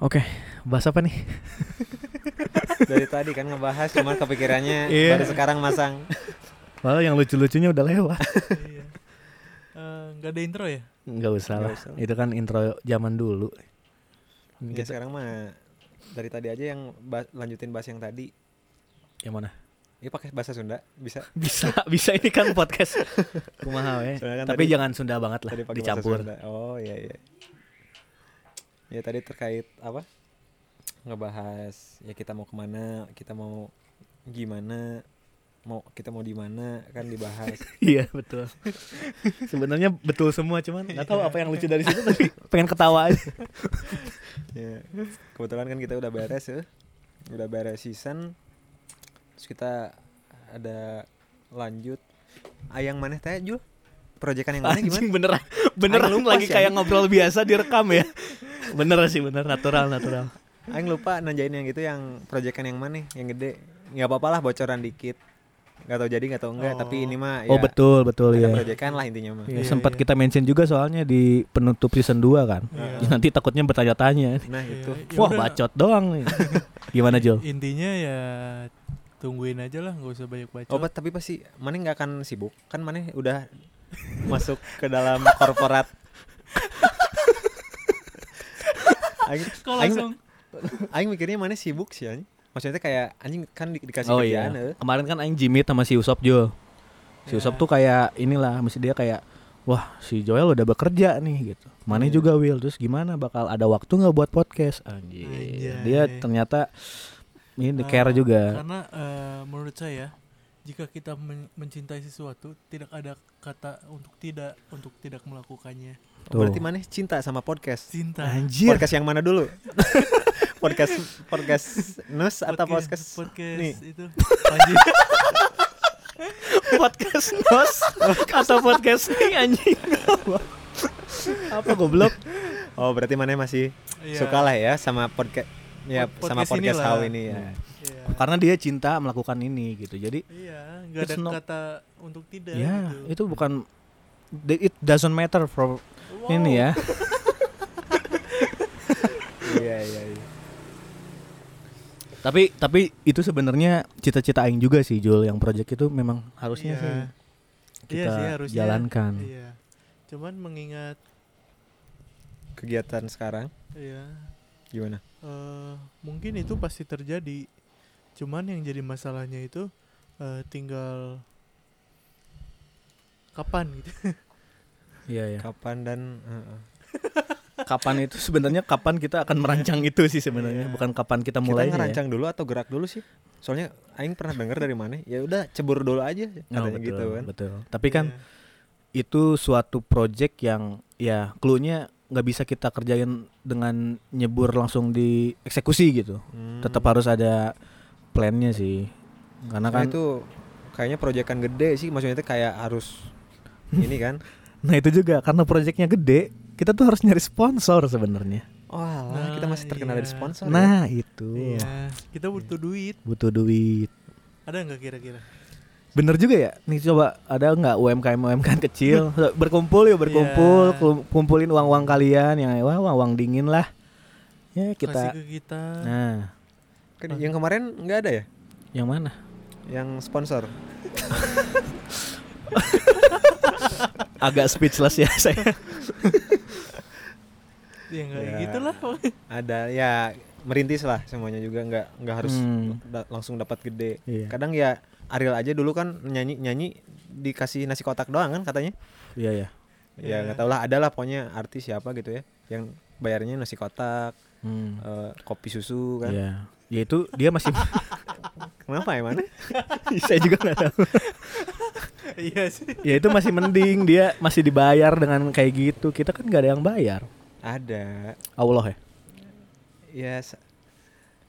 Oke, bahas apa nih? Dari tadi kan ngebahas cuman kepikirannya Iya. baru sekarang masang. Well, yang lucu-lucunya udah lewat. iya. Eh, nggak ada intro ya? Nggak usah lah. Usah. Itu kan intro zaman dulu. Ya sekarang mah dari tadi aja yang ba- lanjutin bahas yang tadi. Yang mana? Ini pakai bahasa Sunda bisa. Bisa, bisa ini kan podcast. Kumaha. Soalnya kan Tapi tadi- jangan Sunda banget lah, dicampur. Oh iya iya. Ya tadi terkait apa? Ngebahas ya kita mau ke mana, kita mau gimana, mau kita mau di mana kan dibahas. Iya, betul. Sebenarnya betul semua cuman nggak tahu apa yang lucu dari situ tapi pengen ketawa aja. ya. Kebetulan kan kita udah beres ya. Udah beres season. Terus kita ada lanjut Ayang maneh teh Jul? Proyekan yang mana gimana? Beneran beneran lagi kayak ngobrol biasa direkam ya. Bener sih bener natural natural. Aing lupa nanyain yang itu yang proyekan yang mana yang gede. Nggak apa-apa lah bocoran dikit. Nggak tahu jadi nggak tahu enggak, tapi Oh. ini mah Oh ya betul betul ada ya. proyekan lah intinya mah. Ya, sempat iya. kita mention juga soalnya di penutup season 2 kan. Iya. Nanti takutnya bertanya-tanya. Nah, itu. ya Wah, bacot doang nih. Gimana, Jul? Intinya ya tungguin aja lah, nggak usah banyak bacot. Oh, but tapi pasti mana nggak akan sibuk. Kan mana udah masuk ke dalam korporat. Aing, Kok aing, langsung aing mikirnya mana sibuk sih anjing. Maksudnya kayak anjing kan di- dikasih Oh kerjaan iya. eh. Kemarin kan aing Jimmy sama si Usop Jul. Si Ya. Usop tuh kayak inilah, mesti dia kayak Wah si Joel udah bekerja nih gitu Maneh Iya. juga Will Terus gimana bakal ada waktu nggak buat podcast Anjir Anjay. Dia ternyata Ini Eh, care juga Karena eh, menurut saya jika kita men- mencintai sesuatu tidak ada kata untuk tidak untuk tidak melakukannya. Tuh. Berarti mana cinta sama podcast. Cinta. Anjir Podcast yang mana dulu? podcast podcast Nus atau podcast, podcast nih? itu anjing. Podcast nos Atau podcast nih anjing Apa goblok Oh, berarti mana masih Iya. suka lah ya sama podcast ya Pod- sama podcast podcast inilah. Ini ya. Iya. Karena dia cinta melakukan ini gitu Jadi Iya, nggak ada It's no- kata untuk tidak ya gitu. itu bukan It doesn't matter for Wow. ini ya Iya, iya, iya. Tapi tapi itu sebenarnya cita-cita aing juga sih Jul yang project itu memang harusnya Iya. sih Iya kita sih, harusnya. jalankan. Iya. Cuman mengingat Kegiatan sekarang ya gimana? eh, mungkin itu pasti terjadi. Cuman yang jadi masalahnya itu eh, tinggal kapan gitu. Iya ya. Kapan dan heeh. Kapan itu sebenarnya kapan kita akan merancang itu sih sebenarnya Iya. bukan kapan kita kita mulai ya. dulu atau gerak dulu sih? Soalnya aing pernah denger dari mana? Ya udah cebur dulu aja katanya Oh, betul, gitu kan. Betul. Tapi kan Iya. itu suatu project yang ya clue-nya nggak bisa kita kerjain dengan nyebur langsung di eksekusi gitu. Hmm. Tetap harus ada plannya sih. Karena Nah, kan itu kayaknya proyekan gede sih maksudnya itu kayak harus ini kan. Nah itu juga karena proyeknya gede, kita tuh harus nyari sponsor sebenarnya. Oh, alah, kita masih Nah, terkenal dari iya. sponsor. ya. Nah itu Iya, kita butuh duit. butuh duit. Ada nggak kira-kira? Bener juga ya. Nih coba ada nggak UMKM UMKM kecil berkumpul yuk berkumpul, Iya. kum- kumpulin uang-uang kalian yang wah uang, uang dingin lah. Ya Kasih kita. ke kita. Nah Kan yang kemarin nggak ada ya? yang mana? Yang sponsor. Agak speechless ya saya. Ya nggak Ya. gitu lah. Ada ya merintis lah semuanya juga nggak nggak harus Hmm. da- langsung dapat gede. Iya. Kadang ya Ariel aja dulu kan nyanyi nyanyi dikasih nasi kotak doang kan katanya. Iya ya. Ya Iya. nggak tau lah ada lah pokoknya artis siapa gitu ya yang bayarnya nasi kotak, Hmm. eh, kopi susu kan. Iya. Ya itu dia masih Kenapa ya mana? saya juga nggak tahu. Iya sih. Ya itu masih mending dia masih dibayar dengan kayak gitu. Kita kan nggak ada yang bayar. Ada. Allah ya. Ya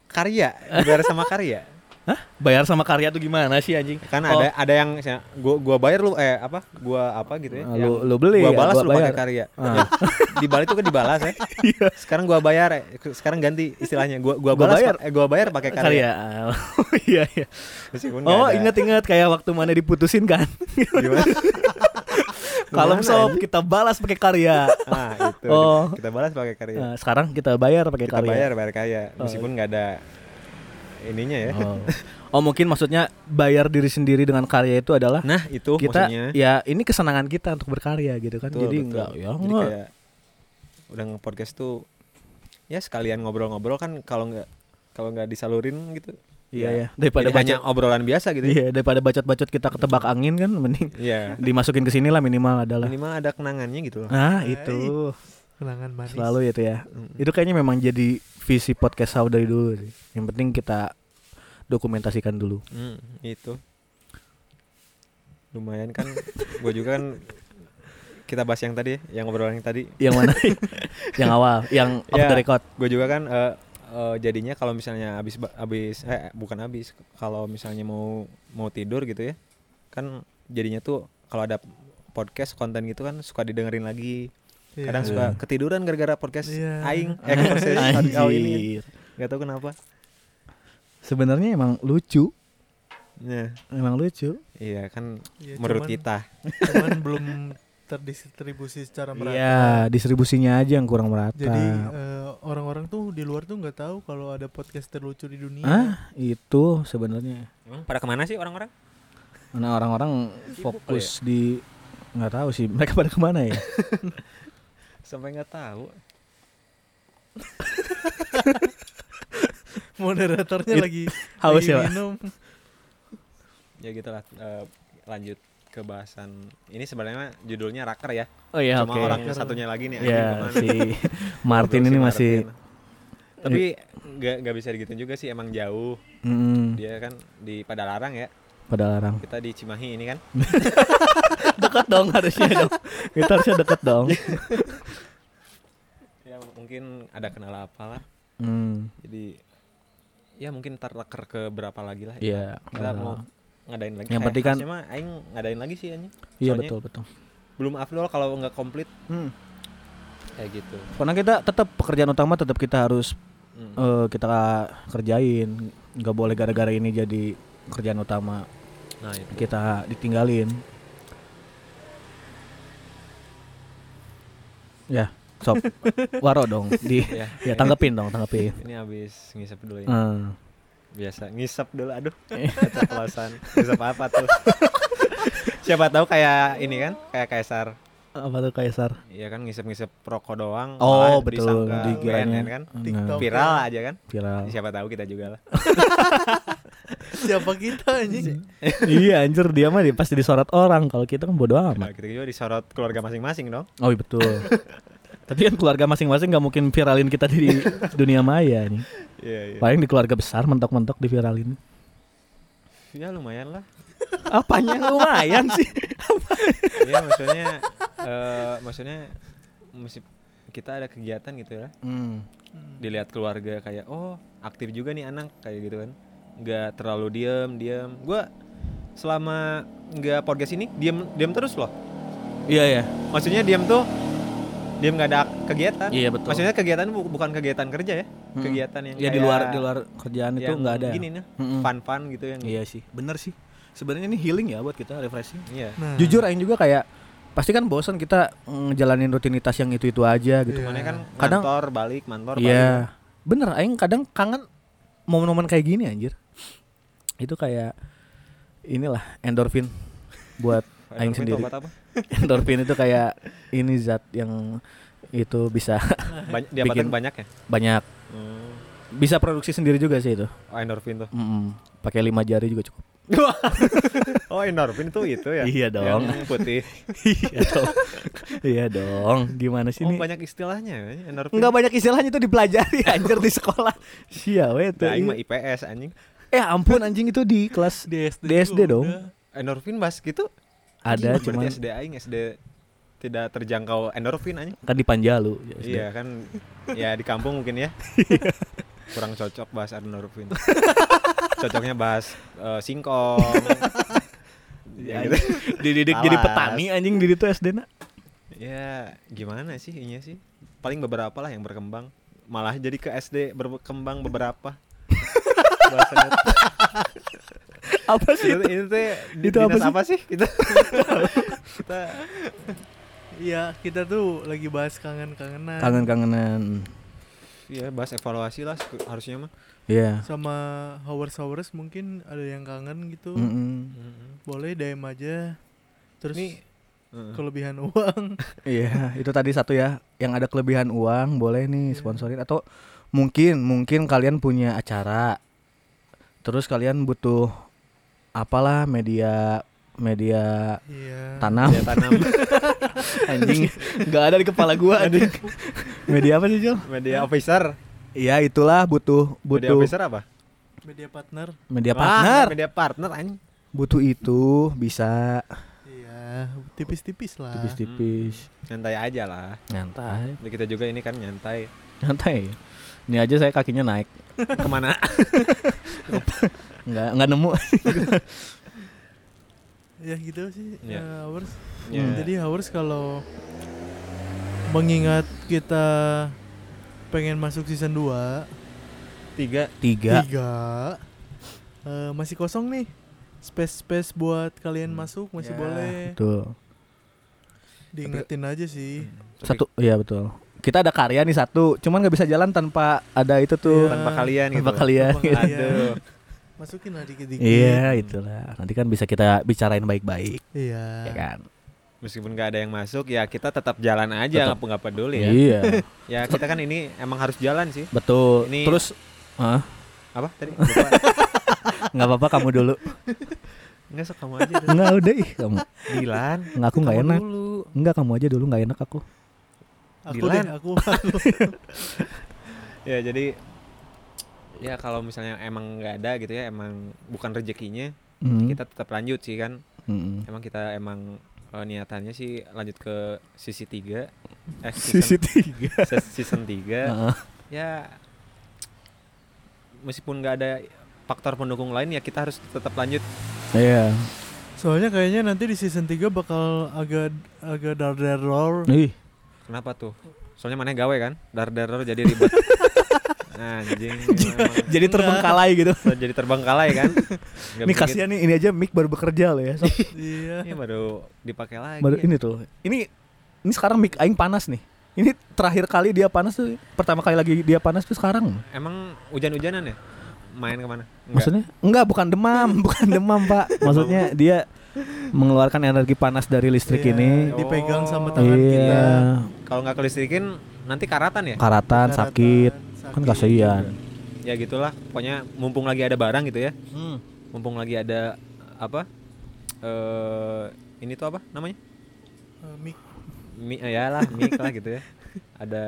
karya, dibayar sama karya. Hah? Bayar sama karya tuh gimana sih anjing? Kan Oh, ada ada yang gua gua bayar lu eh apa? Gua apa gitu ya? Ah, yang lu- lu beli, Gua ya, balas gua lu pakai karya. Ah. di Bali tuh kan dibalas ya. Sekarang gua bayar, eh, sekarang ganti istilahnya. Gua gua Gua balas bayar. eh, gua bayar pakai karya. karya. Oh, iya iya. Meskipun Oh, ada. ingat-ingat kayak waktu mana diputusin kan? Gimana? Kalem Gimana, sob, kita balas pakai karya. ah itu Oh. kita balas pakai karya Nah, sekarang kita bayar pakai kita karya. bayar bayar kaya Oh. meskipun nggak ada ininya ya Oh. oh, mungkin maksudnya bayar diri sendiri dengan karya itu adalah nah itu kita maksudnya ya ini kesenangan kita untuk berkarya gitu kan. Betul, Jadi betul. enggak ya Jadi enggak. kayak udah nge-podcast tuh ya sekalian ngobrol-ngobrol kan kalau nggak kalau nggak disalurin gitu Iya ya, ya, daripada jadi hanya bacot obrolan biasa gitu ya. Iya, daripada bacot-bacot kita ketebak angin kan mending Iya. dimasukin ke sini lah minimal adalah. Minimal ada kenangannya gitu loh. Nah, Hai. itu kenangan manis selalu itu ya. Mm. Itu kayaknya memang jadi visi podcast Sau dari dulu sih. Yang penting kita dokumentasikan dulu. Hmm, itu. Lumayan kan gue juga kan kita bahas yang tadi ya, yang obrolan yang tadi. Yang mana? yang awal, yang off Ya. the record. Gue juga kan eh, eh, jadinya kalau misalnya habis habis eh bukan habis kalau misalnya mau mau tidur gitu ya. Kan jadinya tuh kalau ada podcast konten gitu kan suka didengerin lagi. Iya. Kadang suka ketiduran gara-gara podcast Iya. aing eh podcast kau ini. Anjir. Gak tahu kenapa. Sebenarnya emang lucu, Nah, emang lucu. iya kan Iya, menurut cuman- kita. cuman belum terdistribusi secara merata Iya, distribusinya aja yang kurang merata. jadi eh, orang-orang tuh di luar tuh nggak tahu kalau ada podcast terlucu di dunia ah, itu sebenarnya. Emang pada ke mana sih orang-orang? Mana orang-orang fokus di nggak tahu sih mereka pada ke mana ya Sampai nggak tahu. moderatornya It- lagi haus lagi ya, Pak? minum Ya gitulah. eh, lanjut ke bahasan ini sebenarnya judulnya raker ya. oh iya Cuma oke orang Raker. satunya lagi nih. ya si Martin ini si masih Martin. Tapi nggak nggak bisa digituin juga sih emang jauh. mm, Dia kan di Padalarang ya. pada larang Kita di Cimahi ini kan. dekat dong harusnya dong kita harusnya deket dong Ya mungkin ada kenal apalah. hmm, Jadi ya mungkin ntar raker ke berapa lagi lah. iya Kita nggak mau ngadain lagi. Yang penting kan- mah aing ngadain lagi sih anjing. iya betul betul Belum afdol kalau nggak komplit hmm. kayak gitu. karena kita tetap pekerjaan utama tetap kita harus Hmm. eh, kita kerjain nggak boleh gara-gara ini jadi kerjaan utama Nah, itu. kita ditinggalin ya sob waro dong di ya, ya tanggepin dong tanggepin Ini habis ngisep dulu ya. Hmm. Biasa ngisep dulu aduh. Keceplosan. ngisep apa tuh? Siapa tahu kayak ini kan, kayak kaisar. apa tuh kaisar Iya kan ngisep-ngisep rokok doang. oh betul BNN kan. TikTok. Viral aja kan. viral Siapa tahu kita juga lah. Siapa kita anjing iya anjir dia mah di- pasti disorot orang kalau kita kan bodo Nah, amat kita juga disorot keluarga masing-masing dong. oh iya betul tapi kan keluarga masing-masing nggak mungkin viralin kita di dunia maya nih Iya, iya. paling di keluarga besar mentok-mentok diviralin Ya lumayan lah. apanya lumayan sih Iya maksudnya eh maksudnya mesti kita ada kegiatan gitu ya. hmm. dilihat keluarga kayak oh aktif juga nih anak kayak gitu kan nggak terlalu diem diem. Gue selama nggak podcast ini diem diem terus loh. Iya ya maksudnya diem tuh diem nggak ada kegiatan. Iya betul. Maksudnya kegiatan bu- bukan kegiatan kerja ya? Hmm. kegiatan yang ya di luar di luar kerjaan itu nggak ada. gini nih Mm-mm. fun fun gitu yang iya sih. Bener sih. Sebenarnya ini healing ya buat kita refreshing. Iya. Nah, jujur Aing juga kayak pasti kan bosan kita ngejalanin rutinitas yang itu itu aja gitu. Iya. Cuman kan Kadang- kantor balik kantor balik. Iya, bener. Aing kadang kangen momen-momen kayak gini anjir. Itu kayak inilah endorfin buat Aing sendiri. endorfin itu kayak ini zat yang itu bisa Bikin- banyak ya banyak Hmm. bisa produksi sendiri juga sih itu. oh endorfin tuh Mm-mm. Pakai lima jari juga cukup. oh endorfin tuh itu ya Iya dong. yang putih iya dong. iya dong. Gimana sih oh ini? banyak istilahnya ya, endorfin Enggak banyak istilahnya itu dipelajari anjir di sekolah. Sia we itu. Nah, aing mah IPS anjing. Eh ampun anjing itu di kelas di SD, di SD juga dong. udah. Endorfin bas gitu. ada Anjing, cuman SD aing SD tidak terjangkau endorfin anjing. kan di Panjalu. ya, SD. Iya kan ya di kampung mungkin ya. Kurang cocok bahas endorfin. Cocoknya bahas eh, singkong. ya, gitu. dididik jadi Alas. petani anjing di itu SD nak ya gimana sih ini sih? Paling beberapa lah yang berkembang. Malah jadi ke SD berkembang beberapa. Apa sih? itu, itu teh Itu apa sih? apa sih? Kita kita Iya, kita tuh lagi bahas kangen-kangenan. Kangen-kangenan. ya bahas evaluasi lah harusnya mah. Iya. Sama Howard-Howard mungkin ada yang kangen gitu. Mm-mm. Boleh DM aja. Terus Nih, kelebihan uang. Iya, itu tadi satu ya. Yang ada kelebihan uang boleh nih sponsorin atau mungkin mungkin kalian punya acara. Terus kalian butuh apalah media media Iya. tanam Media tanam anjing nggak ada di kepala gua anjing. media apa sih, Jol? media officer. Iya, itulah butuh Media butuh officer apa? Media partner. media Ah, partner. media partner anjing. Butuh itu bisa Iya, tipis-tipis lah. tipis-tipis. Nyantai aja lah. Nyantai. Jadi kita juga ini kan nyantai. Nyantai. Ini aja saya kakinya naik. Ke mana? Nggak nggak nemu. Ya gitu sih. Eh, Hours. Ya. Hmm. Jadi Hours kalau mengingat kita pengen masuk season 2 tiga Tiga. tiga eh, masih kosong nih space space buat kalian Hmm. masuk masih Ya, boleh Betul. diingetin aja sih Satu, iya betul. Kita ada karya nih satu, cuman nggak bisa jalan tanpa ada itu tuh. Iya. tanpa kalian gitu. Tanpa kalian. Tanpa kalian. Aduh. masukin lah dikit-dikit Iya, itulah. Nanti kan bisa kita bicarain baik-baik, iya ya kan? Meskipun gak ada yang masuk ya kita tetap jalan aja Tetap. nggak nggak peduli ya. Iya, Ya kita kan ini emang harus jalan sih. betul. Ini- Terus, Hah? Apa tadi? Nggak apa-apa kamu dulu. Enggak sok kamu aja dulu. Nggak udah ih kamu. Dilan. Nggak aku nggak enak. dulu. Nggak kamu aja dulu nggak enak aku. aku Dilan. deh aku aku. Ya jadi ya kalau misalnya emang nggak ada gitu ya emang bukan rezekinya Hmm. kita tetap lanjut sih kan Hmm. emang kita emang eh, niatannya sih lanjut ke sisi 3 eh Sisi season, tiga. se- season 3 Heeh. ya meskipun nggak ada faktor pendukung lain ya kita harus tetap lanjut. Iya. soalnya kayaknya nanti di season 3 bakal agak agak dar dar roar. Ih, kenapa tuh? Soalnya mana gawe kan? Dar dar jadi ribet anjing emang. jadi terbengkalai gitu. jadi terbengkalai kan Nggak Ini kasihan nih, ini aja mic baru bekerja loh ya. Sob. iya ini baru dipakai lagi baru ini tuh. Ini ini sekarang mic aing panas nih. Ini terakhir kali dia panas tuh pertama kali lagi dia panas tuh sekarang. emang hujan-hujanan ya main ke mana Enggak. Maksudnya enggak bukan demam, bukan demam, Pak. Maksudnya dia mengeluarkan energi panas dari listrik Iya, ini. dipegang sama Oh. tangan Iya. kita kalau nggak kelistrikin nanti karatan ya Karatan, Karatan, sakit. Kan kasihan. ya gitulah pokoknya mumpung lagi ada barang gitu ya Hmm. mumpung lagi ada apa eh ini tuh apa namanya Eh, mic mic ya lah mic lah gitu ya ada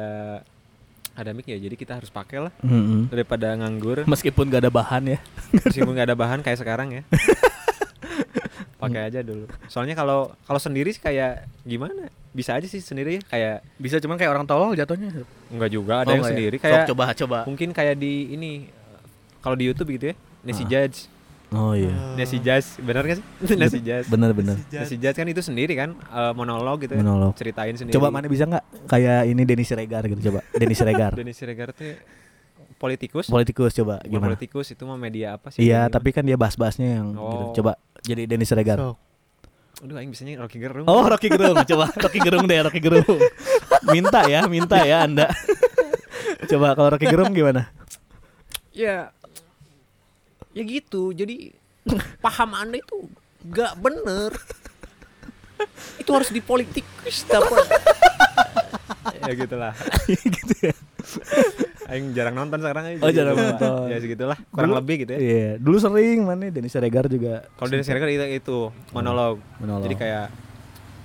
ada mic ya jadi kita harus pakai lah Mm-mm. daripada nganggur Meskipun gak ada bahan ya. meskipun nggak ada bahan kayak sekarang ya pakai aja dulu soalnya kalau kalau sendiri sih kayak gimana bisa aja sih sendiri ya kayak Bisa cuman kayak orang tolol jatuhnya. enggak juga ada Oh, yang ya? sendiri Sok, kayak coba coba. mungkin kayak di ini kalau di YouTube gitu ya Nasi Ah. Judge Oh iya. Eh, Nasi Judge benar gak sih Nasi Judge Bener-bener. si Jad- Nasi Judge kan itu sendiri kan eh, monolog gitu ya Monolog. ceritain sendiri Coba mana bisa nggak kayak ini Denny Siregar gitu coba. Denny Siregar. Denny Siregar tuh politikus Politikus coba gimana? politikus itu mah media apa sih Iya, Gimana? tapi kan dia bahas-bahasnya yang Oh. gitu. Coba jadi Denny Siregar. sok. Aduh aing biasanya Rocky Gerung Oh, Rocky Gerung. Coba Rocky Gerung deh, Rocky Gerung. minta ya, minta ya Anda. Coba kalau Rocky Gerung gimana? ya ya gitu jadi paham anda itu gak bener itu harus dipolitikus dapat ya gitulah gitu ya. Aing jarang nonton sekarang aja Oh, jadi jarang nonton. ya segitulah kurang Dulu- lebih gitu ya Iya, dulu sering mana Denny Siregar juga. kalau Denny Siregar itu, itu monolog Monolog. jadi kayak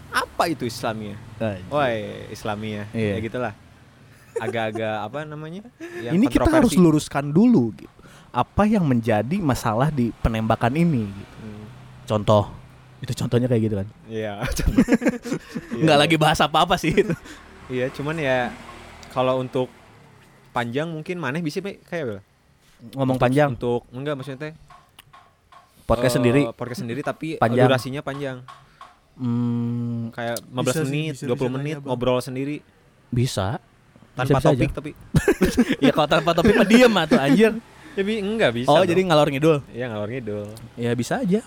apa itu Islamia Ah, Woi Islamia Iya. ya gitulah agak-agak apa namanya yang ini kita harus luruskan dulu gitu. Apa yang menjadi masalah di penembakan ini gitu. Hmm, Contoh. Itu contohnya kayak gitu kan. iya Nggak lagi bahas apa-apa sih itu. iya cuman ya kalau untuk panjang mungkin maneh bisa Be, kayak. Ngomong Untuk- panjang, untuk enggak maksudnya teh podcast eh, sendiri. podcast sendiri tapi Panjang. durasinya panjang Hmm, kayak 15 Bisa sih, menit bisa- 20 bisa menit Bang. ngobrol sendiri bisa. tanpa Bisa-bisa topik aja. tapi ya kalau tanpa topik mah diem atau anjir. Tapi enggak bisa. oh dong. jadi ngalor ngidul Iya ngalor ngidul. ya bisa aja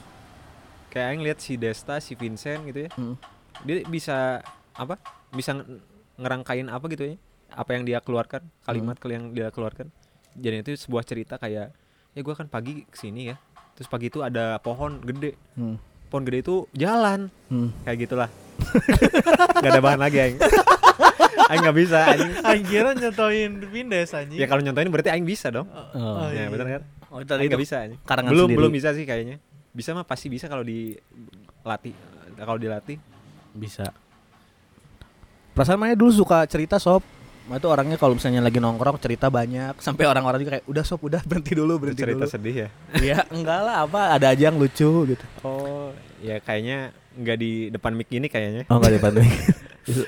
Kayak aing lihat si Desta, si Vincent gitu ya. Mm. Dia bisa apa? Bisa nge- ngerangkain apa gitu ya? Apa yang dia keluarkan, kalimat Hmm. yang dia keluarkan. Jadi itu sebuah cerita kayak ya gua kan pagi ke sini ya. Terus pagi itu ada pohon gede. Hmm. Pohon gede itu jalan. Hmm. Kayak gitulah. Gak ada bahan lagi aing. aing nggak bisa aing. Aing kira nyotoin Windows anjing. Ya kalau nyontoin berarti aing bisa dong. Oh. Ya benar kan? Oh, Aing nggak bisa anjing. karangan belum sendiri. belum bisa sih kayaknya bisa mah pasti bisa kalau dilatih kalau dilatih bisa perasaan mana dulu suka cerita sob Ma itu orangnya kalau misalnya lagi nongkrong cerita banyak sampai orang-orang juga kayak udah sob udah berhenti dulu berhenti cerita dulu. sedih ya? Iya enggak lah apa ada aja yang lucu gitu. Oh ya kayaknya nggak di depan mic ini kayaknya. Oh enggak dibantu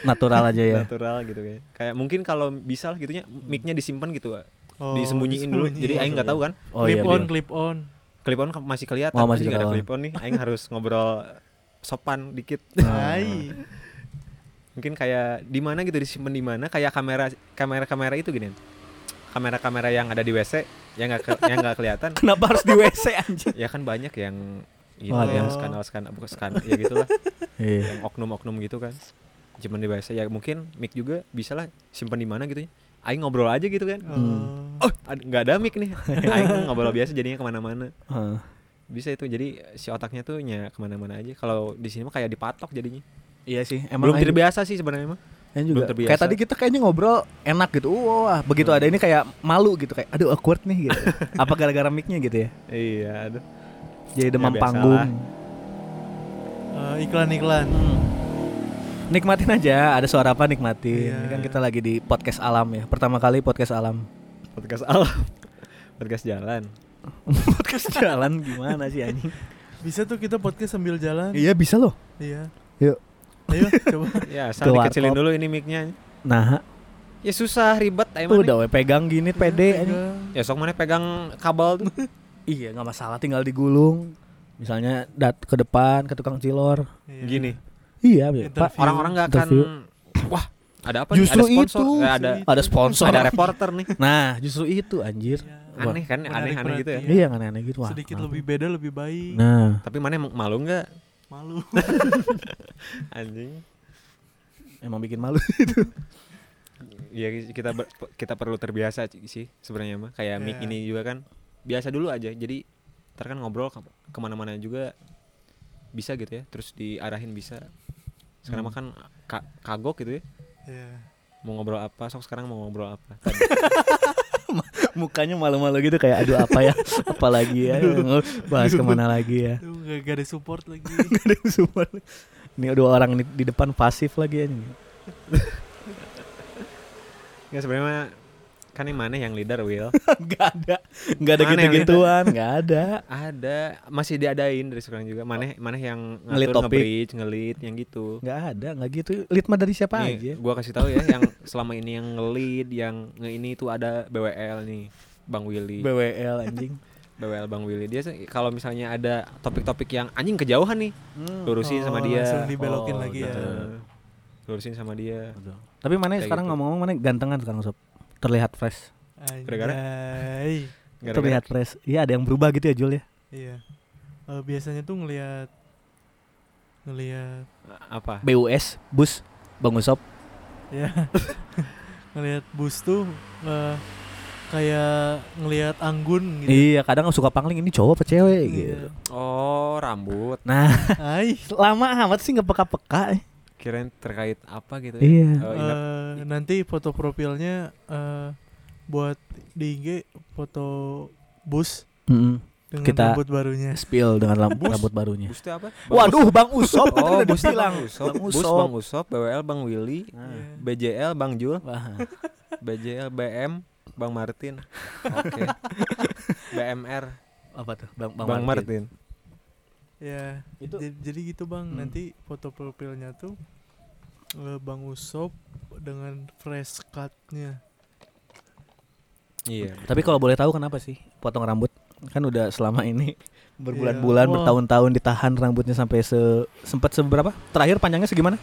natural aja ya. Natural gitu kayak kayak mungkin kalau bisa lah gitunya micnya disimpan gitu Oh, disembunyiin dulu. jadi aing nggak tahu kan? Oh clip iya on, clip on. clip on masih kelihatan. Oh, masih ada clip on nih. Aing harus ngobrol sopan dikit. Hai. Mungkin kayak di mana gitu disimpan di mana kayak kamera kamera kamera itu gini. Kamera kamera yang ada di wc yang nggak ke- yang nggak kelihatan. Kenapa harus di WC anjing? Ya kan banyak yang gitu Oh. yang skandal skandal bukan skandal ya gitulah. Iya. Yang oknum oknum gitu kan. Cuman di WC ya mungkin mic juga bisa lah simpan di mana gitu ya. Aing ngobrol aja gitu kan. Hmm. Oh. nggak ada mic nih. Aing ngobrol biasa jadinya ke mana-mana. Bisa itu jadi si otaknya tuh nya ke mana-mana aja. Kalau di sini mah kayak dipatok jadinya iya sih emang belum terbiasa sih sebenarnya mah Aing juga belum terbiasa. kayak tadi kita kayaknya ngobrol enak gitu wah begitu ada ini kayak malu gitu kayak aduh awkward nih gitu apa gara-gara micnya gitu ya iya aduh jadi demam biasalah. panggung Eh, iklan-iklan. Nikmatin aja, ada suara apa nikmatin. Iya. Ini kan kita lagi di podcast alam ya. Pertama kali podcast alam. podcast alam podcast jalan podcast jalan gimana sih anjing? Bisa tuh kita podcast sambil jalan. Iya bisa loh. Iya. Yuk. Ayo coba. ya asal dikecilin dulu ini micnya Nah, ya susah ribet ayo mana udah we pegang gini pede anjing. Pegang. ya sok mana pegang kabel tuh Iya, nggak masalah tinggal digulung. Misalnya dat ke depan ke tukang cilor. Iya. gini Iya, Pak. Orang-orang nggak akan wah ada apa Justru nih? ada sponsor itu. Eh, ada Ada sponsor. ada reporter nih Nah, justru itu anjir. Iya. aneh kan Menarik aneh-aneh gitu ya perhatian. Iya, aneh-aneh gitu. Wah, Sedikit kenapa? lebih beda lebih baik. Nah, tapi mana emang malu nggak Malu. anjing emang bikin malu. ya kita ber- kita perlu terbiasa sih sebenarnya mah kayak mic Iya. ini juga kan biasa dulu aja jadi ntar kan ngobrol ke- ke mana-mana juga bisa gitu ya terus diarahin bisa sekarang Hmm. mah kan ka- kagok gitu ya Iya. mau ngobrol apa sok sekarang mau ngobrol apa. Mukanya malu-malu gitu kayak aduh apa ya? apa lagi ya? Bahas ke mana lagi ya? Gak, gak ada support lagi. Gak ada support. Ini dua orang di, di depan pasif lagi ya ya sebenarnya kan yang mana yang leader Will? Gak ada. Gak ada gitu-gituan Gak ada. Ada. Masih diadain dari sekarang juga. Mana mana yang Ngelit ngatur topik. nge-bridge ngelit yang gitu. Gak ada. Gak gitu. Lead mah dari siapa Nih, aja. gua kasih tahu ya yang selama ini yang ngelit yang nge ini tuh ada BWL nih Bang Willy. BWL anjing. BWL Bang Willy. Dia kalau misalnya ada topik-topik yang anjing kejauhan nih lurusin sama Oh, dia. langsung dibelokin lagi ya. Heeh. lurusin sama dia. Tapi mana sekarang gitu. ngomong-ngomong Mana gantengan sekarang sob Terlihat fresh. Gara-gara? Terlihat fresh. Iya ada yang berubah gitu ya Jul ya? Iya. Eh, biasanya tuh ngelihat ngelihat apa? BUS Bus Bang Usop ya ngelihat bus tuh eh, kayak ngelihat anggun gitu. Iya kadang suka pangling Ini cowok apa cewek? Iya. gitu. Oh rambut. Nah Hai. lama amat sih nggak peka-peka kirain terkait apa gitu Iya. ya Oh, inap- Eh, nanti foto profilnya eh, buat di IG foto bus Mm-mm. dengan Kita- rambut barunya. Spill dengan ram- Bus? rambut barunya bus apa Waduh Bang Usop tadi oh udah bus dibilang. Bang Usop Bang bus Usop. Bang Usop BWL Bang Willy Nah. Iya. BJL Bang Jul. BJL BM Bang Martin oke BMR Apa tuh Bang, Bang, Martin. Ya, Itu- ja- jadi gitu bang. Hmm. Nanti foto profilnya tuh eh, Bang Usop dengan fresh cutnya. iya Tapi kalau boleh tahu kenapa sih potong rambut? Kan udah selama ini berbulan-bulan. Wah. bertahun-tahun ditahan rambutnya sampai se sempat seberapa? Terakhir panjangnya segimana?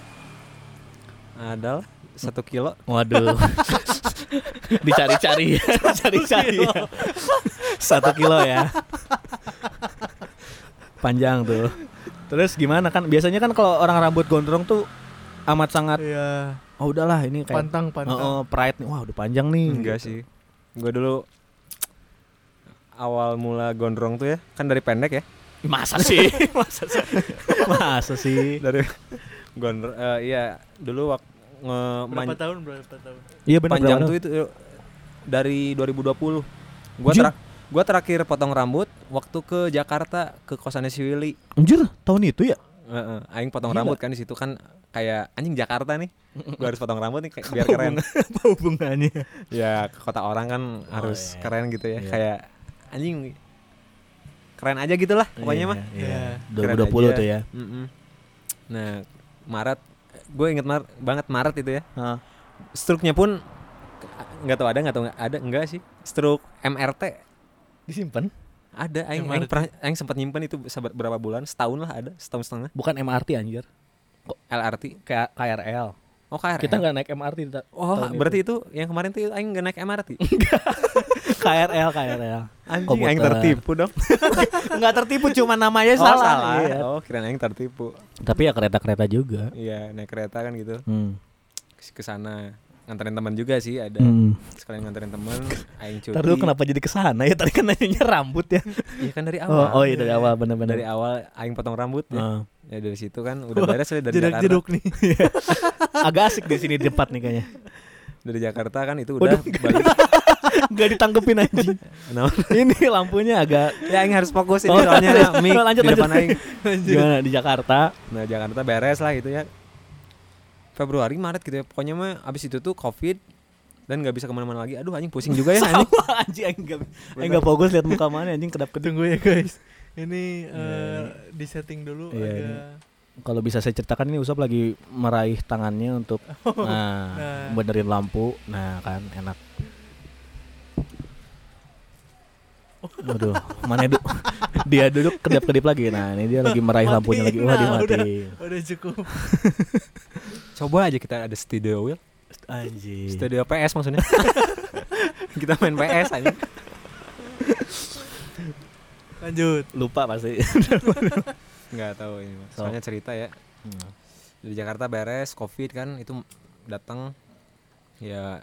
adalah satu kilo Waduh. Dicari-cari, ya, dicari-cari. ya. Satu kilo ya. Panjang tuh. Terus gimana kan? Biasanya kan kalau orang rambut gondrong tuh amat sangat Iya. oh udahlah ini kayak Pantang, pantang. Oh, oh, pride nih. Wah, udah panjang nih. Enggak sih. Gue dulu awal mula gondrong tuh ya, kan dari pendek ya. Masa sih? Masa sih? Masa sih? Dari gondrong eh, iya, dulu waktu nge Berapa tahun? Berapa tahun? Iya benar panjang tuh itu dari 2020. Gua Anjir. Gua terakhir potong rambut waktu ke Jakarta ke kosannya si Willy. Anjir, tahun itu ya? Heeh, aing potong Gila. rambut kan di situ kan kayak anjing Jakarta nih. Gua harus potong rambut nih biar keren. Apa hubungannya? ya ke kota orang kan Oh, harus iya. keren gitu ya. Iya. Kayak anjing keren aja gitu lah pokoknya mah. Iya. Keren 2020 aja. tuh ya. Mm-mm. Nah, Maret gue inget Mar- banget Maret itu ya. Heeh. Struknya pun nggak tahu ada nggak tahu nggak ada enggak sih. Struk MRT Disimpan? ada aing aing aing sempat nyimpen itu berapa bulan setahun lah ada setahun setengah Bukan MRT anjir. LRT Kayak KRL. oh KRL Kita nggak naik MRT oh berarti itu. yang kemarin tuh aing nggak naik MRT KRL KRL. anjing aing tertipu dong Nggak tertipu cuma namanya oh salah. salah Iya. oh kira aing tertipu Tapi ya kereta-kereta juga. iya naik kereta kan gitu Hmm. ke sana nganterin teman juga sih ada Hmm. sekalian nganterin teman aing cuti dulu kenapa jadi ke sana ya? Tadi kan nanyanya rambut ya. iya kan dari Oh, awal oh iya dari awal bener-bener. dari awal aing potong rambut ya. Ah. ya dari situ kan udah beres dari Jakarta jeduk nih. Agak asik di sini tempat nih kayaknya. dari Jakarta kan itu udah Waduh, balik Gak ditanggepin anjing. Nah, ini lampunya agak ya aing harus fokus ini Oh, soalnya mic lanjut, di depan lanjut. aing gimana di Jakarta. nah Jakarta beres lah gitu ya Februari Maret gitu ya pokoknya mah abis itu tuh covid dan nggak bisa ke mana-mana lagi aduh anjing pusing juga ya anjing Sama anjing anjing gak, anjing gak fokus lihat muka mana anjing kedap kedung Tunggu ya guys. Ini eh, di setting dulu Iya, agak Kalau bisa saya ceritakan ini Usap lagi meraih tangannya untuk nah, Nah. benerin lampu. Nah, kan enak. Waduh, mana du dia duduk kedap-kedip lagi. Nah, ini dia lagi meraih lampunya lagi. Wah, Nah, dimatiin. udah cukup. coba aja kita ada studio Will Anjing. studio PS maksudnya kita main PS aja Lanjut. Lupa pasti. nggak tahu ini Mas. Soalnya cerita ya Hmm. di Jakarta beres covid kan itu datang ya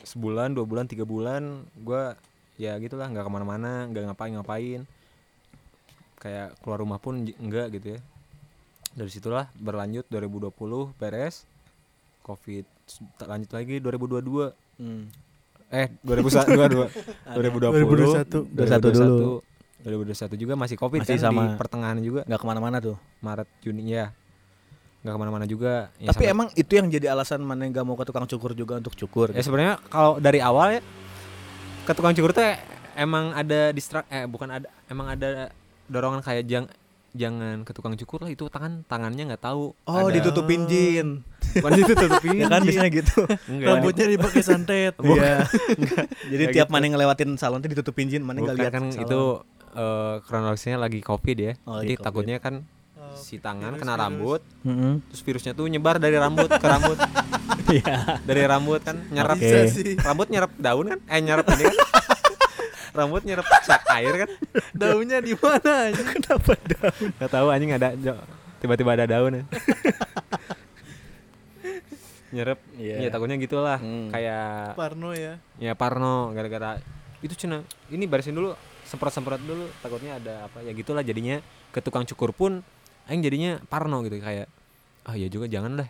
sebulan dua bulan tiga bulan gua ya gitulah nggak ke mana-mana nggak ngapain-ngapain kayak keluar rumah pun enggak gitu ya dari situlah berlanjut 2020 beres covid tak lanjut lagi 2022 Hmm. eh 2022 2020 2021. 2021 2021 juga masih covid Masih kan di sama. pertengahan juga Nggak ke mana-mana tuh. Maret Juni ya nggak ke mana-mana juga ya Tapi emang itu yang jadi alasan mana nggak mau ke tukang cukur juga untuk cukur. ya gitu. sebenarnya kalau dari awal ya ke tukang cukur tuh emang ada distrak eh bukan ada emang ada dorongan kayak jang jangan ke tukang cukur lah itu tangan tangannya nggak tahu Oh, ada- ditutupin jin. bukan ditutupin ya kan biasanya gitu. enggak Rambutnya dipakai santet. Iya. Jadi Nggak tiap gitu. mana ngelewatin salon tuh ditutupin jin, mana nggak lihat kan salon. itu eh, kronologisnya lagi covid ya Oh, jadi takutnya kan si tangan virus, kena virus. rambut Mm-mm. terus virusnya tuh nyebar dari rambut ke rambut Iya. dari rambut kan nyerap sih. rambut nyerap daun kan eh nyerap ini kan rambut nyerap air kan Daunnya di mana aja? Kenapa daun? nggak tahu anjing ada tiba-tiba ada daun ya. nyerap Iya. ya takutnya gitulah Hmm. kayak Parno ya. ya Parno gara-gara itu cina ini barisin dulu semprot-semprot dulu takutnya ada apa ya gitulah jadinya ke tukang cukur pun aing jadinya Parno gitu kayak ah ya juga jangan lah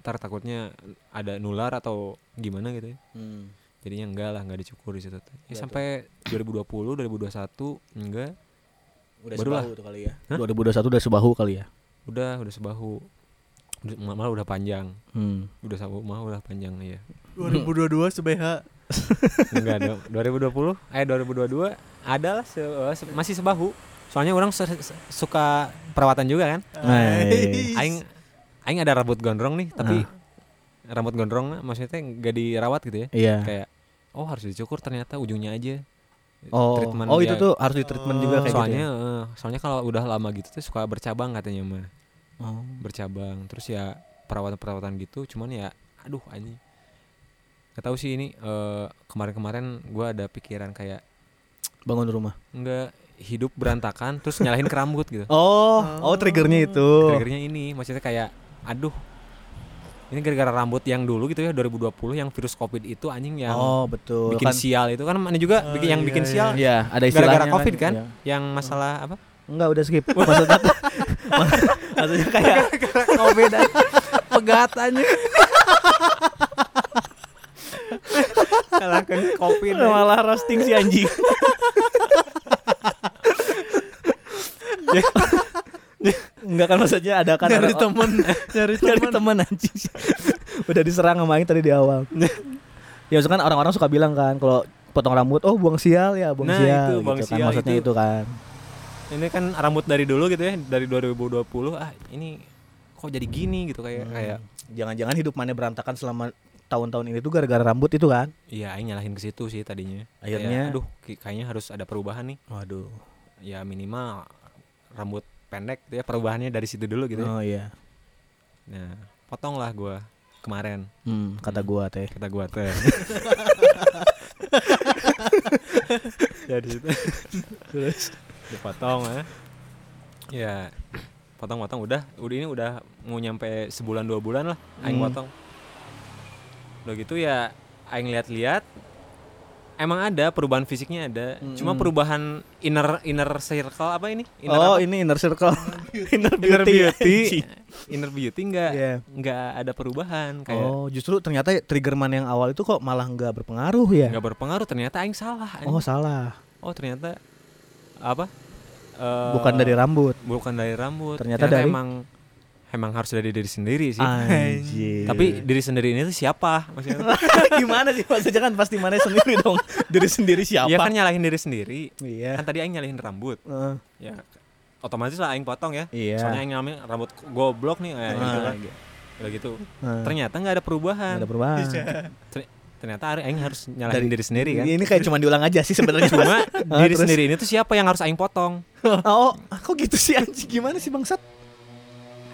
ntar takutnya ada nular atau gimana gitu ya Hmm. jadinya enggak lah nggak dicukur di situ tuh. ya sampai 2020 2021 enggak Udah Baru sebahu tuh kali ya. Hah? 2021 udah sebahu kali ya. udah udah sebahu udah, malah udah panjang Hmm. udah sebahu malah udah panjang ya 2022 sebeha. enggak dong 2020 eh 2022 ada lah se- eh, se- masih sebahu soalnya orang se- suka perawatan juga kan aing aing ada rambut gondrong nih tapi rambut gondrong maksudnya nggak dirawat gitu ya Iya. kayak oh harus dicukur ternyata ujungnya aja Oh, Treatment oh itu tuh harus di treatment juga kayak soalnya gitu. eh, soalnya kalau udah lama gitu tuh suka bercabang katanya mah? Oh. bercabang terus ya perawatan perawatan gitu cuman ya aduh anjing nggak tahu sih ini eh, kemarin-kemarin gua ada pikiran kayak Bangun rumah. Enggak hidup berantakan terus nyalahin ke rambut gitu. Oh, oh, triggernya itu. Triggernya ini maksudnya kayak aduh ini gara-gara rambut yang dulu gitu ya 2020 yang virus covid itu anjing yang Oh, betul. bikin kan. sial itu kan mana juga Oh, bikin yang iya, bikin iya. sial Iya, ada istilahnya gara-gara covid kan Iya. yang masalah apa Enggak, udah skip. Maksudnya maksudnya kayak covid pegatannya kalahkan covid malah roasting si anjing. Enggak kan maksudnya ada kan Nyari temen, nyari Nyari temen. teman anjing. Udah diserang sama Aing tadi di awal. ya maksudnya kan orang-orang suka bilang kan kalau potong rambut, oh buang sial ya, buang Nah, sial itu, gitu buang kan. sial Maksudnya itu. itu kan. ini kan rambut dari dulu gitu ya dari 2020 ah ini kok jadi gini gitu kayak kayak jangan-jangan hidup mana berantakan selama tahun-tahun ini tuh gara-gara rambut itu kan. iya aing nyalahin ke situ sih tadinya Akhirnya- Kayak, aduh kayaknya harus ada perubahan nih Waduh. ya minimal rambut pendek gitu ya perubahannya dari situ dulu gitu ya. Oh iya. nah potong lah gua kemarin Hmm, kata gua teh. kata gua teh jadi itu Terus dipotong ya ya potong-potong udah udah ini udah mau nyampe sebulan dua bulan lah aing Hmm. potong udah gitu ya aing lihat-lihat emang ada perubahan fisiknya ada cuma Mm-mm. perubahan inner inner circle apa ini inner oh, apa? ini inner circle. inner inner beauty. beauty anjing. inner beauty enggak Iya. nggak ada perubahan kayak Oh, justru ternyata triggerman yang awal itu kok malah nggak berpengaruh ya? nggak berpengaruh ternyata aing salah anjing. Oh, salah. oh ternyata apa Eh, Bukan dari rambut. bukan dari rambut Ternyata dari- emang emang harus dari diri sendiri sih Anjir. tapi diri sendiri ini tuh siapa maksudnya gimana sih maksudnya kan pasti mana sendiri dong. Diri sendiri siapa? Iya kan nyalahin diri sendiri Iya. kan tadi aing nyalahin rambut Heeh. ya otomatis lah aing potong ya Iya. soalnya aing nyalahin rambut goblok nih kayak gitu kan udah gitu Heeh. ternyata nggak ada perubahan Nggak ada perubahan. Ter- ternyata aing harus nyalahin Dari- diri sendiri kan Ini kayak cuma diulang aja sih sebenarnya. cuma Ah, diri terus? sendiri ini tuh siapa yang harus aing potong oh, kok gitu sih anjing? Gimana sih bangsat?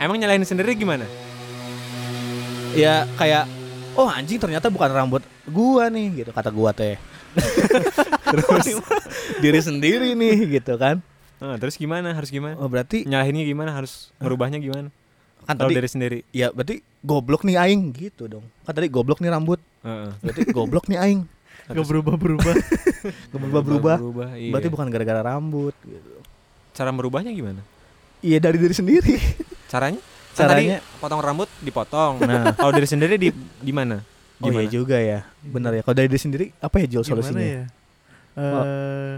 Emang nyalahin sendiri gimana Ya kayak oh anjing ternyata bukan rambut gua nih gitu kata gua teh. Terus diri sendiri nih gitu kan. Nah, terus gimana harus gimana Oh berarti nyalahinnya gimana harus merubahnya gimana kan tadi diri sendiri ya berarti goblok nih aing gitu dong. Kan tadi goblok nih rambut. Berarti goblok nih aing. Gak berubah-berubah. Gak berubah-berubah. berubah iya. Berarti bukan gara-gara rambut gitu. cara merubahnya gimana Iya dari diri sendiri. Caranya Kan tadi Caranya potong rambut dipotong Nah. kalau diri sendiri di di mana Oh iya gimana juga ya. Benar ya. Kalau dari diri sendiri apa ya Gimana solusinya? ya? Eh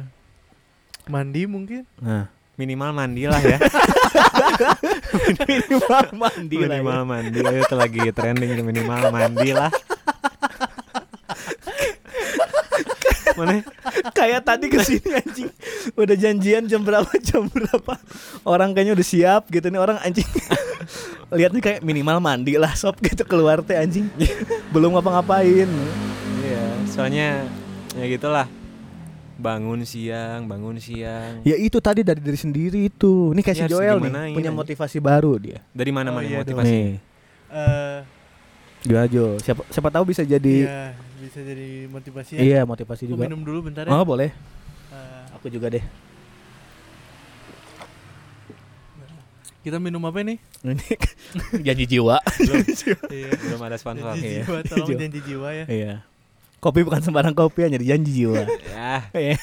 mandi mungkin? Nah, minimal mandi lah ya minimal mandi lah. minimal ya. mandi itu lagi trending minimal mandi lah mana Kayak tadi ke sini anjing. Udah janjian jam berapa jam berapa. Orang kayaknya udah siap gitu nih orang anjing. Lihatnya kayak minimal mandi lah sob gitu keluar teh anjing. Belum ngapa-ngapain. iya soalnya ya gitulah bangun siang bangun siang Ya itu tadi dari diri sendiri itu. Ini kayak Ya, si harus Joel nih punya aja. motivasi baru dia. dari mana Oh, mana iya motivasi Nih, Eh gimana Jo? Siapa siapa tahu bisa jadi iya, bisa jadi motivasi ya. Iya, motivasi Aku juga. minum dulu bentar ya. Oh, boleh. Eh, Aku juga deh. kita minum apa nih? Ini janji jiwa. belum iya. belum ada sponsor Janji Iya. jiwa, tolong Jiwa. janji jiwa ya. Iya. Kopi bukan sembarang kopi hanya janji jiwa. ya Iya.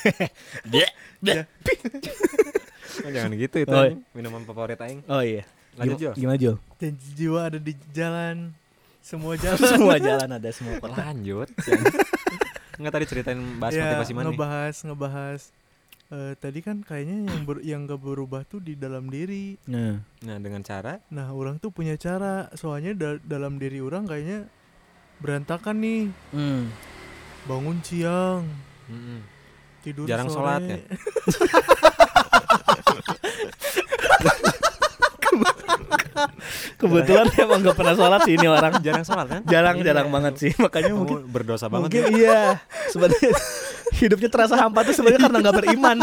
oh, jangan gitu itu Oh, minuman favorit aing Oh iya. lanjut Gim- Jo Gimana Jo? Janji jiwa ada di jalan. Semua jalan. Semua jalan ada semua kota. lanjut Enggak tadi ceritain bahas Ya, motivasi mana nih? ngebahas ngebahas eh, tadi kan kayaknya yang ber, yang gak berubah tuh di dalam diri. Nah, Nah dengan cara Nah, orang tuh punya cara. Soalnya da- dalam diri orang kayaknya berantakan nih. hmm. Bangun siang, mm-mm. tidur Jarang sore. sholat ya? kebetulan emang gak pernah sholat sih ini orang. jarang sholat kan? Jarang Iya. jarang banget sih. Makanya Kamu mungkin berdosa banget mungkin ya. iya. Sebenarnya hidupnya terasa hampa tuh sebenarnya karena nggak beriman.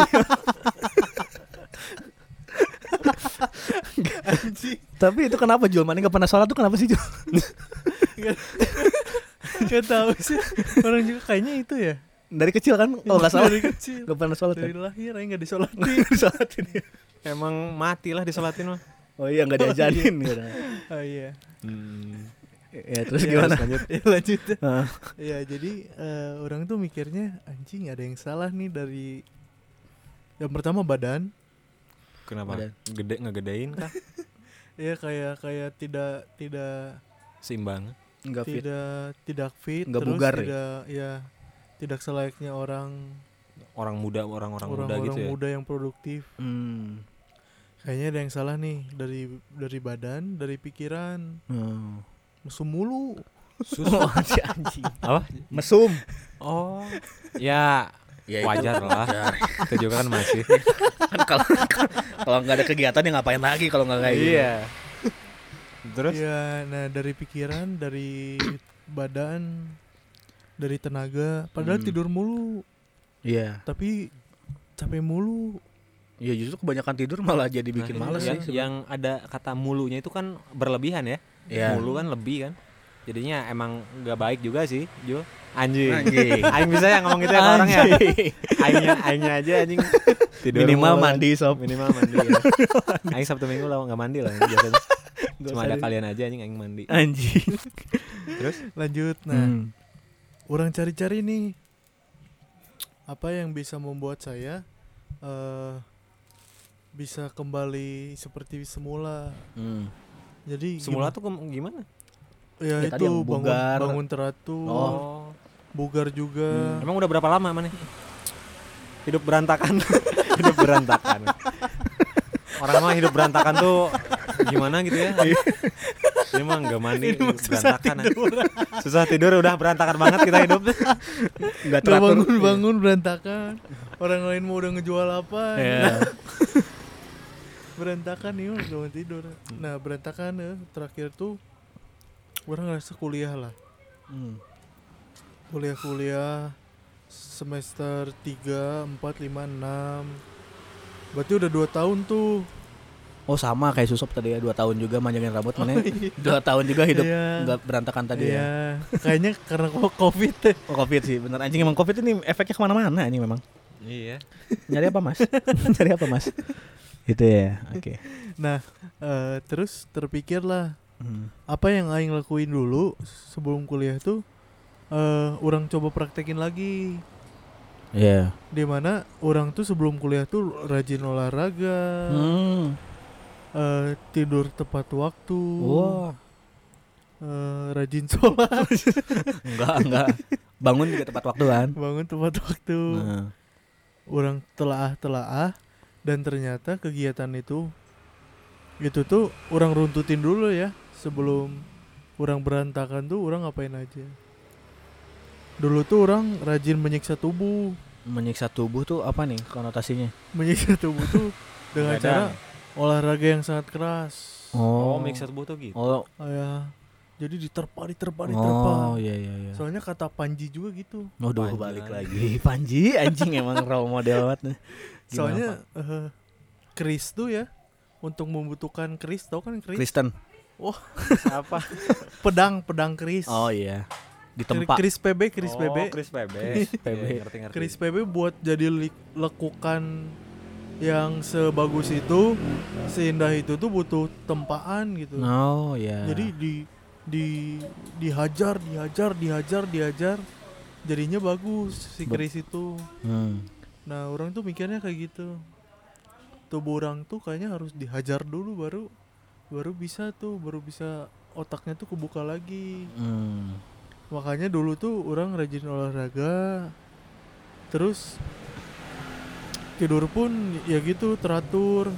Tapi itu kenapa Jul? Mana nggak pernah sholat tuh kenapa sih Jul? Gak tahu sih. Orang juga kayaknya itu ya. Dari kecil kan kalau nggak salah dari kecil nggak pernah sholat dari kan? lahir aja nggak disolatin Disolatin ya. Emang mati lah disolatin mah. Oh iya nggak diajarin gitu. oh iya Hmm. Ya terus Ya, gimana? lanjut. ya lanjut Heeh. ya jadi eh, orang tuh mikirnya anjing ada yang salah nih dari yang pertama badan Kenapa? Badan. Gede ngegedein kah? ya kayak kayak tidak tidak Seimbang. Nggak fit. tidak tidak fit Nggak terus bugar ya? tidak ya tidak selayaknya orang Orang muda, orang-orang muda gitu ya. muda yang produktif Hmm. Kayaknya ada yang salah nih dari dari badan dari pikiran Hmm. mesum mulu Oh, si anjing. Apa? Mesum. Oh. Ya, Ya, itu wajar lah. Itu juga kan masih. kan kalau kalau nggak ada kegiatan ya ngapain lagi kalau nggak kayak gitu. Iya. Terus? ya nah dari pikiran dari badan dari tenaga padahal Hmm. tidur mulu Iya. tapi capek mulu Iya justru kebanyakan tidur malah jadi bikin Nah, males yang, sih. yang ada kata mulunya itu kan berlebihan ya. Iya. Mulu kan lebih kan. Jadinya emang nggak baik juga sih, Jul. Anjing. Anjing. Aing bisa ya ngomong gitu ya orang ya. Aingnya, aingnya aja anjing. Tidur Minimal mulu. mandi sob. Minimal mandi ya. Aing Sabtu Minggu lah nggak mandi lah biasanya. Cuma ada di- kalian aja anjing aing mandi. Anjing. Terus lanjut nah Hmm. orang cari-cari nih apa yang bisa membuat saya eh bisa kembali seperti semula Hmm. jadi semula gimana- tuh kem- gimana? ya, Ya, tadi itu yang bangun bugar. bangun teratur Oh. bugar juga Emang udah berapa lama mana? Hidup berantakan. hidup berantakan. Orang mah hidup berantakan tuh gimana gitu ya? Ini mah nggak mandi hidup berantakan. Susah tidur udah berantakan banget kita hidup. Nggak Nggak teratur. bangun bangun berantakan orang lain mau udah ngejual apa Iya. berantakan nih udah bangun tidur nah berantakan eh, terakhir tuh orang ngerasa kuliah lah Hmm. kuliah-kuliah semester 3, 4, 5, 6 Berarti udah 2 tahun tuh Oh sama kayak Susop tadi ya dua tahun juga manjangin rambut mana dua tahun juga hidup Iya. nggak berantakan tadi ya. Iya Kayaknya karena covid deh Oh covid sih bener anjing emang covid ini efeknya ke mana-mana anjing memang. Iya. Nyari apa mas? Nyari apa mas? Itu ya oke. Nah eh, terus terpikir lah Hmm. Apa yang Aing lakuin dulu sebelum kuliah tuh eh Orang coba praktekin lagi Iya. Di mana orang tuh sebelum kuliah tuh rajin olahraga Hmm. eh, Tidur tepat waktu Wah. eh, Rajin sholat Enggak enggak. Bangun juga tepat waktu kan. Bangun tepat waktu Nah. orang telaah-telaah dan ternyata kegiatan itu itu tuh orang runtutin dulu ya sebelum orang berantakan tuh orang ngapain aja dulu tuh orang rajin menyiksa tubuh Menyiksa tubuh tuh apa nih konotasinya? menyiksa tubuh tuh dengan cara olahraga yang sangat keras Oh, mix tubuh tuh gitu. Oh, Ah, ya. jadi diterpa diterpa diterpa oh iya iya iya. soalnya kata Panji juga gitu Waduh Panji balik lagi. Panji anjing emang role model banget. Gimana, soalnya eh, keris tuh ya untuk membutuhkan keris tau kan keris Kristen. Apa? pedang pedang keris Oh iya. Di tempat. Kris PB, Kris oh, PB. Kris PB. Kris PB. Iya, ngerti ngerti. Kris PB buat jadi lekukan yang sebagus itu, seindah itu tuh butuh tempaan gitu. Oh iya. Jadi di di dihajar, dihajar, dihajar, dihajar jadinya bagus si keris itu. Hmm. Nah, orang tuh mikirnya kayak gitu. Tubuh orang tuh kayaknya harus dihajar dulu baru baru bisa tuh, baru bisa otaknya tuh kebuka lagi. Hmm. makanya dulu tuh orang rajin olahraga terus tidur pun ya gitu teratur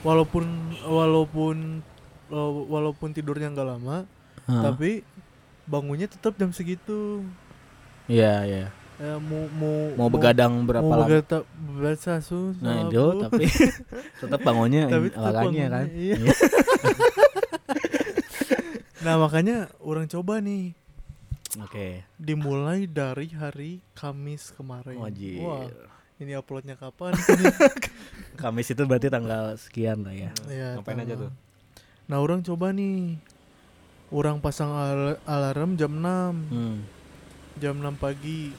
walaupun walaupun wa- walaupun tidurnya nggak lama Ah. tapi bangunnya tetap jam segitu Iya iya. Ya, mau mau Mau begadang berapa mau lama? begadang berasa sus Nah itu tapi tetap bangunnya Tapi tetap olahraganya kan. bangunnya, iya. nah makanya orang coba nih Oke. dimulai dari hari Kamis kemarin Wajib. wah ini uploadnya kapan Kamis itu berarti tanggal sekian lah ya. Ya, Ngapain aja tanggal- tuh? Nah, orang coba nih. Orang pasang al- alarm jam 6, Hmm. jam 6 pagi.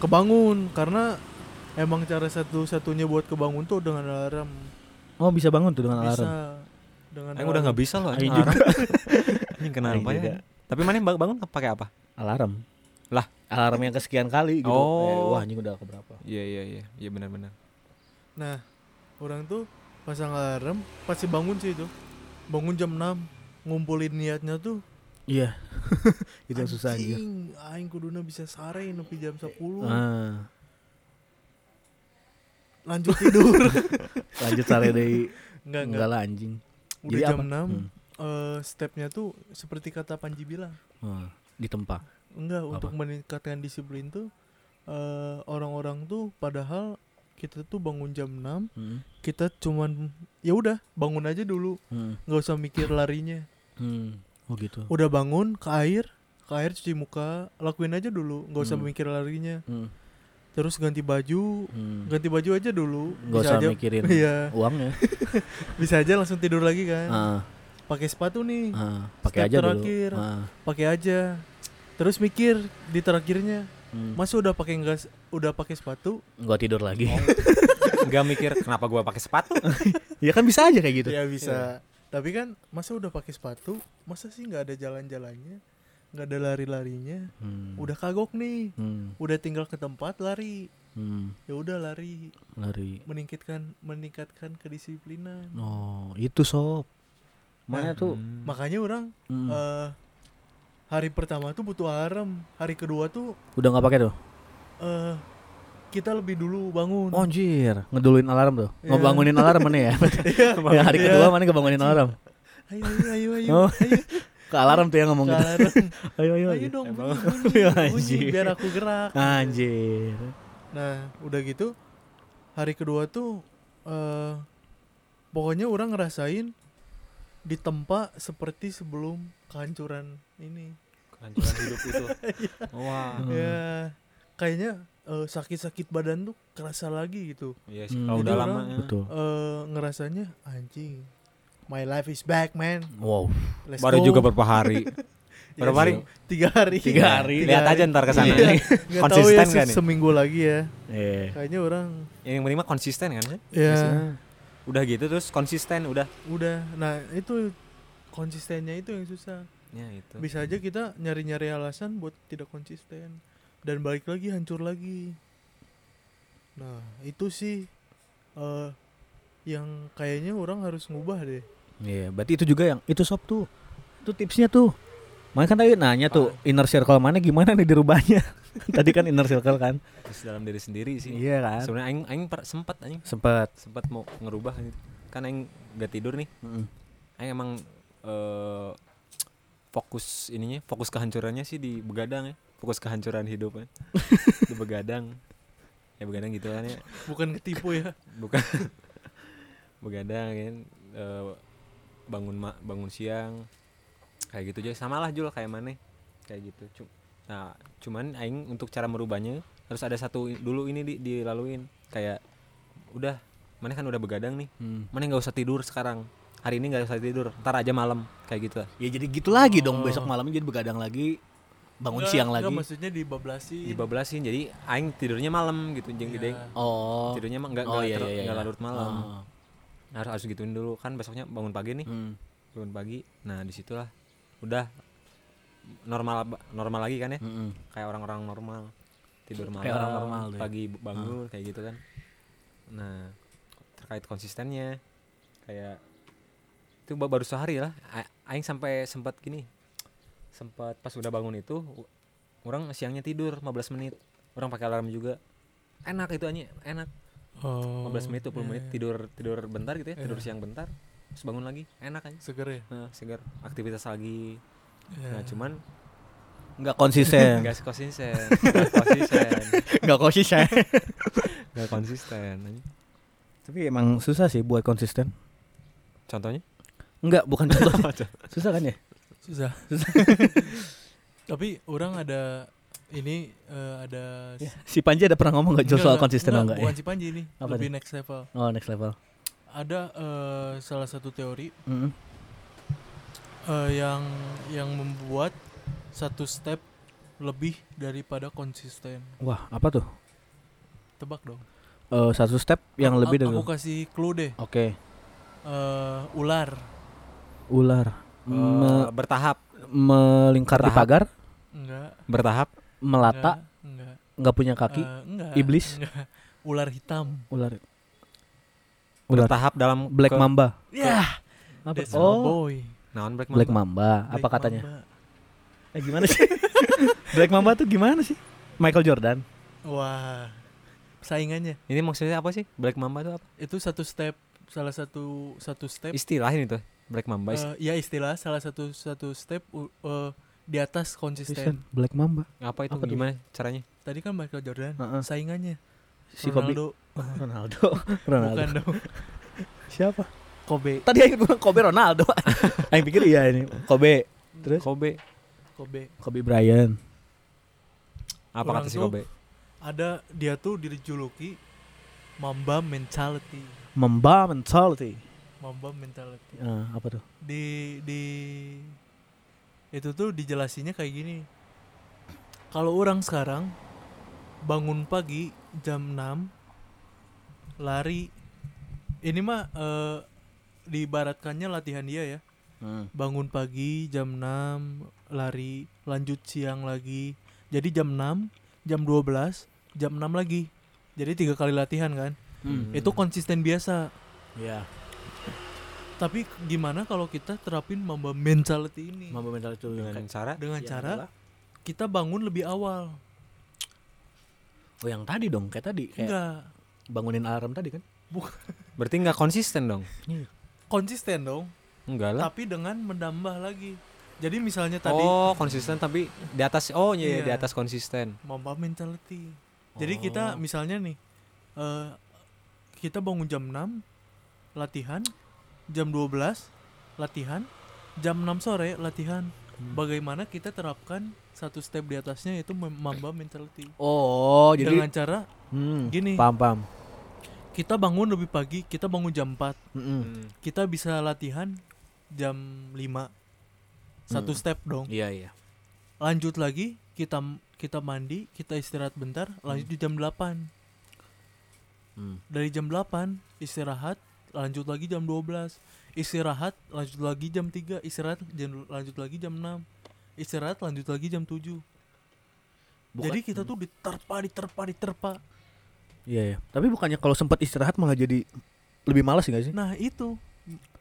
Kebangun karena emang cara satu-satunya buat kebangun tuh dengan alarm. Oh bisa bangun tuh dengan Bisa alarm. dengan Aing udah nggak bisa loh anjing juga. alarm. Anjing kenapa ya? Tapi mana bang- bangun pakai apa? Alarm. Lah. Alarm yang kesekian kali gitu. Oh. Eh, wah anjing udah keberapa? Iya iya iya, iya benar-benar. Nah, orang tuh pasang alarm pasti bangun sih itu. Bangun jam 6 ngumpulin niatnya tuh Iya. Itu yang susah anjing, aing kuduna bisa sare nepi jam 10. Ah, Lanjut tidur. lanjut sare dari enggak enggak. lah anjing. Udah Jadi jam apa? 6 Hmm. eh, stepnya tuh seperti kata Panji bilang. Ah, ditempa. Enggak, Apa? untuk meningkatkan disiplin tuh eh, orang-orang tuh padahal kita tuh bangun jam 6, Hmm. kita cuman ya udah bangun aja dulu, Hmm. nggak usah mikir larinya. Hmm. Oh gitu. Udah bangun ke air, ke air cuci muka, lakuin aja dulu, nggak usah Hmm. mikir larinya. Hmm. Terus ganti baju, Hmm. ganti baju aja dulu. Nggak usah aja, mikirin Iya, uangnya. bisa aja langsung tidur lagi kan. Ah, Pakai sepatu nih, ah, pakai aja dulu. terakhir. Ah, pakai aja. Terus mikir di terakhirnya, hmm. masa udah pakai enggak udah pakai sepatu? Gua tidur lagi. Enggak mikir kenapa gua pakai sepatu. ya kan bisa aja kayak gitu. Ya bisa. Tapi kan masa udah pakai sepatu, masa sih nggak ada jalan-jalannya, nggak ada lari-larinya. Hmm. Udah kagok nih, Hmm. udah tinggal ke tempat lari. Hmm. Ya udah lari, Lari. meningkatkan meningkatkan kedisiplinan. Oh, itu sob. Mana Nah, tuh? Hmm. Makanya orang Hmm. eh, hari pertama tuh butuh alarm, hari kedua tuh Udah nggak pakai tuh? eh kita lebih dulu bangun. Oh, anjir, ngeduluin alarm tuh. Iya. Ngebangunin alarm mana ya? Iya, ya, hari iya. kedua mana ngebangunin alarm? Ayo ayo ayo ayo. Oh. ayo. Ke alarm tuh yang ngomong Ke gitu. alarm. Ayo ayo. Ayo ayo. dong Emang. bunyi, bunyi, bunyi, Anjir. biar aku gerak. Anjir. Nah, udah gitu hari kedua tuh eh pokoknya orang ngerasain ditempa seperti sebelum kehancuran ini. Kehancuran hidup itu. Wah. Hmm. Ya, kayaknya eh, sakit-sakit badan tuh kerasa lagi gitu. Iya sih Hmm. kalau udah lama. ya. Betul. Eh ngerasanya anjing. My life is back, man. Wow. Let's Baru go. juga beberapa hari. Iya berapa hari? Tiga hari. Tiga hari. Lihat aja ntar ke sana. Iya. Tahu Konsisten ya, se- nih? seminggu lagi ya. Eh. Kayaknya orang Yang mah konsisten kan ya. ya Udah gitu terus konsisten udah. udah. Nah, itu konsistennya itu yang susah. Ya itu. Bisa aja kita nyari-nyari alasan buat tidak konsisten dan balik lagi hancur lagi. Nah, itu sih eh yang kayaknya orang harus ngubah deh. Iya, berarti itu juga yang itu sob tuh. Itu tipsnya tuh. Makanya kan tadi nanya tuh inner circle mana gimana nih dirubahnya. tadi kan inner circle kan. Terus dalam diri sendiri sih. Iya kan. Sebenarnya aing aing sempat aing Sempet. sempat mau ngerubah. Kan aing gak tidur nih. Mm. Aing emang eh fokus ininya, fokus kehancurannya sih di begadang ya. Fokus kehancuran hidup ya. di begadang. Ya begadang gitu kan ya. Bukan ketipu ya. Bukan begadang kan eh, bangun ma bangun siang kayak gitu aja sama lah Jul kayak mana kayak gitu Cu- nah cuman aing untuk cara merubahnya harus ada satu dulu ini di, dilaluin kayak udah mana kan udah begadang nih Hmm. mana nggak usah tidur sekarang hari ini nggak usah tidur ntar aja malam kayak gitu lah Ya jadi gitu lagi dong Oh. besok malamnya jadi begadang lagi. Bangun Enggak, siang enggak, lagi. maksudnya dibablasin. dibablasin jadi aing tidurnya malam gitu jeung Iya. gede Oh. tidurnya mah nggak Oh nggak iya iya. nggak iya. larut malam Oh. harus harus gituin dulu kan besoknya bangun pagi nih Hmm. bangun pagi nah di situlah udah normal normal lagi kan ya Mm-mm. kayak orang-orang normal tidur malam Kayak orang normal pagi b- bangun kayak gitu kan nah terkait konsistennya kayak itu ba- baru sehari lah A- aing sampai sempat gini sempat pas udah bangun itu orang siangnya tidur 15 menit orang pakai alarm juga enak itu aja enak Oh, 15 menit 20 menit iya, tidur tidur bentar gitu ya tidur Iya. siang bentar terus bangun lagi enak aja seger ya. nah, segar aktivitas lagi Iya. nah cuman Nggak konsisten. nggak konsisten nggak konsisten Nggak konsisten. nggak konsisten. Tapi emang susah sih buat konsisten. contohnya Enggak, bukan contoh. susah kan ya? Susah. Tapi orang ada ini eh, ada Ya, Si Panji ada pernah ngomong Jul Enggak, soal enggak, konsisten atau enggak ya? Bukan si Panji ini, Apa lebih next level. Oh next level. Ada eh, salah satu teori Mm. eh, yang yang membuat satu step lebih daripada konsisten. Wah, apa tuh? Tebak dong. Eh, satu step yang A- lebih dari Aku kasih clue deh. Oke, Eh, ular. ular Eh, Me- bertahap, melingkar di bertahap. pagar, Enggak. bertahap. melata, Enggak. Enggak. nggak punya kaki, Eh, enggak. Iblis? Enggak. Ular hitam. ular. Ular. Bertahap dalam Black ke- Mamba. Ya. Apa? Oh, boy. Naon Black Mamba? Black Mamba. Apa Black katanya? Mamba. Eh gimana sih? Black Mamba tuh gimana sih? Michael Jordan. Wah. Saingannya Ini maksudnya apa sih? Black Mamba itu apa? itu satu step salah satu satu step Istilah ini tuh. Black Mamba. is- eh, ya istilah salah satu satu step uh, di atas konsisten. Black Mamba. apa itu? apa? Gimana caranya? Tadi kan Michael Jordan, Heeh. saingannya Si Kobe. Ronaldo, Ronaldo. Ronaldo. bukan dong. Siapa? Kobe, Tadi yang bilang Kobe Ronaldo. Aing pikir iya ini. Kobe. Terus Kobe. Kobe. Kobe Bryant. Apa Orang kata si Kobe? Ada dia tuh dijuluki Mamba mentality. Mamba mentality. Mamba mentality. Ah, apa tuh? Di di itu tuh dijelasinnya kayak gini. Kalau orang sekarang bangun pagi jam 6 lari ini mah eh, diibaratkannya latihan dia ya. Hmm. Bangun pagi jam 6 lari, lanjut siang lagi. Jadi jam 6, jam 12, jam 6 lagi. Jadi tiga kali latihan kan. Hmm. Itu konsisten biasa. Iya. Tapi gimana kalau kita terapin mamba mentality ini? Mamba mentality itu Dengan cara Dengan Yang cara adalah- kita bangun lebih awal. Oh yang tadi dong, kayak tadi kayak Enggak. bangunin alarm tadi kan? berarti nggak konsisten dong. Konsisten dong, Enggak lah. tapi dengan menambah lagi. Jadi misalnya tadi Oh, konsisten tapi di atas oh iya, iya, di Iya. atas konsisten. mamba mentality. Jadi kita Oh. misalnya nih eh kita bangun jam 6 latihan, jam 12 latihan, jam 6 sore latihan. Hmm. Bagaimana kita terapkan satu step di atasnya yaitu mamba mentality. Oh, jadi Dengan cara hmm, gini. Paham, paham. kita bangun lebih pagi, kita bangun jam 4. Mm-mm. Hmm. Kita bisa latihan jam 5. Satu Hmm. step dong. Iya, iya. Lanjut lagi kita kita mandi, kita istirahat bentar, lanjut di jam 8. Hmm. Dari jam 8 istirahat, lanjut lagi jam 12. Istirahat, lanjut lagi jam 3, istirahat jam, lanjut lagi jam 6. Istirahat lanjut lagi jam 7. Bukan- Jadi kita tuh diterpa, diterpa, diterpa. Iya, iya. Tapi bukannya kalau sempat istirahat malah jadi lebih malas gak sih? Nah, itu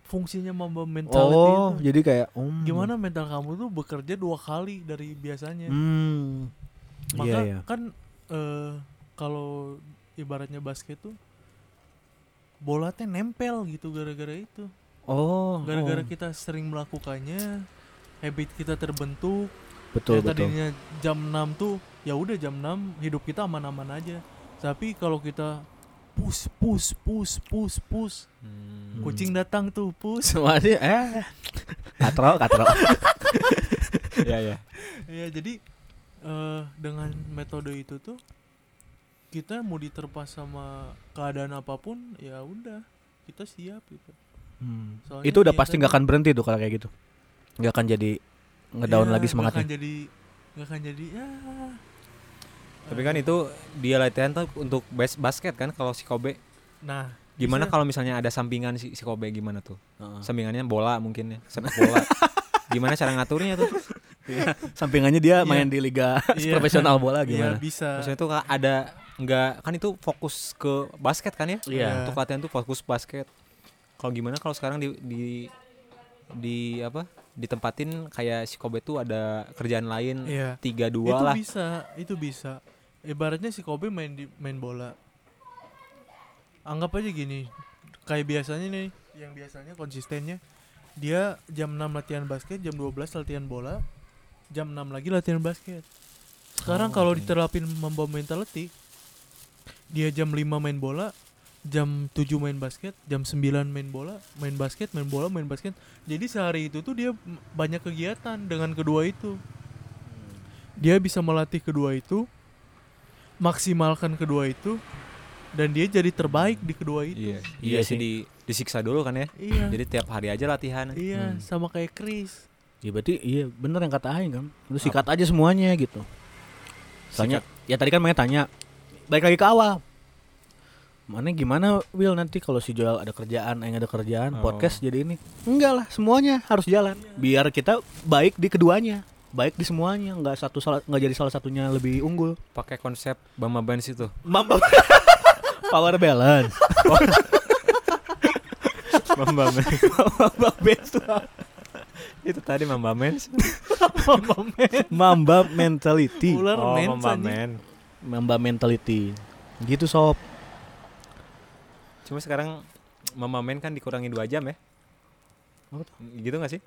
fungsinya mamba mentality Oh, itu. jadi kayak um, Gimana mental kamu tuh bekerja dua kali dari biasanya. Hmm. Maka Iya, iya. kan eh, kalau ibaratnya basket tuh bola teh nempel gitu gara-gara itu. Oh, Gara-gara oh. kita sering melakukannya, habit kita terbentuk. betul yang betul. tadinya jam 6 tuh ya udah jam 6 hidup kita aman-aman aja. Tapi kalau kita push push push push push Hmm. kucing datang tuh push. Semuanya eh katro katro. Iya, iya. ya jadi eh dengan metode itu tuh kita mau diterpa sama keadaan apa pun ya udah kita siap gitu. Hmm. Soalnya Itu udah pasti nggak akan berhenti tuh kalau kayak gitu. Nggak akan jadi ngedown Ya, lagi nggak semangatnya. akan jadi nggak akan jadi ya. Tapi kan itu dia latihan tuh untuk bas basket kan kalau si Kobe. Nah, Gimana kalau misalnya ada sampingan si, si Kobe gimana tuh? Heeh. Sampingannya bola mungkin ya, sepak bola. gimana cara ngaturnya tuh? Sampingannya dia Iya. main di liga Iya. profesional bola Iya, gimana? bisa. Maksudnya tuh ka- ada nggak kan itu fokus ke basket kan ya? Iya. Untuk latihan tuh fokus basket. Kalau gimana kalau sekarang di di di apa? Ditempatin kayak si Kobe tuh ada kerjaan lain Iya. tiga itu dua lah. bisa, itu bisa. Ibaratnya si Kobe main di main bola. Anggap aja gini, kayak biasanya nih, yang biasanya konsistennya dia jam 6 latihan basket, jam 12 latihan bola, jam 6 lagi latihan basket. Sekarang Oh, kalau oke. diterapin membawa mentality, dia jam 5 main bola, jam 7 main basket, jam 9 main bola, main basket, main bola, main basket. Jadi sehari itu tuh dia banyak kegiatan dengan kedua itu. Dia bisa melatih kedua itu, maksimalkan kedua itu, dan dia jadi terbaik di kedua itu. Iya, Iya iya sih sih. di disiksa dulu kan ya. Iya. Jadi tiap hari aja latihan. iya, Hmm. sama kayak Chris. Ya berarti iya bener yang kata Aing kan. Lu sikat aja semuanya gitu. Soalnya ya tadi kan Maya tanya Baik lagi ke awal Mana gimana Will nanti kalau si Joel ada kerjaan, Aing ada kerjaan, Oh. podcast jadi ini Enggak lah, semuanya harus jalan Biar kita baik di keduanya Baik di semuanya, nggak satu salah nggak jadi salah satunya lebih unggul pakai konsep Bama Benz itu. Mamba Power balance Mamba Benz. Mamba best itu tadi Mamba Benz. Mamba mentality Ular Oh, mens, Mamba. Men. Mamba mentality Gitu sob Cuma sekarang Mamba Men kan dikurangi dua jam ya. Gitu gak sih?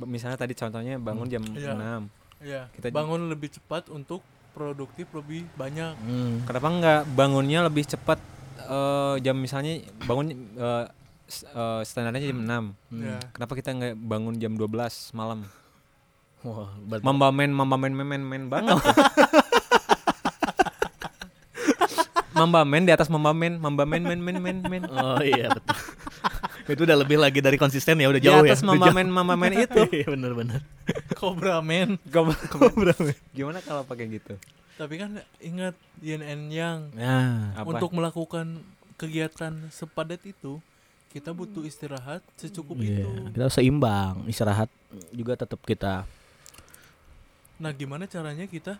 Misalnya tadi contohnya bangun jam Iya. 6. Iya. Kita- bangun lebih cepat untuk produktif lebih banyak. hmm. Kenapa enggak bangunnya lebih cepat eh, jam misalnya bangun eh, eh, standarnya jam 6. Hmm. Iya. Kenapa kita nggak bangun jam 12 malam? Wah, Mamba men, mamba men, men, men, men banget. mamba men di atas mamba men, mamba men, men, men, men, men. Oh iya betul. itu udah lebih lagi dari konsisten ya, udah Di jauh ya. atas udah mamba men, mamba men itu. Iya benar-benar. Cobra Man. Gimana kalau pakai gitu? Tapi kan ingat yin and yang Nah, Apa? untuk melakukan kegiatan sepadat itu kita butuh istirahat secukup iya, itu. kita seimbang, istirahat juga tetap kita. Nah, gimana caranya kita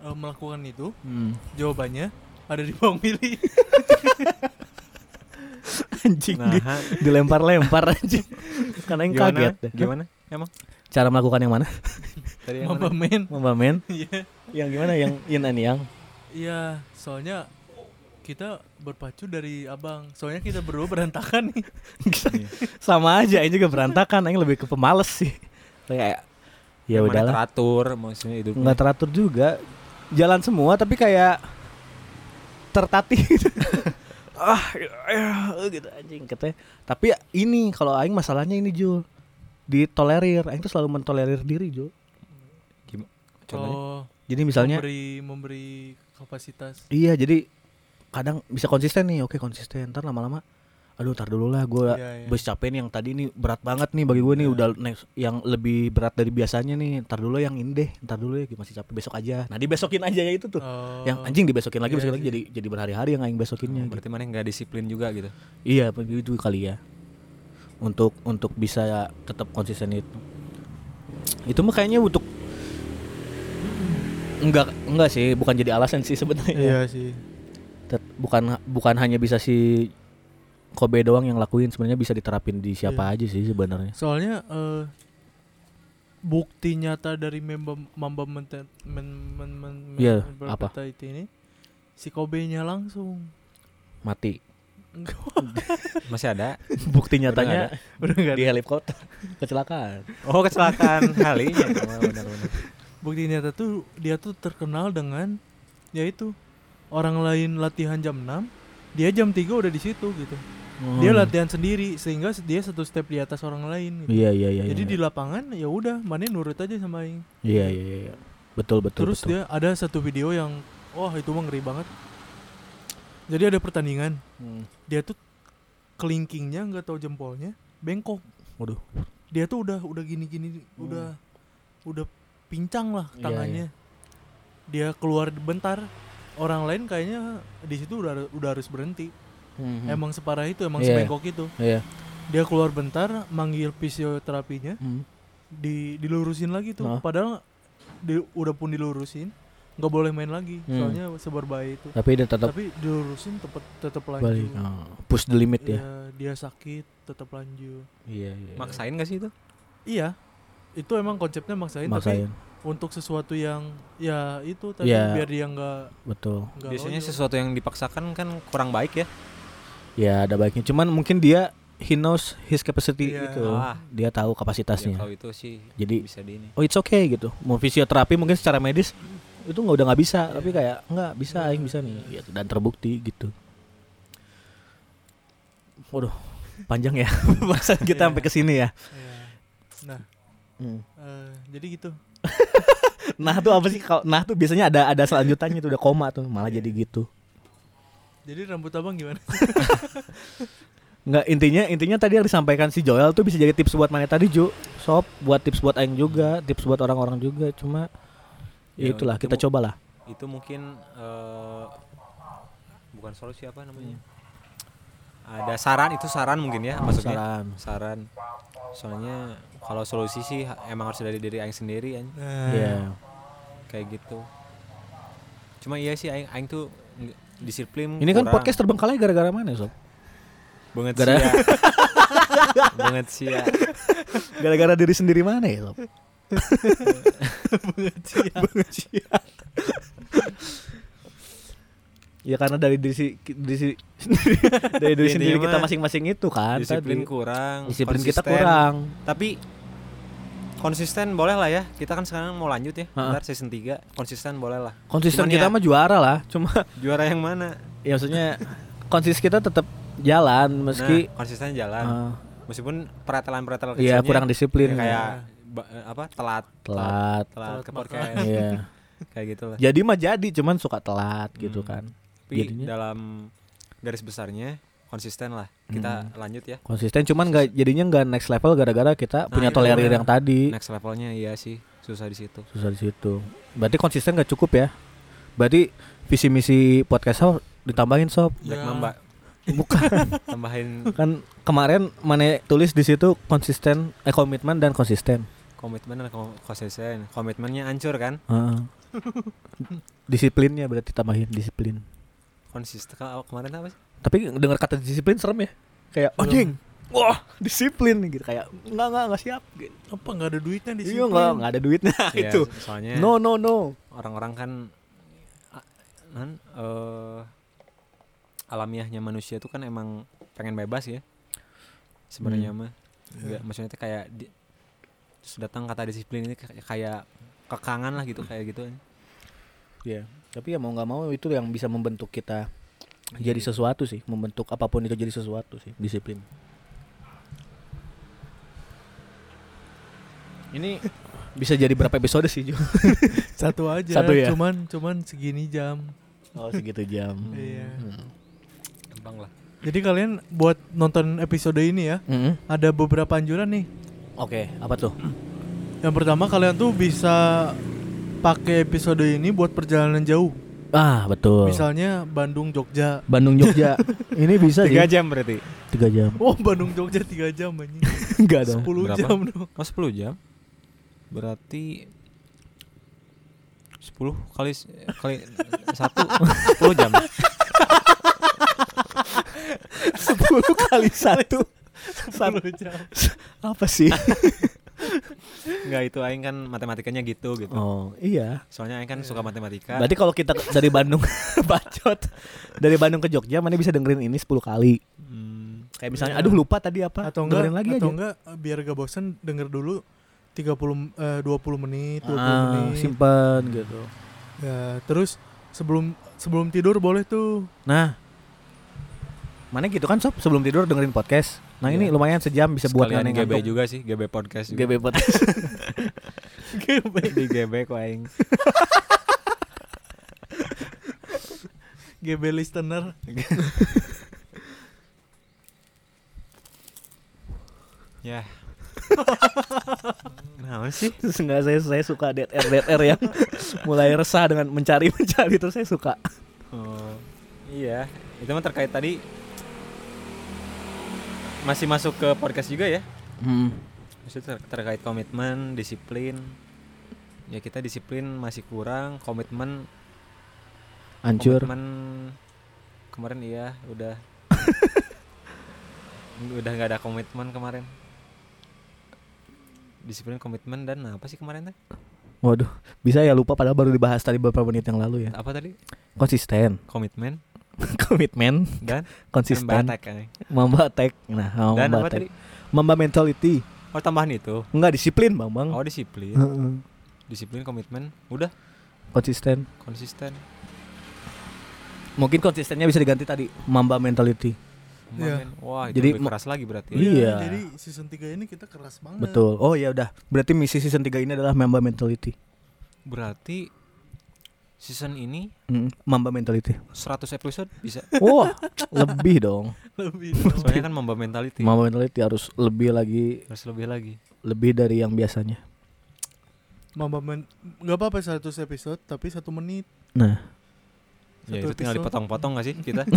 eh, melakukan itu? Hmm. Jawabannya ada di Bang Willy. Anjing Nah, di- dilempar-lempar anjing. Karena yang gimana? kaget deh. Gimana? Emang? Cara melakukan yang mana? Tadi yang Mamba? Men. Mamba men? Iya. Yang gimana? Yang yin and yang? Iya, soalnya kita berpacu dari abang. Soalnya kita berdua berantakan nih. Iya. Sama aja, ini juga berantakan. Aing lebih ke pemales sih. Kayak ya udahlah. teratur maksudnya hidupnya. nggak teratur juga jalan semua tapi kayak tertatih gitu. ah ya, gitu anjing katanya tapi ya ini kalau aing masalahnya ini Jul ditolerir aing tuh selalu mentolerir diri Jul Gimana? Contohnya? Oh, jadi misalnya memberi memberi kapasitas. iya jadi kadang bisa konsisten nih oke konsisten ntar lama-lama aduh tar dulu lah gue Iya, iya. bus capek nih yang tadi nih berat banget nih bagi gue nih Iya. udah next yang lebih berat dari biasanya nih ntar dulu yang ini deh ntar dulu ya masih capek besok aja nah dibesokin aja ya itu tuh Oh, yang anjing dibesokin lagi Iya besokin lagi sih. jadi jadi berhari-hari yang aing besokinnya gitu. Berarti mana nggak disiplin juga gitu. iya begitu kali ya untuk untuk bisa tetap konsisten itu itu mah kayaknya untuk enggak enggak sih bukan jadi alasan sih sebenarnya Iya sih. Bukan bukan hanya bisa si Kobe doang yang lakuin sebenarnya bisa diterapin di siapa Iya. aja sih sebenarnya Soalnya eh bukti nyata dari member Mamba Menten men, men, men, men- Iya, men- apa? Mentality ini si Kobe-nya langsung. mati Masih ada. bukti nyatanya udah enggak di helikopter kecelakaan Oh kecelakaan halinya. Oh, benar-benar. Bukti nyata tuh dia tuh terkenal dengan yaitu orang lain latihan jam 6, dia jam 3 udah di situ gitu. Dia Hmm. latihan sendiri sehingga dia satu step di atas orang lain gitu. iya iya iya Jadi iya. di lapangan ya udah, mana nurut aja sama aing. iya iya iya, iya. betul betul Terus betul. dia ada satu video yang wah itu mah ngeri banget. Jadi ada pertandingan, Hmm. dia tuh kelingkingnya nggak tahu jempolnya bengkok. Waduh. Dia tuh udah udah gini-gini udah udah pincang lah Iya, tangannya. Dia keluar bentar. Orang lain kayaknya di situ udah udah harus berhenti. Hmm. Emang separah itu, emang Iya. sebengkok itu. iya Dia keluar bentar, manggil fisioterapinya, Hmm. di dilurusin lagi tuh. Hah? Padahal di, udah pun dilurusin, nggak boleh main lagi. Hmm. Soalnya seberbahaya itu. tapi dia tetap Tapi dilurusin tetap tetap lanjut. balik Oh, push the limit ya Iya, dia sakit tetap lanjut. iya iya Maksain gak sih itu? Iya. Itu emang konsepnya maksain, tapi maksain untuk sesuatu yang ya itu tadi Iya. biar dia nggak betul nggak Biasanya loyo. sesuatu yang dipaksakan kan kurang baik ya. ya ada baiknya cuman mungkin dia he knows his capacity Iya. gitu Ah. dia tahu Ya, kapasitasnya kalau itu sih Jadi- bisa di ini. oh it's okay gitu mau fisioterapi mungkin secara medis itu nggak udah nggak bisa Iya. tapi kayak nggak bisa Iya. aing bisa nih gitu dan terbukti gitu waduh panjang ya bahasan kita Iya. sampai ke sini ya Iya. Nah, Hmm. eh, jadi gitu. Nah tuh apa sih? Kalau nah tuh biasanya ada ada selanjutannya tuh udah koma tuh malah Iya. jadi gitu. Jadi rambut abang gimana? Nggak intinya intinya tadi yang disampaikan si Joel tuh bisa jadi tips buat mana tadi Ju Sob buat tips buat Aing juga tips buat orang-orang juga. Cuma ya itulah itu kita cobalah. itu mungkin eh, bukan solusi apa namanya ada saran itu saran mungkin ya maksudnya Saran. saran soalnya kalau solusi sih emang harus dari diri aing sendiri anj. Nah, Iya. kayak gitu cuma iya sih aing aing tuh disiplin Ini kan kurang. podcast terbengkalai gara-gara mana, Sob? banget gara- sia banget sia Gara-gara diri sendiri mana ya, Sob? Ya karena dari diri si, diri si- dari diri sendiri kita masing-masing itu kan disiplin tadi. kurang Disiplin kita konsisten. kurang. tapi konsisten boleh lah ya kita kan sekarang mau lanjut ya Ha-ha. ntar season 3 konsisten boleh lah Konsisten Cuman kita ya- mah juara lah. Cuma juara yang mana ya maksudnya konsisten kita tetap jalan meski nah, konsisten jalan eh, meskipun peratelan-peratelan Iya, kurang disiplin. ya kayak eh, apa telat telat. telat ke Telat podcast Iya. kayak gitu lah Jadi mah jadi cuman suka telat gitu Hmm. kan. Tapi jadinya- dalam garis besarnya konsisten lah kita lanjut ya Konsisten cuman nggak jadinya nggak next level gara-gara kita Nah, punya tolerir yang tadi. next levelnya iya sih susah di situ Susah di situ. Berarti konsisten nggak cukup ya? Berarti visi misi podcast sob ditambahin sob. Ya. Mamba Bukan tambahin kan kemarin mana tulis di situ konsisten eh komitmen dan konsisten. komitmen dan ko- konsisten komitmennya hancur kan Heeh. Disiplinnya berarti tambahin disiplin. Konsisten kalau kemarin apa sih Tapi dengar kata disiplin serem ya. Kayak anjing. Wah, disiplin gitu kayak enggak enggak enggak siap gitu. apa nggak ada duitnya di Iya enggak enggak ada duitnya Iya, itu. soalnya No no no. orang-orang kan kan eh, alamiahnya manusia itu kan emang pengen bebas ya sebenarnya Hmm. mah Nggak, maksudnya tuh kayak di, terus datang kata disiplin ini kayak, kayak kekangan lah gitu kayak gitu Iya. Tapi ya mau nggak mau itu yang bisa membentuk kita jadi sesuatu sih, membentuk apa pun itu jadi sesuatu sih, disiplin. Ini bisa jadi berapa episode sih, Jo? satu aja Satu ya? cuman cuman segini jam Oh, segitu jam. Iya. Hmm. gampang lah jadi kalian buat nonton episode ini ya Mm-mm. ada beberapa anjuran nih Oke, apa tuh? yang pertama kalian tuh bisa pakai episode ini buat perjalanan jauh Ah, betul. misalnya Bandung Jogja Bandung Jogja. ini bisa sih. tiga jam berarti Tiga jam. oh Bandung Jogja tiga jam anjing Enggak dong. 10 Berapa? jam dong oh 10 jam berarti 10 kali kali satu 10 jam 10 kali satu. 10 jam apa sih? Enggak itu aing kan matematikanya gitu gitu Oh, iya. soalnya aing kan suka matematika Berarti kalau kita dari Bandung bacot dari Bandung ke Jogja mana bisa dengerin ini 10 kali. Hmm, Kayak misalnya Iya. aduh lupa tadi apa. atau enggak dengerin lagi atau aja. enggak biar gak bosan denger dulu 30 eh, 20 menit 20 Ah, menit simpen gitu. ya terus sebelum sebelum tidur boleh tuh Nah, mana gitu kan sob sebelum tidur dengerin podcast. Nah ini Iya. lumayan sejam bisa buat sekalian GB ngantuk. juga sih GB podcast juga. GB podcast. di GB kok aing GB listener ya nah sih Terus enggak saya saya suka dead air dead air yang mulai resah dengan mencari mencari terus saya suka. oh, iya itu mah terkait tadi masih masuk ke podcast juga ya? Hmm. Ter- terkait komitmen disiplin. Ya kita disiplin masih kurang komitmen. Hancur. komitmen kemarin iya udah. Udah nggak ada komitmen kemarin. Disiplin komitmen dan apa sih kemarin teh Waduh, bisa ya lupa padahal baru dibahas tadi beberapa menit yang lalu ya. apa tadi? Konsisten, komitmen komitmen, dan konsisten, mamba attack. Nah, oh, dan mamba apa tadi attack. Mamba mentality. oh tambahan itu Enggak disiplin, Bang, Bang. oh disiplin Heeh. disiplin komitmen udah Konsisten. konsisten Mungkin konsistennya bisa diganti tadi, mamba mentality. Iya. Kemarin. wah itu Jadi lebih keras lagi berarti Iya. jadi season 3 ini kita keras banget Betul. Oh ya udah. Berarti misi season 3 ini adalah mamba mentality. berarti season ini Mm, mamba mentality. 100 episode bisa Wah, lebih dong. lebih dong. soalnya kan mamba mentality Mamba mentality harus lebih lagi, harus lebih lagi lebih dari yang biasanya. Mamba men nggak apa-apa 100 episode tapi satu menit Nah, Ya Satu itu tinggal episode. dipotong-potong gak sih kita?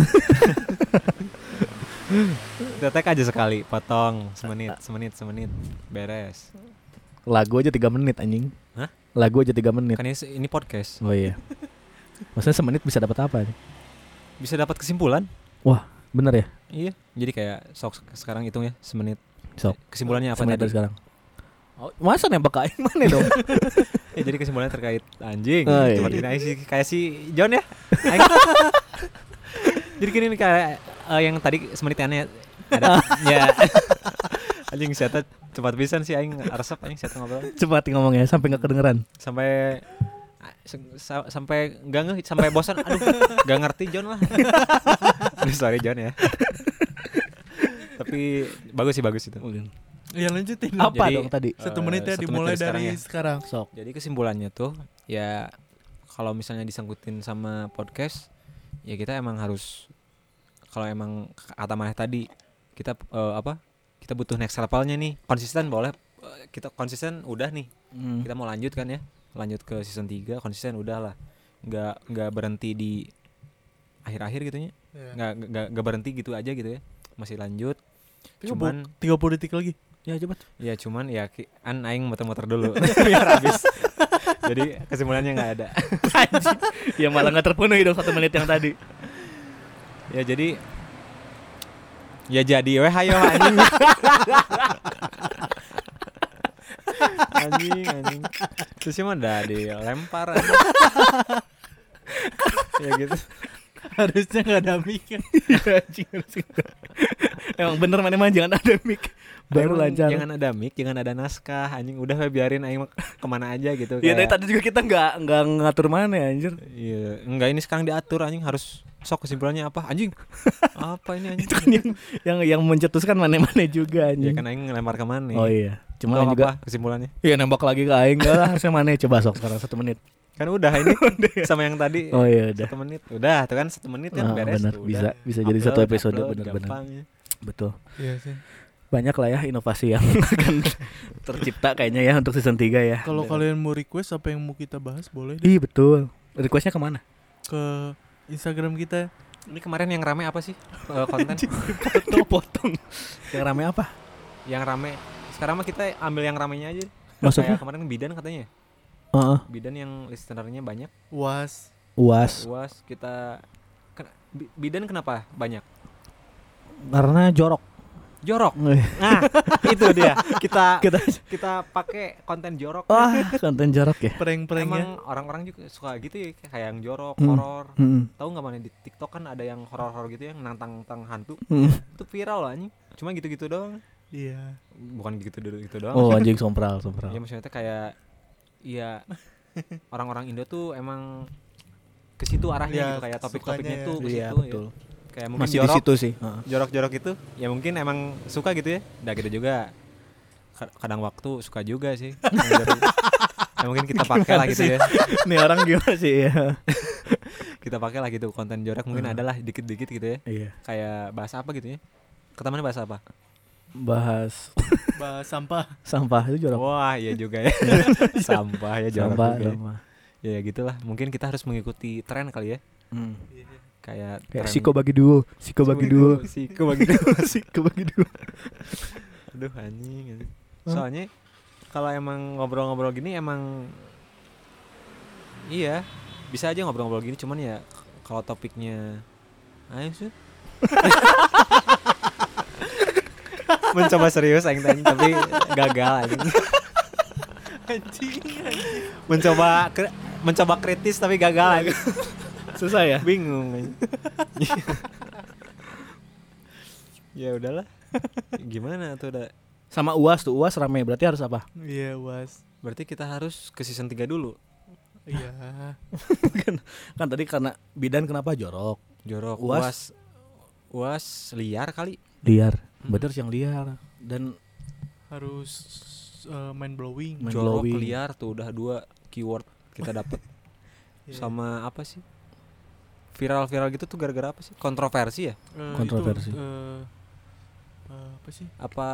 kita tag aja sekali, potong semenit, semenit, semenit, beres. lagu aja tiga menit anjing. Hah? Lagu aja tiga menit. Kan ini, ini podcast, Oh iya. Maksudnya semenit bisa dapat apa nih? bisa dapat kesimpulan. Bener ya? Iya, jadi kayak sok sekarang hitung ya semenit. Sok. Kesimpulannya apa Semenit tadi? sekarang. Oh, masa nembak ke aing mana dong? Ya, jadi kesimpulannya terkait anjing. Oh, iya. Cuma aja sih kayak si John ya. Jadi gini nih kayak eh, yang tadi semenitannya ada ya. Anjing siapa cepat pisan sih aing resep aing siapa ngobrol Cepat ngomongnya sampai nggak kedengeran. sampai sampai enggak ngeh sampai bosan aduh enggak ngerti John lah. Aduh, sorry John ya. Tapi bagus sih bagus itu. Ya lanjutin. Apa Jadi, dong tadi? Satu Eh, menit ya satu menit dimulai dari sekarang ya. sekarang. Sok. Jadi kesimpulannya tuh ya kalau misalnya disangkutin sama podcast ya kita emang harus kalau emang kata Maneh tadi kita eh, apa? Kita butuh next levelnya nih. Konsisten boleh Eh, kita konsisten udah nih. Hmm. Kita mau lanjut kan ya? Lanjut ke season 3 konsisten udah lah. Nggak nggak berhenti di akhir-akhir gitu ya. Nggak nggak nggak berhenti gitu aja gitu ya. Masih lanjut. Cuman 30 detik lagi. Ya cepat. Ya cuman ya an aing muter-muter dulu biar habis. Jadi kesimpulannya nggak ada. ya malah nggak terpenuhi dong satu menit yang tadi. Ya jadi ya jadi weh hayo anjing. anjing anjing. Terus cuma udah dilempar ya gitu. Harusnya nggak ada mic. Anjing, harus enggak. Emang bener mana mah jangan ada mic. Baru Emang lancar. Jangan ada mic, jangan ada naskah anjing. Udah biarin aing ke mana aja gitu. Ya dari kayak- tadi juga kita nggak nggak ngatur mana ya anjir. Iya, enggak ini sekarang diatur anjing harus sok kesimpulannya apa? Anjing. apa ini anjing? Itu kan yang yang yang mencetuskan mana-mana juga Ya anjing. kan aing ngelempar ke mana? Oh iya. Cuma juga apa kesimpulannya? Iya nembak lagi ke aing enggak lah harusnya mana coba sok sekarang satu menit. Kan udah ini sama yang tadi Oh iya udah. satu menit. Udah, tuh kan satu menit kan Ah, beres. bener, tuh, bisa- udah. bisa jadi satu episode, upload, bener-bener. ya. Betul. Iya sih. Banyak lah ya inovasi yang akan tercipta kayaknya ya untuk season 3 ya. Kalau kalian mau request apa yang mau kita bahas boleh deh Ih betul. Requestnya ke mana? ke Instagram kita. Ini kemarin yang rame apa sih eh, konten? Potong potong. Yang rame apa? yang rame. Sekarang mah kita ambil yang ramenya aja. Maksudnya? Kayak kemarin bidan katanya. Heeh. Bidan yang listenernya banyak. Was. UAS Luas kita bidan kenapa banyak? karena jorok. Jorok. Nah, itu dia. Kita Kita kita pakai konten jorok. wah konten jorok ya. Prank-pranknya. Emang orang-orang juga suka gitu ya kayak yang jorok, Hmm. horor. Hmm. Tahu nggak mana di TikTok kan ada yang horor-horor gitu yang nantang-nantang hantu. Hmm. Itu viral loh anjing. Cuma gitu-gitu doang. Iya. Bukan gitu dulu gitu doang. Oh anjing sompral sompral. Ya maksudnya tuh kayak iya orang-orang Indo tuh emang ke situ arahnya Ya, gitu kayak topik-topiknya sukanya tuh ke Iya situ ya. Kayak mungkin Masih di jorok, situ sih. Jorok-jorok itu ya mungkin emang suka gitu ya. Udah gitu juga. Ka- Kadang waktu suka juga sih. Ya mungkin kita pakai lah gitu ya. Nih orang gimana sih ya? Kita pakai lah gitu konten jorok mungkin Hmm. adalah dikit-dikit gitu ya. Iya. Kayak bahas apa gitu ya. Ketemannya bahas apa? Bahas Bahas sampah. sampah itu jorok. Wah, iya juga ya. Sampah ya jorok sampah, juga ya. sampah. Ya, ya gitulah. Mungkin kita harus mengikuti tren kali ya. Hmm. Kayak tren- siko bagi duo, siko bagi duo, Siko bagi duo. siko bagi duo. Aduh anjing. Soalnya kalau emang ngobrol-ngobrol gini emang iya, bisa aja ngobrol-ngobrol gini cuman ya kalau topiknya ayo sih. Mencoba serius aing tadi tapi gagal anjing. Anjing. Mencoba mencoba kritis tapi gagal anjing. Susah ya? Bingung ya udahlah. Gimana tuh udah Sama UAS tuh, UAS rame berarti harus apa? Iya, was. Berarti kita harus ke season 3 dulu. Iya. Kan tadi karena bidan kenapa jorok? Jorok Uas? uas uas liar kali. Liar. Hmm. Bener sih yang liar. Dan Harus eh, mind blowing. Mind Jorok blowing. liar tuh udah dua keyword kita dapat. Iya. Sama apa sih? Viral-viral gitu tuh gara-gara apa sih? Kontroversi ya? Eh, Kontroversi. Itu, eh, eh, apa sih? Apa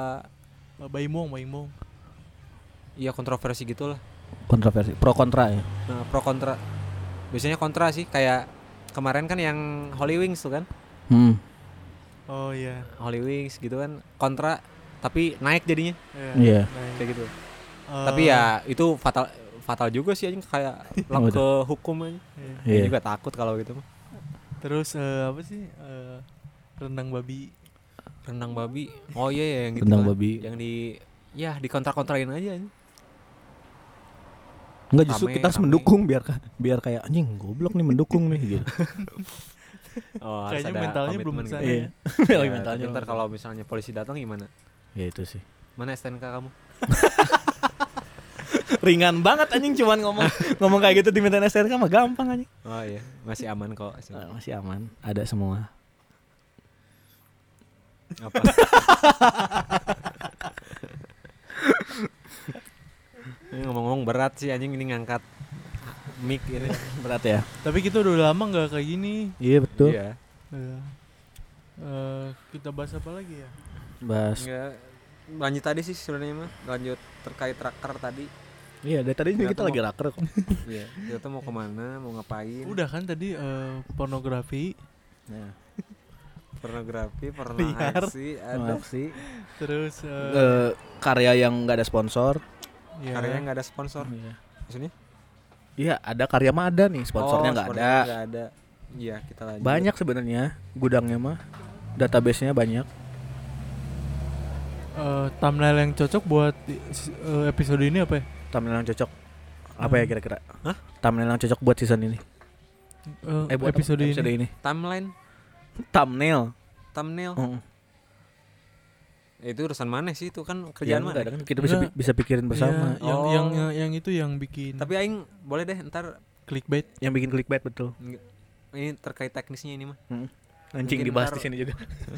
Eh, Baimong, Baimong. ya kontroversi gitu lah. kontroversi, pro kontra ya. Nah, pro kontra. biasanya kontra sih kayak kemarin kan yang Holy Wings tuh kan Hmm. Oh iya. Holy Wings gitu kan kontra tapi naik jadinya Iya. Nah, kayak gitu eh, tapi ya itu fatal fatal juga sih anjing kayak ke hukum aja iya. Iya. juga takut kalau gitu mah Terus eh, apa sih? Eh, rendang babi. rendang babi oh iya ya yang gitu Rendang kan. babi. yang di ya di kontra kontrain aja anjing. Enggak justru Rame, kita harus rame. mendukung biar biar kayak anjing goblok nih mendukung nih gitu. oh, Kayaknya mentalnya belum ke sana gitu. ya. Iya. Ya, mentalnya tapi ntar kalau misalnya polisi datang gimana Ya itu sih. mana STNK kamu Ringan banget anjing cuman ngomong ngomong kayak gitu dimintain STNK mah gampang anjing. oh iya masih aman kok Masih aman, ada semua. apa ini ngomong-ngomong berat sih anjing ini ngangkat mic ini Berat ya? Tapi kita udah lama nggak kayak gini. Iya betul. iya Iya. Eh, kita bahas apa lagi ya? Bahas. Enggak lanjut tadi sih sebenarnya mah lanjut terkait raker tadi Iya, dari tadi juga kita mau- lagi raker kok. iya kita tuh mau ke mana mau ngapain Udah kan tadi eh, pornografi, Nah, pornografi pernah Liar. aksi ada sih. terus eh, Eh, karya yang nggak ada sponsor. ya, karyanya nggak ada sponsor Iya. maksudnya Iya, ada karya mah ada nih, sponsornya Oh, nggak sponsornya ada. nggak ada iya kita lanjut Banyak sebenarnya gudangnya mah. Database-nya banyak. eh, thumbnail yang cocok buat eh, episode ini apa ya? Thumbnail yang cocok. Apa ya kira-kira? Hah? Thumbnail yang cocok buat season ini. Eh, Eh, buat episode, episode ini. ini. timeline Thumbnail. thumbnail. Ya, itu urusan mana sih itu kan Kerjaan kerjaan mana kan kita bisa Enggak. bisa pikirin bersama. Iya, yang, Oh. yang yang yang itu yang bikin tapi aing boleh deh ntar clickbait. Yang bikin clickbait betul. ini terkait teknisnya ini mah Anjing Mungkin dibahas ntar- di sini juga.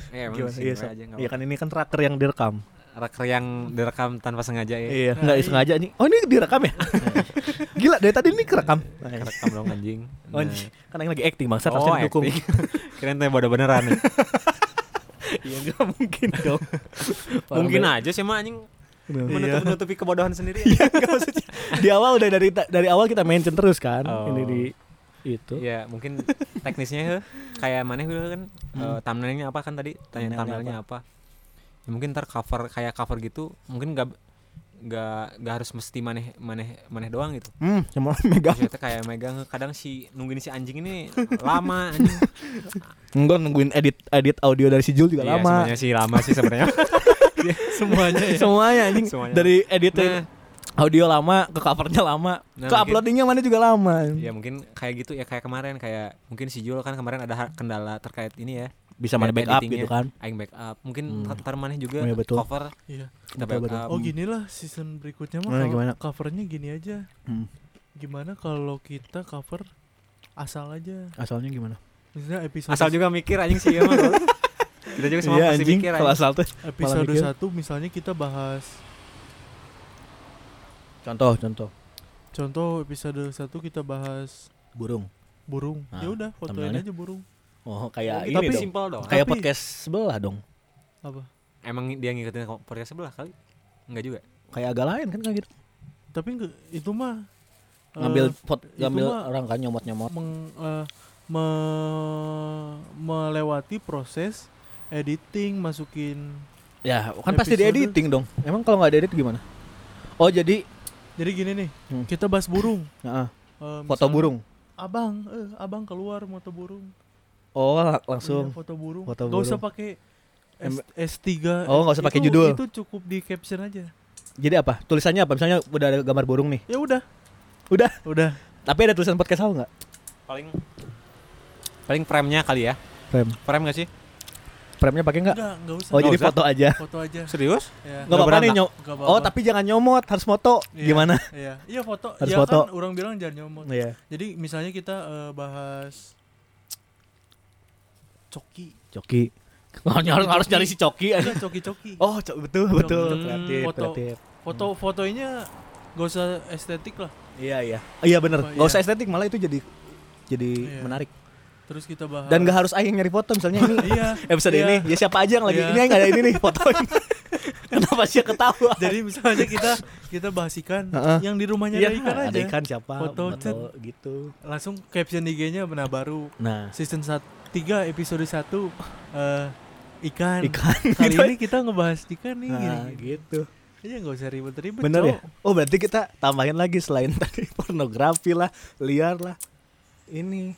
eh emang Gimana? sih Iya, aja so- Iya kan ini kan tracker yang direkam. Raker yang direkam tanpa sengaja ya Iya, enggak iya. sengaja nih. Oh, ini direkam ya? Gila, dari tadi ini kerekam. kerekam dong anjing Oh, Nah. anjing. kan yang lagi acting bangsa oh harusnya acting kirain teh bodoh beneran nih. Iya, enggak mungkin dong. mungkin aja sih mah anjing Iya. menutup nutupi kebodohan sendiri Iya, enggak maksudnya. Di awal udah dari dari awal kita mention terus kan. Oh. Ini di itu. ya mungkin teknisnya kayak mana kan Hmm. eh, thumbnailnya apa kan tadi tanya Thumbnailnya thumbnailnya apa, Ya, mungkin ntar cover kayak cover gitu mungkin nggak nggak nggak harus mesti maneh maneh maneh doang gitu Hmm, cuma megang. Maksudnya kayak megang kadang si nungguin si anjing ini lama anjing. Enggak nungguin edit edit audio dari si Jul juga Iya, lama. semuanya sih lama sih sebenarnya. Semuanya ya. Semuanya anjing. Semuanya. Dari editin Nah. audio lama ke covernya lama, Nah, ke mungkin- uploadingnya mana juga lama. ya mungkin kayak gitu ya kayak kemarin kayak mungkin si Jul kan kemarin ada kendala terkait ini ya. Bisa mana backup gitu kan. Aing backup. Mungkin Hmm. ntar maneh juga Oh, iya, betul. cover Iya. kita Betul, betul. backup. Oh gini lah season berikutnya mah Nah, gimana? covernya gini aja. Hmm. Gimana kalau kita cover asal aja? Asalnya gimana? Misalnya episode Asal juga mikir anjing sih ya mah. kita juga semua Iya pasti anjing, mikir kalau anjing. asal tuh. episode satu misalnya kita bahas Contoh, contoh. contoh episode satu kita bahas Burung. burung. Ah, ya udah fotoin aja burung. Oh, kayak Tapi ini dong. simpel dong. Kayak Tapi- podcast sebelah dong. Apa? Emang dia ngikutin podcast sebelah kali? Enggak juga. Kayak agak lain kan kayak gitu. Tapi enggak itu mah eh, Ngambil pot, ngambil orang kan nyomot-nyomot. meng- eh, me- melewati proses editing masukin Ya, kan pasti Episode- diediting dong. Emang kalau nggak diedit gimana? Oh, jadi jadi gini nih Hmm. kita bahas burung Heeh, Eh, foto misalnya, burung. abang eh abang keluar foto burung Oh, la- Iya, langsung. foto burung Foto Gak usah burung. pakai Em- S, S3 Oh, nggak usah pakai judul. itu cukup di caption aja Jadi apa? Tulisannya apa? Misalnya udah ada gambar burung nih. ya udah Udah. udah Tapi ada tulisan podcast apa nggak? Paling paling frame-nya kali ya. Frame. Frame gak sih? Frame-nya pakai nggak? enggak enggak usah Oh, Nggak jadi usah. foto aja. foto aja Serius? ya. Nggak apa-apa nih nyom. Nggak Oh, tapi jangan nyomot, harus foto. Iya, Gimana? iya iya foto Harus ya foto. kan orang bilang jangan nyomot Iya. jadi misalnya kita eh, bahas coki Coki. harus harus, harus nyari si Coki. aja. Enggak, coki-coki Oh, co- betul betul. Coki. Kreatif, Foto. kreatif. foto fotonya gak usah estetik lah Iya iya. Iya bener. Oh, Gak iya. usah estetik malah itu jadi jadi Iya. menarik. Terus kita bahas Dan gak harus aing nyari foto misalnya ini iya episode iya. ini ya siapa aja yang lagi Iya. ini nggak ada ini nih fotoin Kenapa sih ketawa? Jadi misalnya kita kita bahas ikan, Heeh. yang di rumahnya Iya, ada ikan aja. ada ikan siapa? Foto, chat. gitu. Langsung caption IG-nya benar baru Nah, season 1 3 episode 1 eh ikan. ikan. Kali gitu. ini kita ngebahas ikan nih. Nah, gini. gitu. Iya nggak usah ribet-ribet. Bener ya? Oh, berarti kita tambahin lagi selain tadi pornografi lah, liar lah. Ini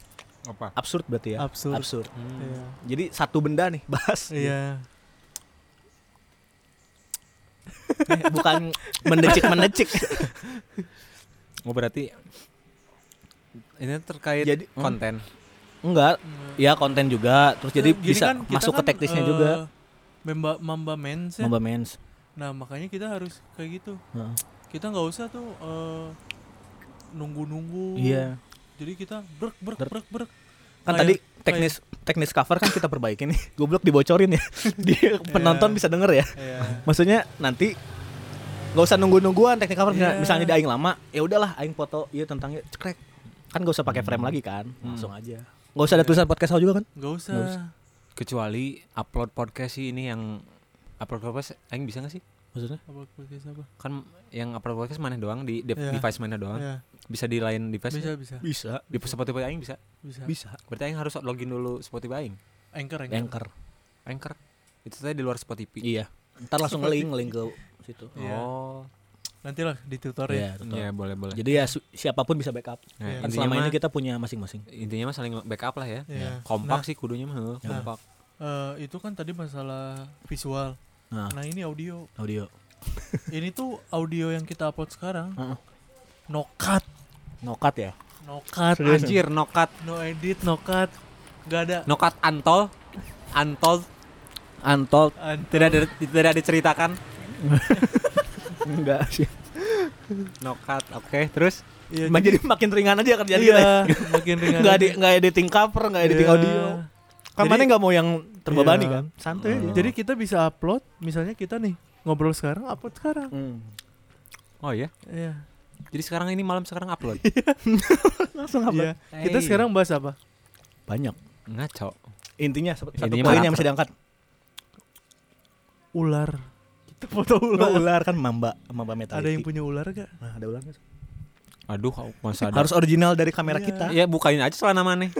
Apa? absurd berarti ya? Absurd. Absurd. Iya. Jadi satu benda nih bahas. Iya. Eh, bukan mendecik-mendecik. Oh berarti ini terkait Jadi, hmm. konten. Enggak, ya konten juga. Terus jadi Gini bisa kan, masuk ke kan, teknisnya eh, juga. Mamba Mamba Mens ya. Mamba mens. Nah makanya kita harus kayak gitu. Heeh. Kita nggak usah tuh eh, nunggu-nunggu. Iya. Jadi kita brek brek Brek. brek brek. Kan Kayak- tadi teknis teknis cover kan kita perbaiki nih. Goblok dibocorin ya. Di penonton Iya. bisa denger ya. Iya. Maksudnya nanti nggak usah nunggu-nungguan teknik cover Iya. misalnya di aing lama, ya udahlah aing foto iya tentang ya cekrek. Kan gak usah pakai frame lagi kan, langsung aja. Gak usah ada tulisan podcast juga kan? Nggak usah. Nggak usah. Kecuali upload podcast sih ini yang upload podcast aing bisa gak sih? Maksudnya? Apa podcast apa? Kan yang upload podcast mana doang di de- Iya. device mana doang. Iya. Bisa di lain device. Bisa bisa Bisa. Di Spotify aing bisa. bisa. Bisa. Berarti aing harus login dulu Spotify aing. Anchor anchor. Anchor. Anchor. Itu tadi di luar Spotify. Iya. Ntar langsung nge-link, nge-link ke situ. Iya. Oh. Nanti lah di tutorial. Iya, betul. Iya, boleh boleh. Jadi ya siapa pun bisa backup. Iya. Kan intinya selama mah, ini kita punya masing-masing. intinya mah saling backup lah ya. Iya. Kompak Nah, sih kudunya mah, Nah. kompak. eh, itu kan tadi masalah visual. Nah, Nah ini audio. audio. ini tuh audio yang kita upload sekarang. Heeh. No cut, Nokat ya. no cut, Serius? Anjir, nokat. no edit, no cut. Gak ada. Nokat antol. Antol Antol An- tidak ada, tidak diceritakan. enggak sih. Nokat. Oke, terus Iya, Emang jadi makin ringan aja kerjaan iya, kita. ya. makin ringan. Enggak aja. di enggak editing cover, enggak editing Iya. audio. Kan mana enggak mau yang terbebani Iya. kan? Santai aja. Jadi kita bisa upload, misalnya kita nih ngobrol sekarang, upload sekarang. Hmm. Oh ya. Iya. Jadi sekarang ini malam sekarang upload. langsung Iya. Kita Hey. sekarang bahas apa? Banyak. Ngaco. Intinya satu satu Intinya poin yang mesti diangkat. Ular. Kita foto Ular, ular. ular kan mamba, mamba metal. Ada yang punya ular gak? Nah, ada ular nggak? Aduh, masa ada. Harus original dari kamera Iya. kita. Ya bukain aja celana mana.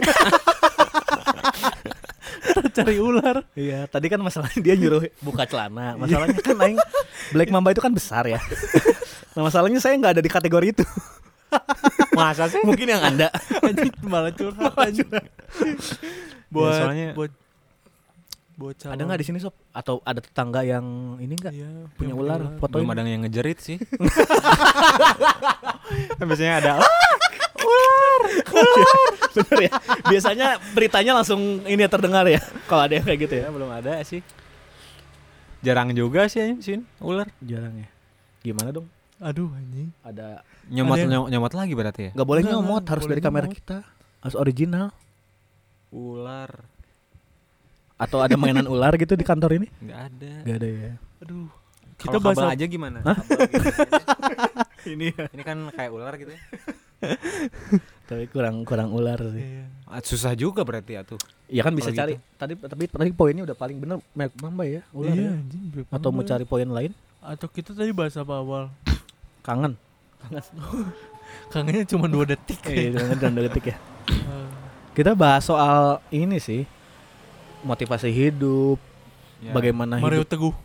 Cari ular. Iya, tadi kan masalahnya dia nyuruh buka celana. Masalahnya kan aing Black Mamba itu kan besar ya. nah, masalahnya saya nggak ada di kategori itu. Masa sih? Mungkin yang Anda. Anjing malah curhat anjing. buat soalnya- buat buat calon. Ada nggak di sini sob? Atau ada tetangga yang ini nggak? Iya, Punya ular, foto Belum ada yang ngejerit sih. Biasanya ada. Bener ya. Biasanya beritanya langsung ini ya terdengar ya. Kalau ada yang kayak gitu ya. Ya belum ada sih. Jarang juga sih sih ular. Jarang ya. Gimana dong? Aduh anjing. Ada Nyomot Ada yang- nyomot, lagi berarti ya. nggak boleh Nggak, nyomot, nggak harus boleh dari kamera nyomot. kita. Harus original. Ular. Atau ada mainan ular gitu di kantor ini? Nggak ada. Gak ada ya. Aduh. Kita Kita bahas aja gimana? Hah? Kabel gitu. ini ya. Ini kan kayak ular gitu ya. Tapi kurang kurang ular sih. Iya. Ah, Susah juga berarti ya tuh. Iya kan bisa cari. Tadi tapi tadi poinnya udah paling bener Black Mamba ya, ular Iya, ya. Atau mau cari poin lain? Atau kita tadi bahas apa awal? Kangen. Kangennya cuma dua detik. Iya, kangen dan detik ya. Kita bahas soal ini sih. Motivasi hidup, Ya. bagaimana Mario hidup. Teguh.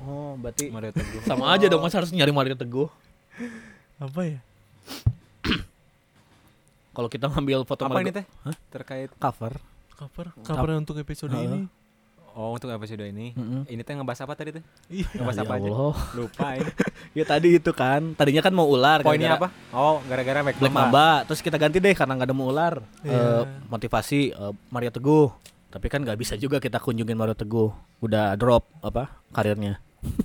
Oh, berarti Mario Teguh. sama aja dong, masa harus nyari Mario Teguh. Apa ya? Kalau kita ngambil foto Apa ini teh? Hah? Terkait cover. Cover. Cover untuk episode Heeh. ini. Oh untuk episode ini. Mm-mm. Ini teh ngebahas apa tadi tuh? Iya. Ngebahas Ya apa aja? Allah. Lupa ini. Ya tadi itu kan, tadinya kan mau ular. Poinnya gara-gara apa? Oh, gara-gara Black, Black Mamba. Terus kita ganti deh karena nggak ada mau ular. Iya. Eh, motivasi eh, Mario Teguh. Tapi kan nggak bisa juga kita kunjungin Mario Teguh. Udah drop apa karirnya.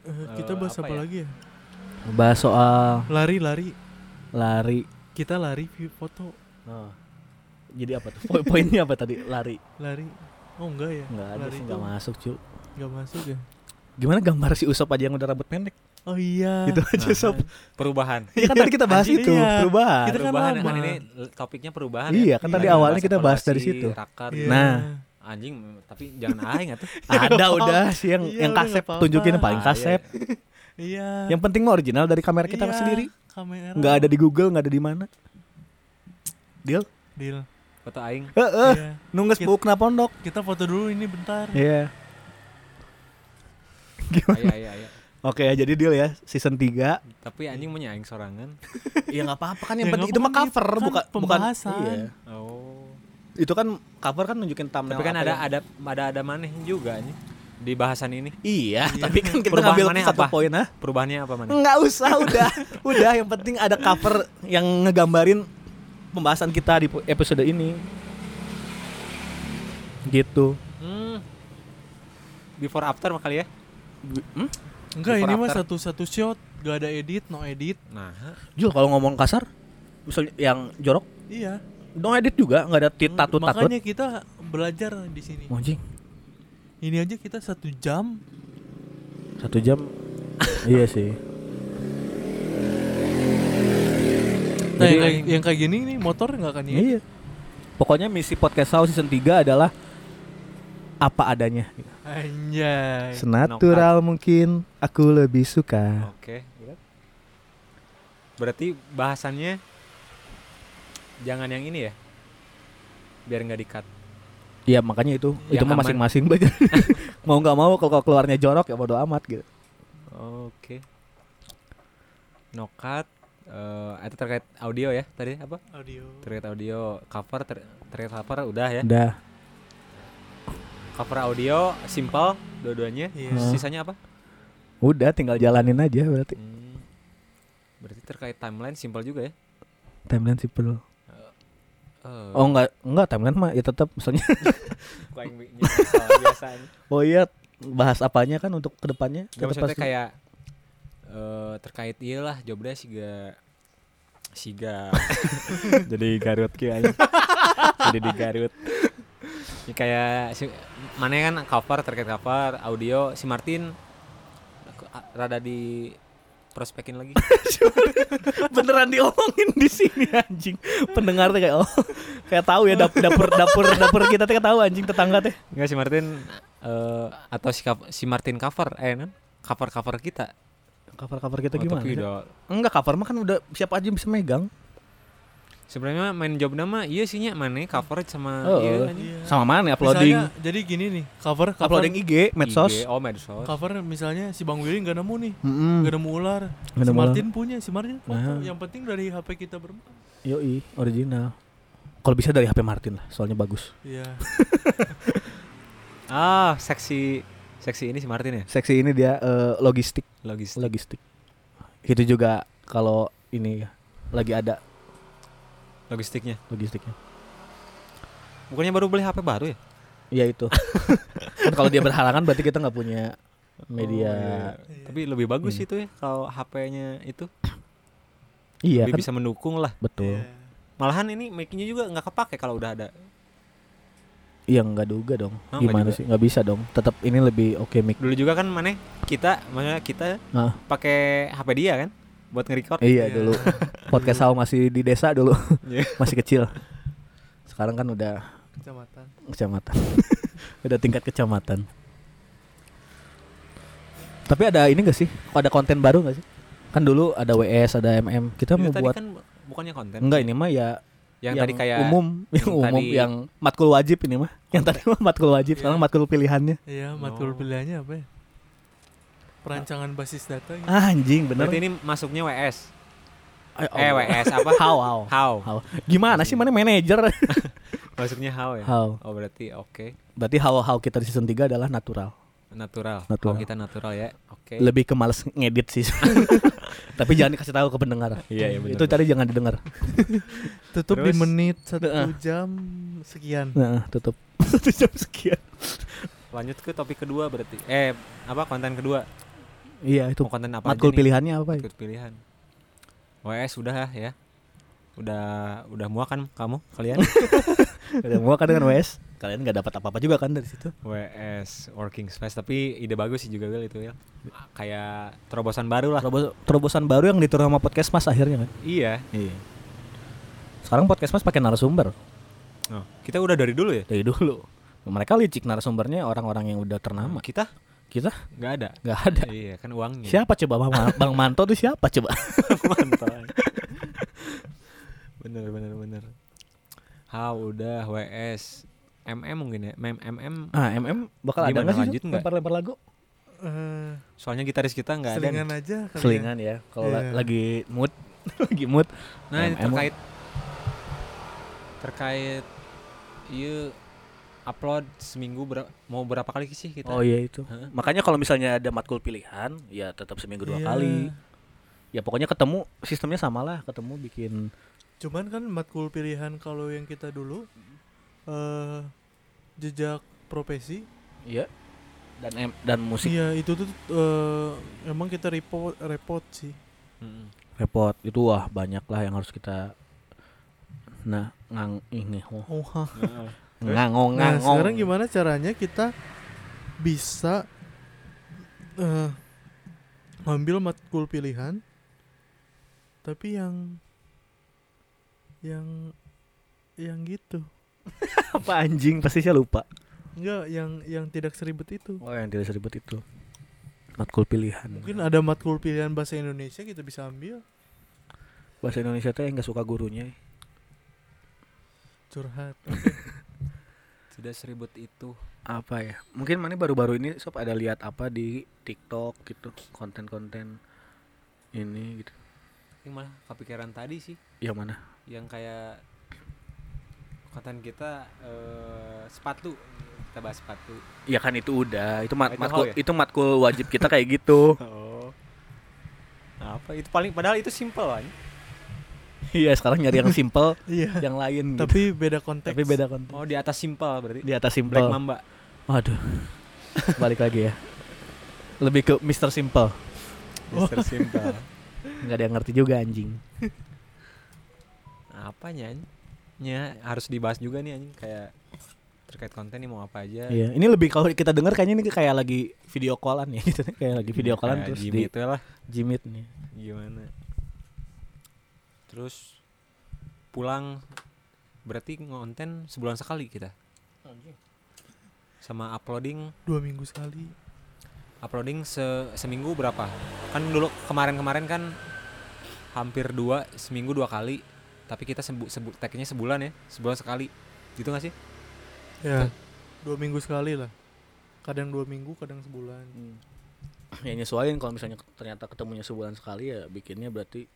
Eh, kita bahas apa apa, ya? lagi ya? Bahas soal Lari, lari. lari. Kita lari view foto. Oh. Jadi apa tuh? Po- Poinnya apa tadi? Lari. Lari. Oh enggak ya? Nggak ada lari sih itu nggak masuk cu. nggak masuk ya? Gimana gambar si Usop aja yang udah rambut pendek? Oh iya. Gitu aja Nah. Sob. Perubahan. Iya kan tadi kita bahas itu, iya. perubahan. Kita kan perubahan lama. kan ini topiknya perubahan Iya, ya. kan tadi Tadi awalnya kita bahas dari situ. Rakar. Iya. Nah. Anjing, tapi jangan aing atuh. Ada udah sih yang Iya, yang kasep tunjukin yang paling Ah, iya, kasep. Iya. Yang penting mah original dari kamera kita Iya, sendiri. Kamera. Nggak ada di Google, nggak ada di mana. Deal? Deal. Foto aing. Heeh. Iya. Nunggu Kita- book na pondok. Kita foto dulu ini bentar. Iya. Gimana? Iya, iya, iya. Oke ya, jadi deal ya season 3 Tapi anjing mah aing sorangan. Ya nggak apa-apa kan yang Ya, penting itu mah cover kan bukan bukan pembahasan. iya. Oh. Itu kan cover kan nunjukin thumbnail. Tapi kan apa ada yang- ada ada ada maneh juga anjing di bahasan ini. Iya, tapi kan kita ngambil satu apa? poin ah. Perubahannya apa maneh? Nggak usah, udah. udah yang penting ada cover yang ngegambarin pembahasan kita di episode ini. Gitu. Hmm. Before after kali ya. Hmm? Enggak, Before ini mah satu-satu shot, gak ada edit, no edit. Nah, Jul kalau ngomong kasar, misalnya yang jorok, Iya. dong edit juga nggak ada tit tatut tatut. Makanya kita belajar di sini. Anjing, Ini aja kita satu jam. satu jam. iya sih. Nah, Jadi- yang, kayak, yang kayak gini nih motor nggak kan ya? Iya. Pokoknya misi podcast House season 3 adalah apa adanya. Anjay. Senatural mungkin aku lebih suka. oke. Berarti bahasannya jangan yang ini ya. Biar nggak di-cut. Iya makanya itu itu Yang mah aman. masing-masing belajar. mau nggak mau kalau keluarnya jorok ya bodo amat gitu. Oke. No cut. Eh, itu terkait audio ya tadi apa? Audio. Terkait audio cover ter- terkait cover udah ya. Udah. Cover audio simple dua-duanya. Iya. Sisanya apa? Udah tinggal jalanin aja berarti. Hmm. Berarti terkait timeline simple juga ya. Timeline simple. Eh, Oh enggak enggak timeline mah ya tetap misalnya. biasanya. oh iya bahas apanya kan untuk ke depannya. Gak Tetep maksudnya pasti. kayak eh terkait iya lah jobnya siga siga jadi Garut ki aing. jadi di Garut ya kayak si, mana kan cover terkait cover audio si Martin rada di prospekin lagi beneran diomongin di sini anjing. Pendengar tuh kayak oh kayak tahu ya dap- dapur dapur dapur kita tuh kayak tahu anjing tetangga teh. Enggak si Martin eh atau si, si Martin cover eh kan cover cover kita Cover-cover kita Oh, gimana? tapi sih? udah- Enggak cover mah kan udah siapa aja bisa megang. Sebenarnya main job nama iya sih nya mana cover sama Oh, iya oh. anjing. Iya. Sama mana uploading Misalnya, jadi gini nih, cover cover uploading IG, medsos. IG, oh medsos cover misalnya si Bang Willy nggak nemu nih, Mm-mm. nggak nemu ular. Nggak si Martin punya, si Martin foto. Nah. Yang penting dari HP kita berempat. Yoi, original. Kalau bisa dari HP Martin lah, soalnya bagus. Iya. ah seksi seksi ini si Martin ya Seksi ini dia eh, logistik, logistik logistik. Itu juga kalau ini ya lagi ada logistiknya logistiknya. bukannya baru beli HP baru ya Iya itu. kan kalau dia berhalangan berarti kita nggak punya media. Oh, iya. Iya. tapi lebih bagus Ini. itu ya kalau HP-nya itu Iya lebih kan, bisa mendukung lah betul. Iya. malahan ini mic-nya juga nggak kepake kalau udah ada Iya nggak duga dong. Oh, Gimana juga. sih? Nggak bisa dong. Tetap ini lebih oke mic. dulu juga kan mana kita maksudnya kita Ah. pakai HP dia kan buat nge-record Iya Iya. dulu. Podcast Sao masih di desa dulu, Iya. masih kecil. Sekarang kan udah Kecamatan. kecamatan. udah tingkat kecamatan. Tapi ada ini gak sih? Ada konten baru gak sih? Kan dulu ada WS, ada MM. Kita Itu mau tadi buat kan bukannya konten enggak ini mah ya yang, tadi kayak umum, yang, yang umum tadi- yang matkul wajib ini mah. Yang tadi mah matkul wajib, sekarang matkul pilihannya. Iya, matkul Oh. pilihannya apa ya? Perancangan basis data gitu. Ah, anjing bener. berarti ini masuknya WS Eh, eh oh. WS apa How, how. how How. Gimana sih mana manajer? masuknya how ya How. oh berarti oke Berarti how how kita di season 3 adalah natural. natural Natural. How kita natural ya oke Lebih ke males ngedit sih. Tapi jangan dikasih tahu ke pendengar. Iya, iya, bener, Itu tadi jangan didengar. Tutup di Terus? menit satu Heeh. jam sekian. Nah, tutup. Satu jam sekian. lanjut ke topik kedua berarti eh apa konten kedua Iya, itu mau konten apa matkul pilihannya apa? Matkul pilihan WS sudah ya udah udah muak kan kamu kalian Udah mau kan dengan WS. Kalian nggak dapat apa-apa juga kan dari situ. WS working space tapi ide bagus sih juga Will itu ya kayak terobosan baru lah Terobos- terobosan baru yang diturun sama podcast Mas akhirnya kan. iya Iya. Sekarang podcast Mas pakai narasumber oh, kita udah dari dulu ya dari dulu. Mereka licik narasumbernya orang-orang yang udah ternama. kita Kita nggak ada nggak ada. iya kan uangnya Siapa coba Bang, Bang Manto tuh siapa coba? mantap bener bener bener How udah WS MM mungkin ya MM MM Ah, MM bakal ada nggak sih lanjut lempar-lempar lagu? Eh, soalnya gitaris kita nggak ada selingan aja ya. Selingan ya. Kalau la- Iya. lagi mood, lagi mood. nah MM. terkait terkait iya upload seminggu ber- mau berapa kali sih kita Oh iya itu. Hah? Makanya kalau misalnya ada matkul pilihan, ya tetap seminggu dua Iya. kali. Ya pokoknya ketemu sistemnya sama lah, ketemu bikin Cuman kan matkul pilihan kalau yang kita dulu eh jejak profesi. Iya. Dan em, dan musik Iya, itu tuh eh, emang kita repot repot sih. Mm-mm. repot itu wah banyak lah yang harus kita nah ngang ini oh, Oh, Heeh. ngangong Nah, ngangong sekarang gimana caranya kita bisa eh ngambil matkul pilihan tapi yang yang yang gitu. apa anjing pasti saya lupa Enggak, yang yang tidak seribet itu. oh yang tidak seribet itu matkul pilihan Mungkin ada matkul pilihan bahasa Indonesia kita bisa ambil. bahasa Indonesia teh nggak suka gurunya Curhat. tidak seribet itu. Apa ya? Mungkin mana baru-baru ini sob ada lihat apa di TikTok gitu konten-konten ini gitu. Yang malah kepikiran tadi sih. Yang mana? Yang kayak konten kita eh, sepatu. Kita bahas sepatu. Ya kan itu udah. Itu mat Itu matkul ya? itu matkul wajib kita kayak gitu. Oh. Apa? Itu paling padahal itu simple kan iya sekarang nyari yang simple Iya. yang lain gitu. Tapi beda konteks. tapi beda konten oh di atas simple berarti? Di atas Black simple Mamba. Waduh. Balik lagi ya. Lebih ke Mr. Simple. Mister Simple. Nggak ada yang ngerti juga anjing. Apanya nya harus dibahas juga nih anjing. Kayak terkait konten nih mau apa aja. Iya ini lebih kalau kita dengar kayaknya ini kayak lagi video callan ya gitu. Kayak lagi video callan Kayak terus Jimmy di itu lah. Jimit nih. Gimana terus pulang berarti ngonten sebulan sekali kita sama uploading dua minggu sekali. uploading se seminggu berapa kan dulu kemarin-kemarin kan hampir dua seminggu dua kali tapi kita sebu, sebu tagnya sebulan ya sebulan sekali gitu gak sih Ya. Dua minggu sekali lah. Kadang dua minggu, kadang sebulan. ya nyesuaiin kalau misalnya ternyata ketemunya sebulan sekali ya bikinnya berarti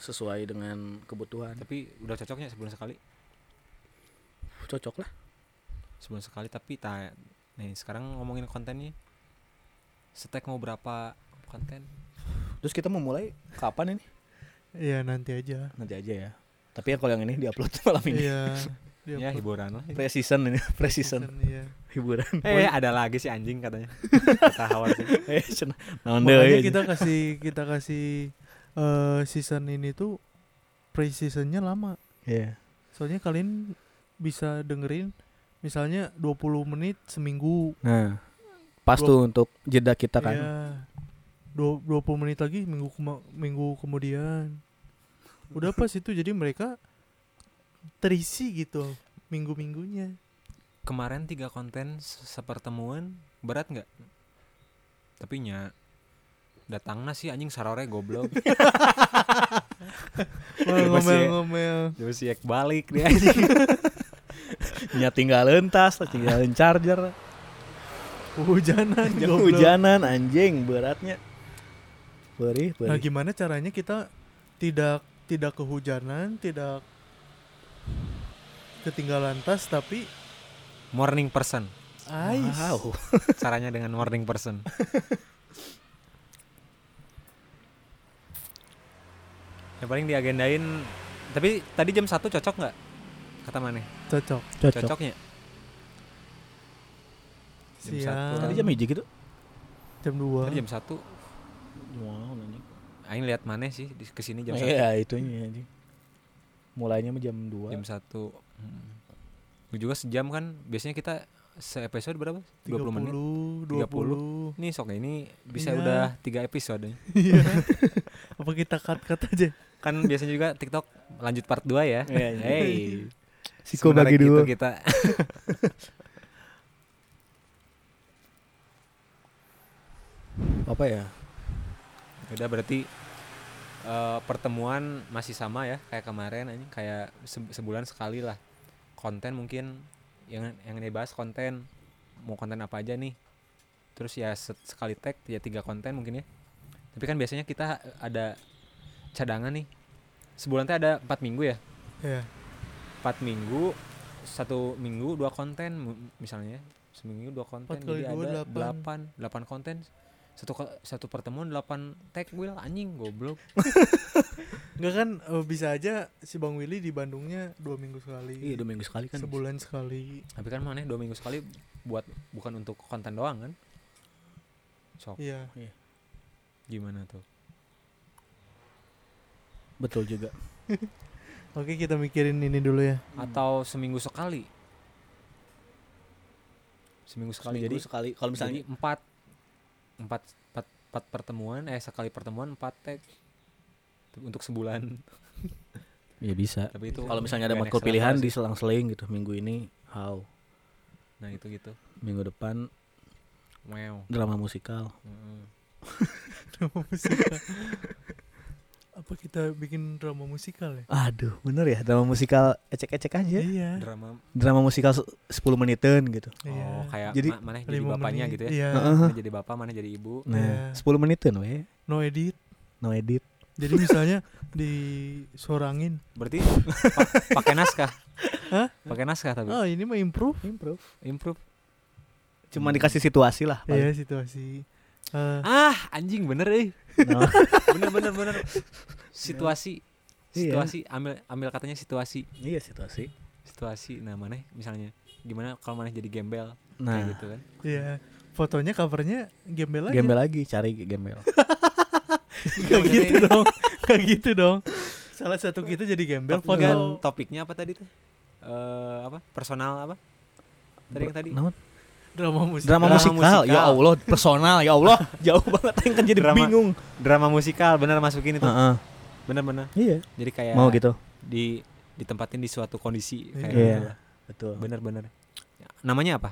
sesuai dengan kebutuhan. Tapi udah cocoknya sebulan sekali? Cocok lah. Sebulan sekali tapi ta nih sekarang ngomongin kontennya setek mau berapa konten? Terus kita mau mulai kapan ini? Iya, nanti aja. nanti aja ya. Tapi ya kalau yang ini diupload malam ini. Iya. Dia ya hiburan lah. Pre-season ini pre-season. Season, Iya. hiburan. Eh ada lagi sih anjing katanya. Kata Hawar sih. Eh kita kasih kita kasih eh season ini tuh pre-seasonnya lama. Iya. Soalnya kalian bisa dengerin misalnya 20 menit seminggu. nah pas tuh untuk jeda kita kan Iya. Dua- 20 menit lagi minggu kema- minggu kemudian. Udah pas itu jadi mereka terisi gitu minggu-minggunya. kemarin tiga konten se- sepertemuan berat nggak tapi nya datangnya sih anjing sarore goblok. Ngomel-ngomel. terus siak balik dia anjing. Nya tinggalin tas tinggalin charger. Hujanan, hujanan anjing beratnya. Perih Nah, gimana caranya kita tidak tidak kehujanan, tidak ketinggalan tas tapi morning person. Wow. Caranya dengan morning person yang paling diagendain tapi tadi jam satu cocok nggak kata mana Cocok. cocok cocoknya Jam satu. Siang. tadi jam hiji gitu Jam 2. tadi jam satu wow anjing Aing lihat mana sih di ke sini jam satu iya itunya anjing mulainya mah jam 2 jam satu hmm. juga sejam kan biasanya kita se episode berapa 20 menit 20, 20. Nih sok ini bisa Iya. udah tiga episode Iya. Apa kita cut-cut aja? kan biasanya juga TikTok lanjut part 2 ya. Iya, iya. Hey. Siko bagi gitu dua. Gitu kita. Apa ya? Udah berarti uh, pertemuan masih sama ya kayak kemarin aja kayak se sebulan sekali lah. Konten mungkin yang yang dibahas konten mau konten apa aja nih. Terus ya sekali tag ya tiga konten mungkin ya. Tapi kan biasanya kita ada cadangan nih. Sebulan teh ada empat minggu ya. ya Empat minggu satu minggu dua konten misalnya seminggu dua konten jadi ada delapan. delapan konten. Satu satu pertemuan delapan tag wheel anjing goblok. Nggak kan eh, bisa aja si bang Willy di Bandungnya dua minggu sekali iya dua minggu sekali kan. sebulan sekali. Tapi kan mana dua minggu sekali buat bukan untuk konten doang kan? Sok. Iya. Gimana tuh betul juga. Oke kita mikirin ini dulu ya. Atau seminggu sekali. Seminggu sekali Seminggu jadi sekali. Kalau jadi misalnya empat empat empat empat pertemuan eh sekali pertemuan empat tag untuk sebulan. Ya bisa. Tapi itu kalau misalnya ada matkul pilihan sih. diselang-seling gitu minggu ini how? Nah itu gitu. Minggu depan wow. drama musikal. Mm. drama musikal apa kita bikin drama musikal ya? Aduh bener ya drama musikal ecek-ecek aja. Iya. Drama drama musikal se- 10 menitan gitu. Iya. Oh kayak Jadi- ma- mana jadi bapaknya menit, gitu ya? iya. Mana jadi bapak mana jadi ibu. Nah Iya. 10 menitan we. No edit. No edit. Jadi misalnya disorangin. Berarti pa- pakai naskah? Hah? pakai naskah tapi? Oh ini mah improve. Improve. Improve. Cuma dikasih situasi lah iya situasi Eh, ah anjing bener eh. No. bener bener bener. Situasi Iya. situasi ambil ambil katanya situasi. Iya situasi. Situasi nah mana misalnya gimana kalau mana jadi gembel? Kayak nah gitu kan. Iya fotonya covernya gembel aja gembel lagi cari gembel. Gak gitu dong Gak gitu dong. Salah satu kita jadi gembel foto. topiknya apa tadi tuh? Eh apa? Personal apa? Tadi yang tadi? Naon? Drama musik drama, musikal. musikal. ya Allah personal. Ya Allah. Jauh banget yang kan jadi Drama- bingung. drama musikal bener masukin itu Heeh. bener bener iya. Jadi kayak mau gitu. di ditempatin di suatu kondisi kayak Iya. gitu betul. Bener bener namanya apa?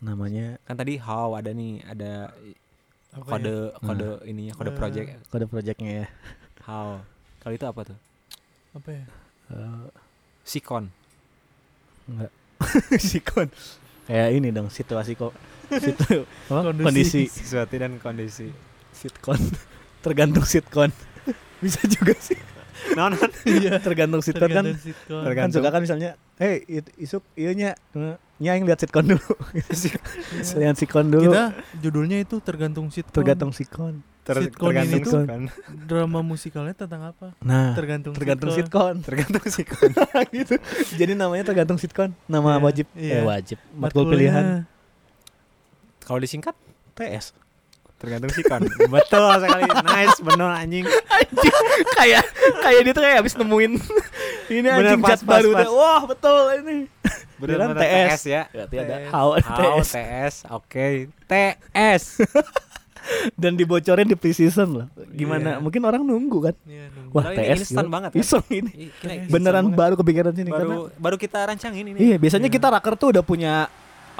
Namanya kan tadi how ada nih ada Apa kode ya? kode ininya kode Eh. project kode projectnya ya. How. Kalau itu apa tuh? Apa ya? Eh, sikon. Enggak. Sikon kayak ini dong situasi kok. Situ apa? Kondisi. kondisi. sesuatu dan kondisi. Sitkon tergantung sitkon bisa juga sih. Non iya tergantung sitkon kan. Tergantung sitcom. kan Tergantung. suka kan misalnya eh it- isuk iya nya. Nya yang lihat sitkon dulu. Lihat sitkon dulu. Kita judulnya itu tergantung sitcom tergantung sikon Sitcom tergantung ini tuh- sikon Drama musikalnya tentang apa? Nah Tergantung tergantung sitcom. tergantung sikon gitu. Jadi namanya tergantung sitkon nama Iya, wajib. iya. eh wajib. Matkul pilihan. Kalau disingkat TS tergantung sikon betul sekali. Nice bener anjing. Kayak kayak dia tuh kayak habis nemuin ini Bener, anjing pas, cat pas, baru pas. wah betul ini. Bener Beneran bener TS. TS ya. Berarti ada TS. how how TS TS oke. TS dan dibocorin di pre-season loh gimana Iya. mungkin orang nunggu kan Iya, nunggu. wah ini TS instan banget kan? iseng ini instan beneran banget. baru kepikiran sini baru karena baru kita rancangin ini iya biasanya Iya. kita raker tuh udah punya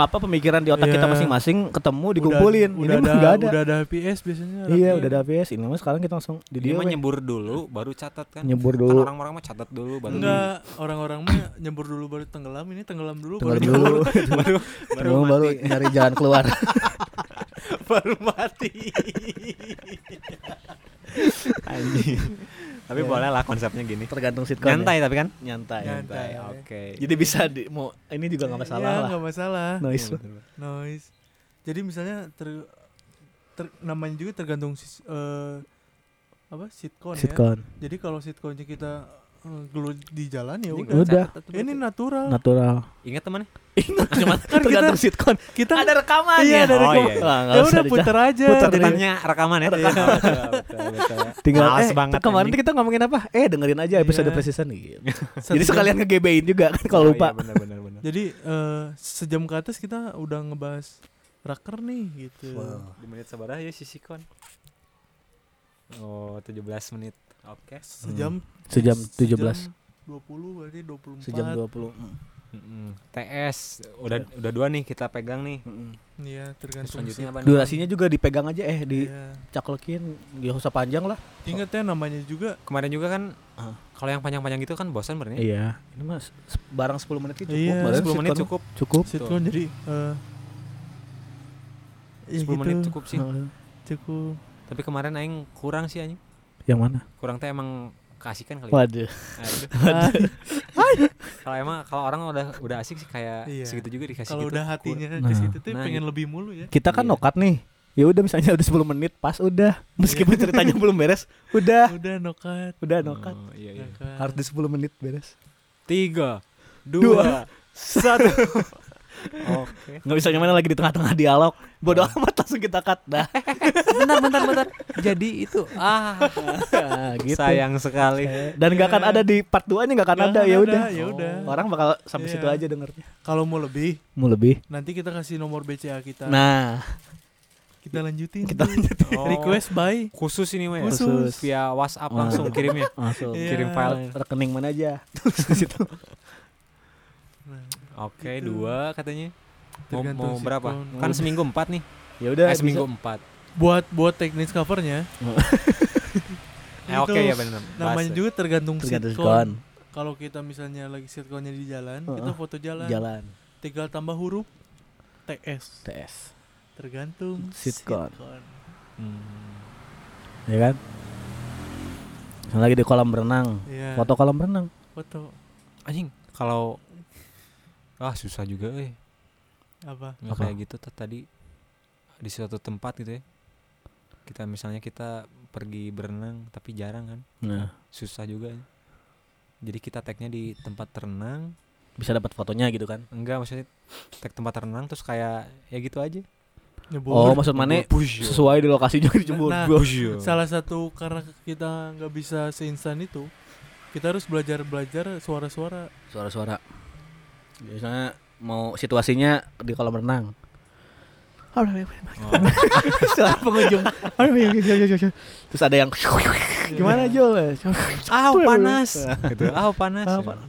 apa pemikiran di otak Iya. kita masing-masing ketemu Udah- dikumpulin. udah, ini mah ada, nggak ada. udah ada HPS biasanya iya udah ada APS ini mah sekarang kita langsung di dia mah nyebur dulu baru catat kan. Nyebur kan dulu. orang-orang mah catat dulu baru Enggak, orang-orang mah nyebur dulu baru tenggelam, ini tenggelam dulu tenggelam baru dulu. baru baru baru nyari jalan keluar. Baru mati. Anjing tapi Ya. boleh lah konsepnya gini tergantung sitcom ya. nyantai tapi kan nyantai Nyantai. oke jadi bisa di, mau ini juga nggak masalah Iya, lah nggak masalah. noise Iya, betul. Noise. Jadi misalnya ter, ter- namanya juga tergantung eh, apa sitcom ya. Jadi kalau sitcomnya kita gelut di jalan ya udah. Udah. Ini natural. natural ingat teman cuma Kan tergantung sitcom Kita ada rekamannya Iya, ada Oh, rekaman. iya. Wah, nggak Ya udah puter aja. Puter Dari- Rekamannya rekaman ya Iya, betul, betul. tinggal eh, banget, kemarin anjing. kita ngomongin apa eh dengerin aja episode Iya. precision gitu Satu jadi sekalian ngegebein juga kan kalau Oh, lupa iya, benar benar benar Jadi eh, sejam ke atas kita udah ngebahas raker nih gitu. di menit seberapa ya si Sikon oh 17 menit oke Sejam sejam 17 20 berarti 24. sejam 20 mm. Mm-mm. TS udah udah dua nih kita pegang nih. Iya, Terus tergantung selanjutnya apa? nih? Durasinya juga dipegang aja eh Iya. dicaklekin Gak usah panjang lah Ingat ya namanya juga Kemarin juga kan Ah. kalau yang panjang-panjang gitu kan bosan benernya. Iya Ini mas barang 10 menit cukup Iya, Barang 10 menit cukup. Cukup sitcom jadi eh ya 10 menit gitu, cukup sih. Heeh. cukup. Tapi kemarin aing kurang sih anjing. Yang mana? Kurang teh emang keasikan kali. ya. Waduh Aduh. Kalau emang kalau orang udah udah asik sih kayak Iya. segitu juga dikasih Kalau gitu. udah hatinya Nah. ke situ tuh Nah, pengen lebih mulu ya. Kita kan Iya. nokat nih ya udah misalnya udah 10 menit pas udah meskipun ceritanya belum beres udah Udah nokat. udah nokat Oh, iya, iya. nokat. harus di 10 menit beres Tiga, Dua, dua, satu. Oke. nggak bisa gimana lagi di tengah-tengah dialog bodoh amat langsung kita cut dah bentar, bentar, bentar. Jadi itu ah Nah, gitu sayang sekali. dan nggak akan ada di part 2 nya nggak akan Nggak ada ya udah ya udah. orang bakal sampai Iya. situ aja dengernya Kalau mau lebih, mau lebih nanti kita kasih nomor BCA kita. nah kita lanjutin. kita lanjutin Oh, Request by khusus ini ya? Khusus. via WhatsApp Oh. langsung kirimnya. langsung Iya. Kirim file. rekening mana aja di situ Nah, Oke, Gitu. dua katanya. Mau, Tergantung mau berapa? sitcom. Kan seminggu empat nih. ya udah Eh, bisa. seminggu empat. buat buat teknis covernya. Eh, oke itu ya benar. Namanya juga tergantung, tergantung sitcom. sikon Kalau kita misalnya lagi sitcomnya di jalan, Heeh. kita foto jalan. jalan Tinggal tambah huruf TS. TS Tergantung Sitcom. Hmm. ya kan Misalnya lagi di kolam renang Iya. foto kolam renang foto Anjing, kalau ah susah juga eh. apa? Nggak Apa? kayak gitu tuh tadi di suatu tempat gitu ya. Kita misalnya kita pergi berenang tapi jarang kan. nah Susah juga. ya. Jadi kita tagnya di tempat renang, bisa dapat fotonya gitu kan enggak maksudnya tag tempat renang terus kayak ya gitu aja. Nyebur. oh maksud mana sesuai di lokasi juga dijemput Nah. Salah satu karena kita nggak bisa seinstan itu, kita harus belajar belajar suara-suara. suara-suara biasanya mau situasinya di kolam renang Oh. suara pengunjung terus ada yang gimana Jol Ah, panas. gitu. Ah, panas. Ah, panas.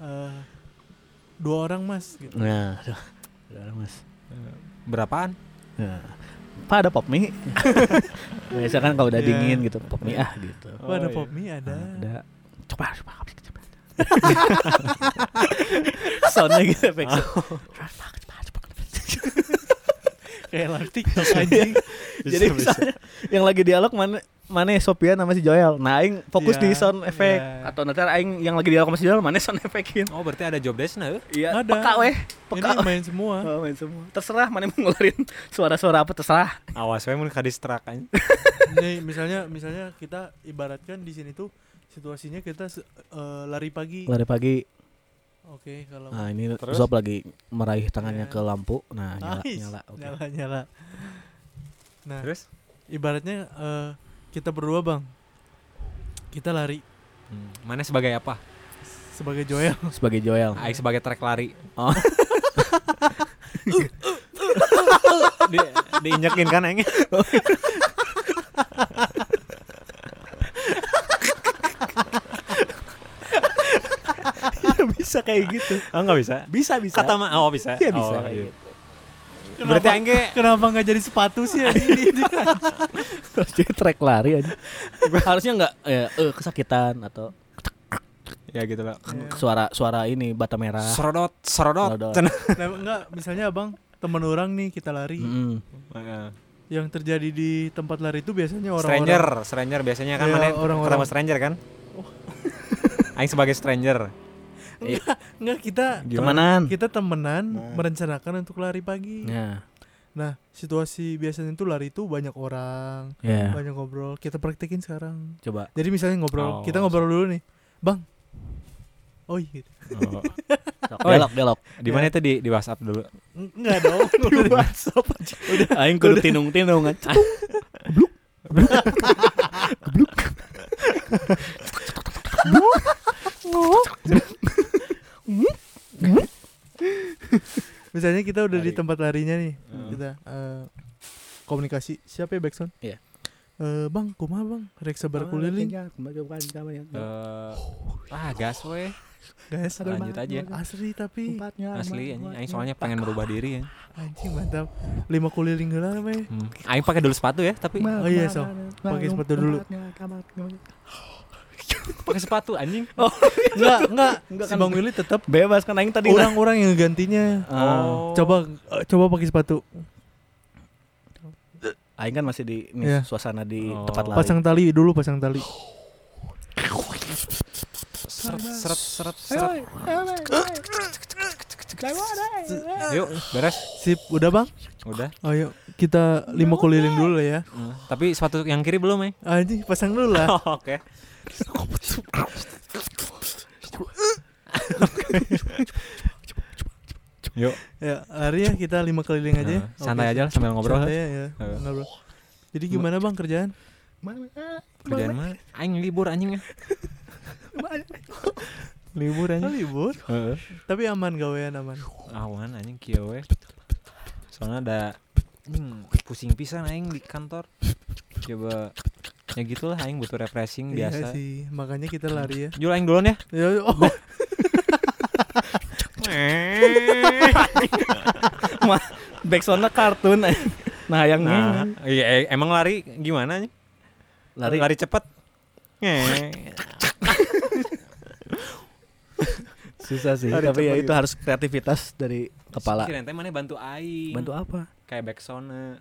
Eh, dua orang mas. Gitu. nah aduh. Udah, mas Berapaan? Nah, Pak ada pop mie. Biasa kan kalau udah Iya. dingin gitu, pop mie ah gitu. Oh, ada iya. pop mie ada. Ada. Coba coba coba. Soundnya gitu efek. Kayak lang TikTok anjing. Jadi misalnya yang lagi dialog mana mana Sopian sama si Joel. Nah, aing fokus Iya, di sound effect iya. atau nanti aing yang lagi dialog sama si Joel mana sound effectin. Oh, berarti ada job desk nah. eh? Iya, Ada. peka weh. Ini Peka. main semua. Oh, main semua. Terserah mana mau ngeluarin suara-suara apa terserah. Awas we mun kadistrak aja. Nih misalnya misalnya kita ibaratkan di sini tuh situasinya kita eh, lari pagi. Lari pagi. Oke kalau Nah, ini Terus? Zop lagi meraih tangannya Iya. ke lampu. Nah, nyala Ais, nyala. Oke. nyala nyala. Nah Terus? ibaratnya eh, kita berdua bang, kita lari Hmm. Mana sebagai apa? sebagai Joel. Sebagai Joel. Aing sebagai trek lari. Oh. Di, diinjekin kan aing. Bisa kayak gitu. Oh, enggak bisa. Bisa bisa. Kata mah oh bisa. Iya, bisa Oh, iya. gitu. Berarti aing ge Kenapa nggak jadi sepatu sih? anjing? Terus jadi track lari aja. Harusnya enggak ya, eh, kesakitan atau ya gitu lah. Iya. suara suara ini bata merah. Serodot, serodot. Serodot. Nah, enggak, misalnya abang teman orang nih kita lari. Mm-mm. Heeh. Yang terjadi di tempat lari itu biasanya orang-orang Stranger, stranger biasanya kan Iya, mana orang-orang. ketemu stranger kan? Aing sebagai stranger. Enggak kita Temenan. kita temenan Nah. merencanakan untuk lari pagi. Ya. Nah, situasi biasanya itu lari itu banyak orang, Ya. banyak ngobrol. Kita praktekin sekarang. Coba. Jadi misalnya ngobrol, Oh, kita ngobrol dulu nih, bang. Oh iya. Oh. Sok, Oh, Belok, belok. Di mana itu di di WhatsApp dulu? Eng- Enggak dong. Di WhatsApp aja. Udah aing kudu tinung-tinung kan. Gebluk. Gebluk. misalnya kita udah di Lari. tempat larinya nih, Hmm. kita eh, komunikasi. Siapa ya Backson? Iya. Eh, bang, kumaha bang? Rek sabar Oh, kuliling. kayaknya, kembali ke bukan, kembali, ya. Eh, ah gas we. guys Lanjut aja. asli tapi Asli anjing, aing soalnya pengen merubah diri ya. anjing mantap lima keliling gelar me Hmm. Aing pakai dulu sepatu ya, tapi oh iya so pakai sepatu dulu pakai sepatu anjing. enggak enggak Enggak si kan. bang Willy tetap Bebas kan aing tadi orang-orang yang gantinya Oh. coba eh, coba pakai sepatu aing kan masih di ini Iya. suasana di Oh. tempat lari. pasang tali dulu pasang tali Seret seret seret seret. Yuk, beres. sip udah bang Udah. ayo kita lima keliling dulu ya Hmm. Tapi sepatu yang kiri belum, ya? anjing pasang dulu lah Oke. Yuk, ya lari ya kita lima keliling aja ya. Nah, santai aja lah sambil ngobrol. Santai ya, ya. Ayo. ngobrol jadi gimana bang kerjaan Kerjaan mah aing libur anjing ya. libur aja libur Heeh. tapi aman gawean aman Awan anjing kieu we. Soalnya ada hmm, pusing pisan aing di kantor. Coba ya gitulah aing butuh refreshing iya biasa. sih makanya kita lari ya Jul aing duluan ya. Ya, oh, Backsoundnya kartun. nah yang Nah, iya eh, emang lari gimana nih? lari lari cepet. Nge. susah sih. Lari Tapi ya cepat itu harus kreativitas dari kepala. Kirain teh mana bantu aing. Bantu apa? Kayak backsound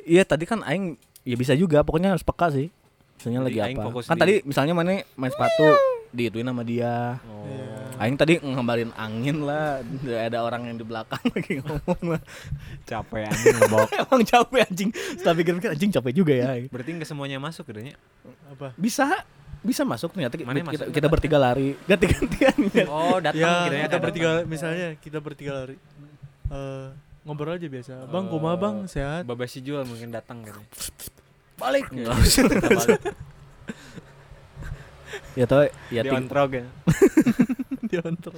Iya tadi kan aing ya bisa juga pokoknya harus peka sih. Misalnya Jadi lagi aing apa? fokus Kan di- tadi misalnya mana main sepatu diituin sama dia. Oh. Iya. Aing tadi ngambalin angin lah, ada orang yang di belakang lagi ngomong lah. Capek anjing ngebok. Emang capek anjing. Setelah pikir-pikir anjing capek juga ya. Berarti nggak semuanya masuk gedenya. apa Bisa bisa masuk ternyata kita, Mana kita, masuk? kita bertiga lari ganti-gantian ya. Oh, datang ya gitu ya. kita datang. bertiga misalnya kita bertiga lari Eh, ngobrol aja biasa bang kumaha bang sehat Babas si Jul mungkin datang gitu. Balik. Nggak usah. Ya tau ya Di ting- ontrog ya. dia antar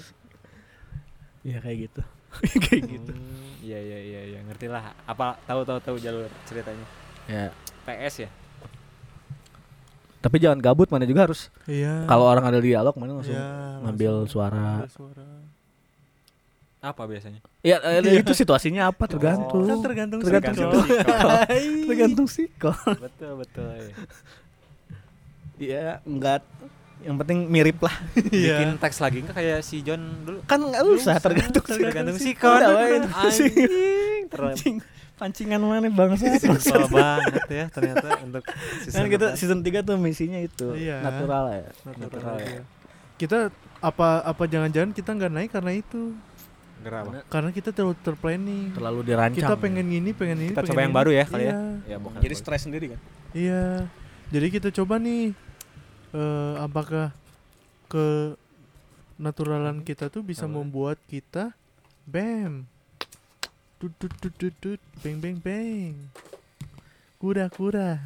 ya kayak gitu. kayak gitu. Hmm, Iya iya iya iya ngerti lah. Apa tahu tahu tahu jalur ceritanya. Ya. PS ya. Tapi jangan gabut mana juga harus iya kalau orang ada dialog mana langsung Iya, ngambil langsung suara. ngambil suara Apa biasanya? Ya eh, itu situasinya apa tergantung. kan tergantung Tergantung sikon. tergantung sih kok. betul betul. iya. Iya, enggak yang penting mirip lah. Iya. Bikin teks lagi enggak kayak si John dulu. Kan enggak usah tergantung Tergantung sih. sikon. Udah, woy. Anjing. Pancingan mana bangsa. simpel banget ya ternyata untuk kan kita depan. season 3 tuh misinya itu Iya. natural ya. Natural Natural ya. aja. kita apa apa jangan-jangan kita nggak naik karena itu Bang. karena kita terlalu terplanning Terlalu dirancang. kita pengen gini pengen ini Kita pengen coba yang ini. baru ya kali ya. iya. Ya bukan. jadi stres sendiri kan. Iya. Jadi kita coba nih eh apakah ke naturalan kita tuh bisa Apa? membuat kita bam. Tut tut tut tut tut bang bang bang. Kuda kuda.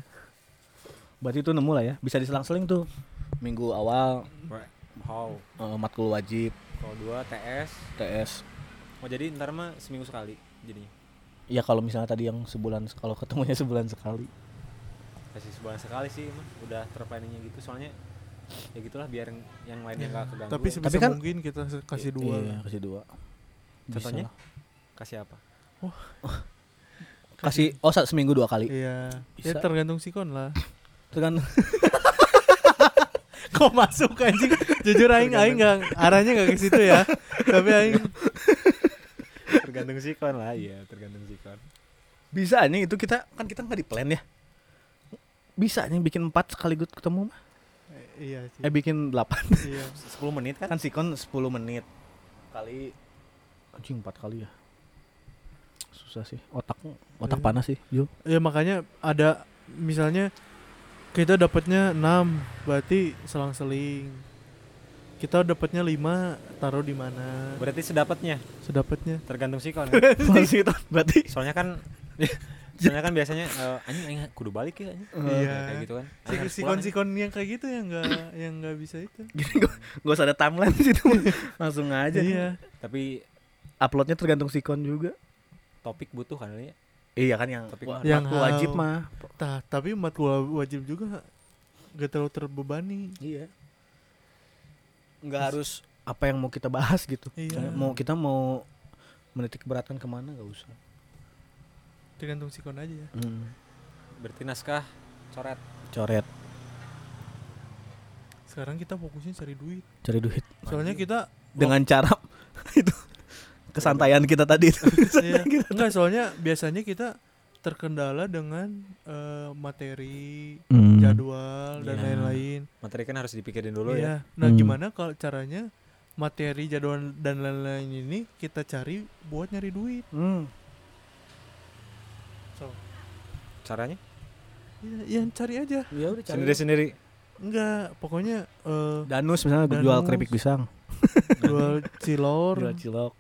Berarti itu nemu lah ya. Bisa diselang-seling tuh. Minggu awal How? eh, matkul wajib, Kalau dua TS. TS. Oh jadi ntar mah seminggu sekali jadinya. Ya kalau misalnya tadi yang sebulan kalau ketemunya sebulan sekali. Kasih sebulan sekali sih mah udah terplanningnya gitu soalnya ya gitulah biar yang, yang lainnya nggak keganggu. Tapi sebisa Tapi kan- mungkin kita kasih dua. Iya, kasih dua. Bisa Contohnya? lah. kasih apa? Kasih oh sa- seminggu dua kali. Iya. Ya Bisa. tergantung sikon lah. Tergantung Kok masuk anjing? Jujur aing aing enggak arahnya enggak ke situ ya. Tapi aing tergantung sikon lah, iya tergantung sikon. bisa nih itu kita kan kita nggak di plan ya. Bisa nih bikin empat sekaligus ketemu mah. iya sih. Eh bikin delapan. Iya. 10 menit kan? kan sikon 10 menit kali anjing empat kali ya. Susah sih. Otak otak Iya. panas sih, Jul. Ya makanya ada misalnya kita dapatnya 6 berarti selang-seling. Kita dapatnya 5 taruh di mana? Berarti sedapatnya Sedapatnya. tergantung sikon. itu berarti Soalnya kan soalnya kan biasanya eh, anjing anjing kudu balik ya anjing. Iya. Kayak gitu kan. Anjing Si- harus pulang, Sikon-sikon yang kayak gitu yang enggak yang enggak bisa itu. gini gak, gak usah ada timeline situ. Langsung aja. Iya. Tapi Uploadnya tergantung sikon juga. topik butuh kan ya. Iya kan yang Topik wa-? Yang waktu wajib mah. Tah, tapi umat gua wajib juga gak terlalu terbebani. Iya. Nggak harus apa yang mau kita bahas gitu. Iya. Mau kita mau menitik beratkan ke mana gak usah. tergantung sikon aja ya Hmm. Berarti naskah coret. Coret, sekarang kita fokusnya cari duit cari duit soalnya kita dengan cara itu kesantaian kita tadi itu. Iya. Enggak, soalnya biasanya kita terkendala dengan eh, materi, Hmm. jadwal dan Iya. lain-lain. Materi kan harus dipikirin dulu ya. Iya. Nah, Hmm. gimana kalau caranya materi, jadwal dan lain-lain ini kita cari buat nyari duit? Hmm. So, Caranya ya, ya cari aja. Ya udah cari. sendiri-sendiri. Enggak, pokoknya eh Danus misalnya gua jual Danus. keripik pisang. jual cilor. Jual cilok.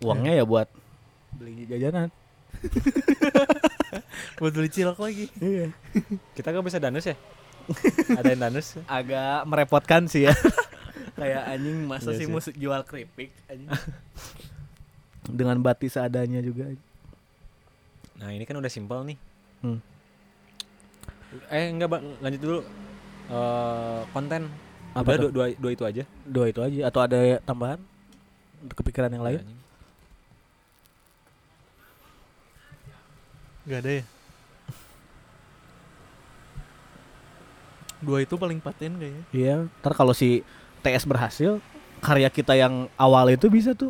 Uangnya ya buat beli jajanan. buat beli cilok lagi. Iya. Kita gak bisa danus ya? Ada yang danus? Agak merepotkan sih ya. Kayak anjing masa Iya sih mau jual keripik anjing. Dengan bati seadanya juga. Nah ini kan udah simpel nih. Hmm. Eh enggak Bang, lanjut dulu. Eh konten. Apa Udah dua, dua, dua itu aja. Dua itu aja atau ada tambahan? Kepikiran yang lain? Anjing. Enggak ada ya? Dua itu paling paten kayaknya. Iya, ntar kalau si TS berhasil, karya kita yang awal itu bisa tuh.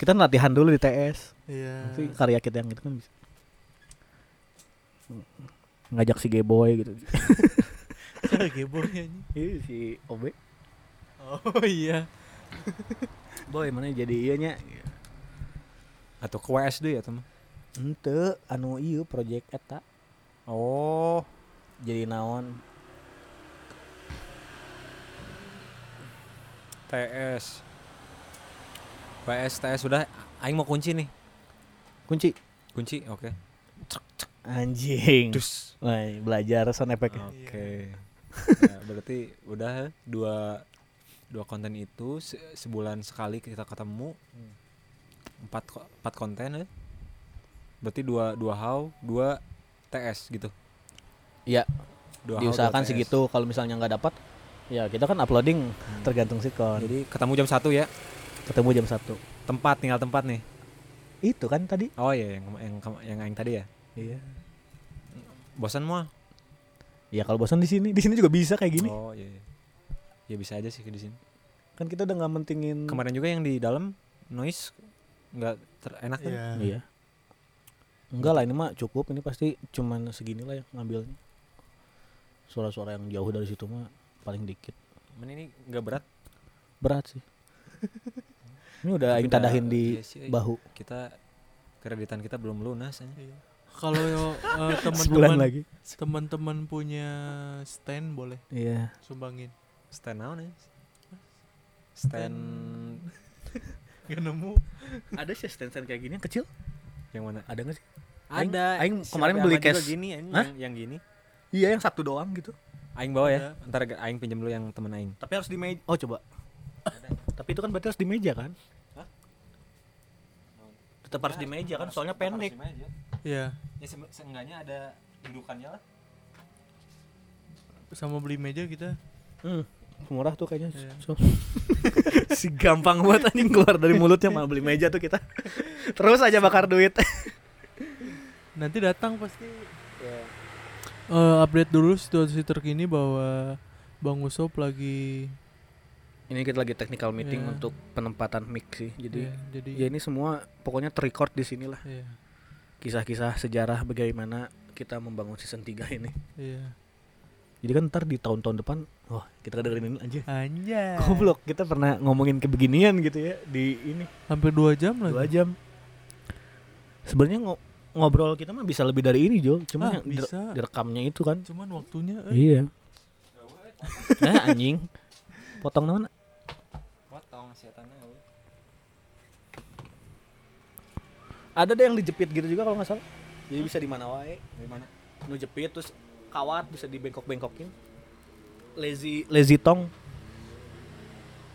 Kita latihan dulu di TS. Iya. Nanti karya kita yang itu kan bisa. Ngajak si Geboy gitu. Geboy anjing. Iya si Obe. Oh iya. Boy mana jadi iya nya. Atau ke WSD ya teman? Ente anu ieu project eta Oh. jadi naon? TS. WS TS sudah. Aing mau kunci nih. Kunci. Kunci, oke. Anjing. Dus. Wah, belajar sound effect. Oke. Ya, berarti udah dua dua konten itu se- sebulan sekali kita ketemu empat ko- empat konten ya. Berarti dua dua how dua TS gitu. Iya. Dua how, Diusahakan segitu kalau misalnya nggak dapat ya kita kan uploading tergantung sikon. Jadi ketemu jam satu ya. ketemu jam satu. Tempat tinggal tempat nih. Itu kan tadi. Oh iya yang yang yang aing tadi ya. Iya. Bosan mau? Ya kalau bosan di sini, di sini juga bisa kayak gini. Oh iya. iya. Ya bisa aja sih di sini. Kan kita udah nggak mentingin. Kemarin juga yang di dalam noise nggak terenak kan? Iya. Iya. Enggak lah ini mah cukup ini pasti cuman segini lah yang ngambilnya. Suara-suara yang jauh dari situ mah paling dikit. Men ini nggak berat. Berat sih. ini udah aing tadahin di iya sih, bahu Kita kreditan kita belum lunas aja. Iya. Kalau eh, teman-teman lagi. teman-teman punya stand boleh Iya. sumbangin. Stand naon ya? Stand Gak nemu. Ada sih stand-stand kayak gini yang kecil? Yang mana? Ada nggak sih? Aing- Ada. aing kemarin beli case. gini Hah? yang, yang gini. Iya yang satu doang gitu. Aing bawa Ada. ya. Ntar ga- aing pinjam dulu yang temen aing. Tapi harus di meja. Oh coba. Tapi itu kan berarti harus di meja kan? Tetap harus di meja kan soalnya pendek. Ya, Ya se- seenggaknya ada indukannya lah. sama beli meja kita. Hmm. Murah tuh kayaknya. Iya. So- si gampang banget anjing keluar dari mulutnya malah beli meja tuh kita. Terus aja bakar duit. Nanti datang pasti. Eh, update dulu situasi terkini bahwa Bang Usop lagi Ini kita lagi technical meeting Iya. untuk penempatan mic sih. Jadi ya, jadi ya ini semua pokoknya terrecord di sini lah. iya, Kisah-kisah sejarah bagaimana kita membangun season 3 ini. iya. Jadi kan ntar di tahun-tahun depan, wah kita dengerin ini aja. Anjay. Goblok, kita pernah ngomongin kebeginian gitu ya di ini Hampir dua jam lagi. dua jam. Sebenarnya ngo- ngobrol kita mah bisa lebih dari ini Jo, cuma Ah, yang dire- bisa. direkamnya itu kan. Cuman waktunya eh, Iya. Nah anjing, potong mana? Potong setannya. Ada deh yang dijepit gitu juga kalau nggak salah. Jadi bisa di mana wae. Dari mana? Nu jepit terus kawat bisa dibengkok-bengkokin. Lazy lazy tong.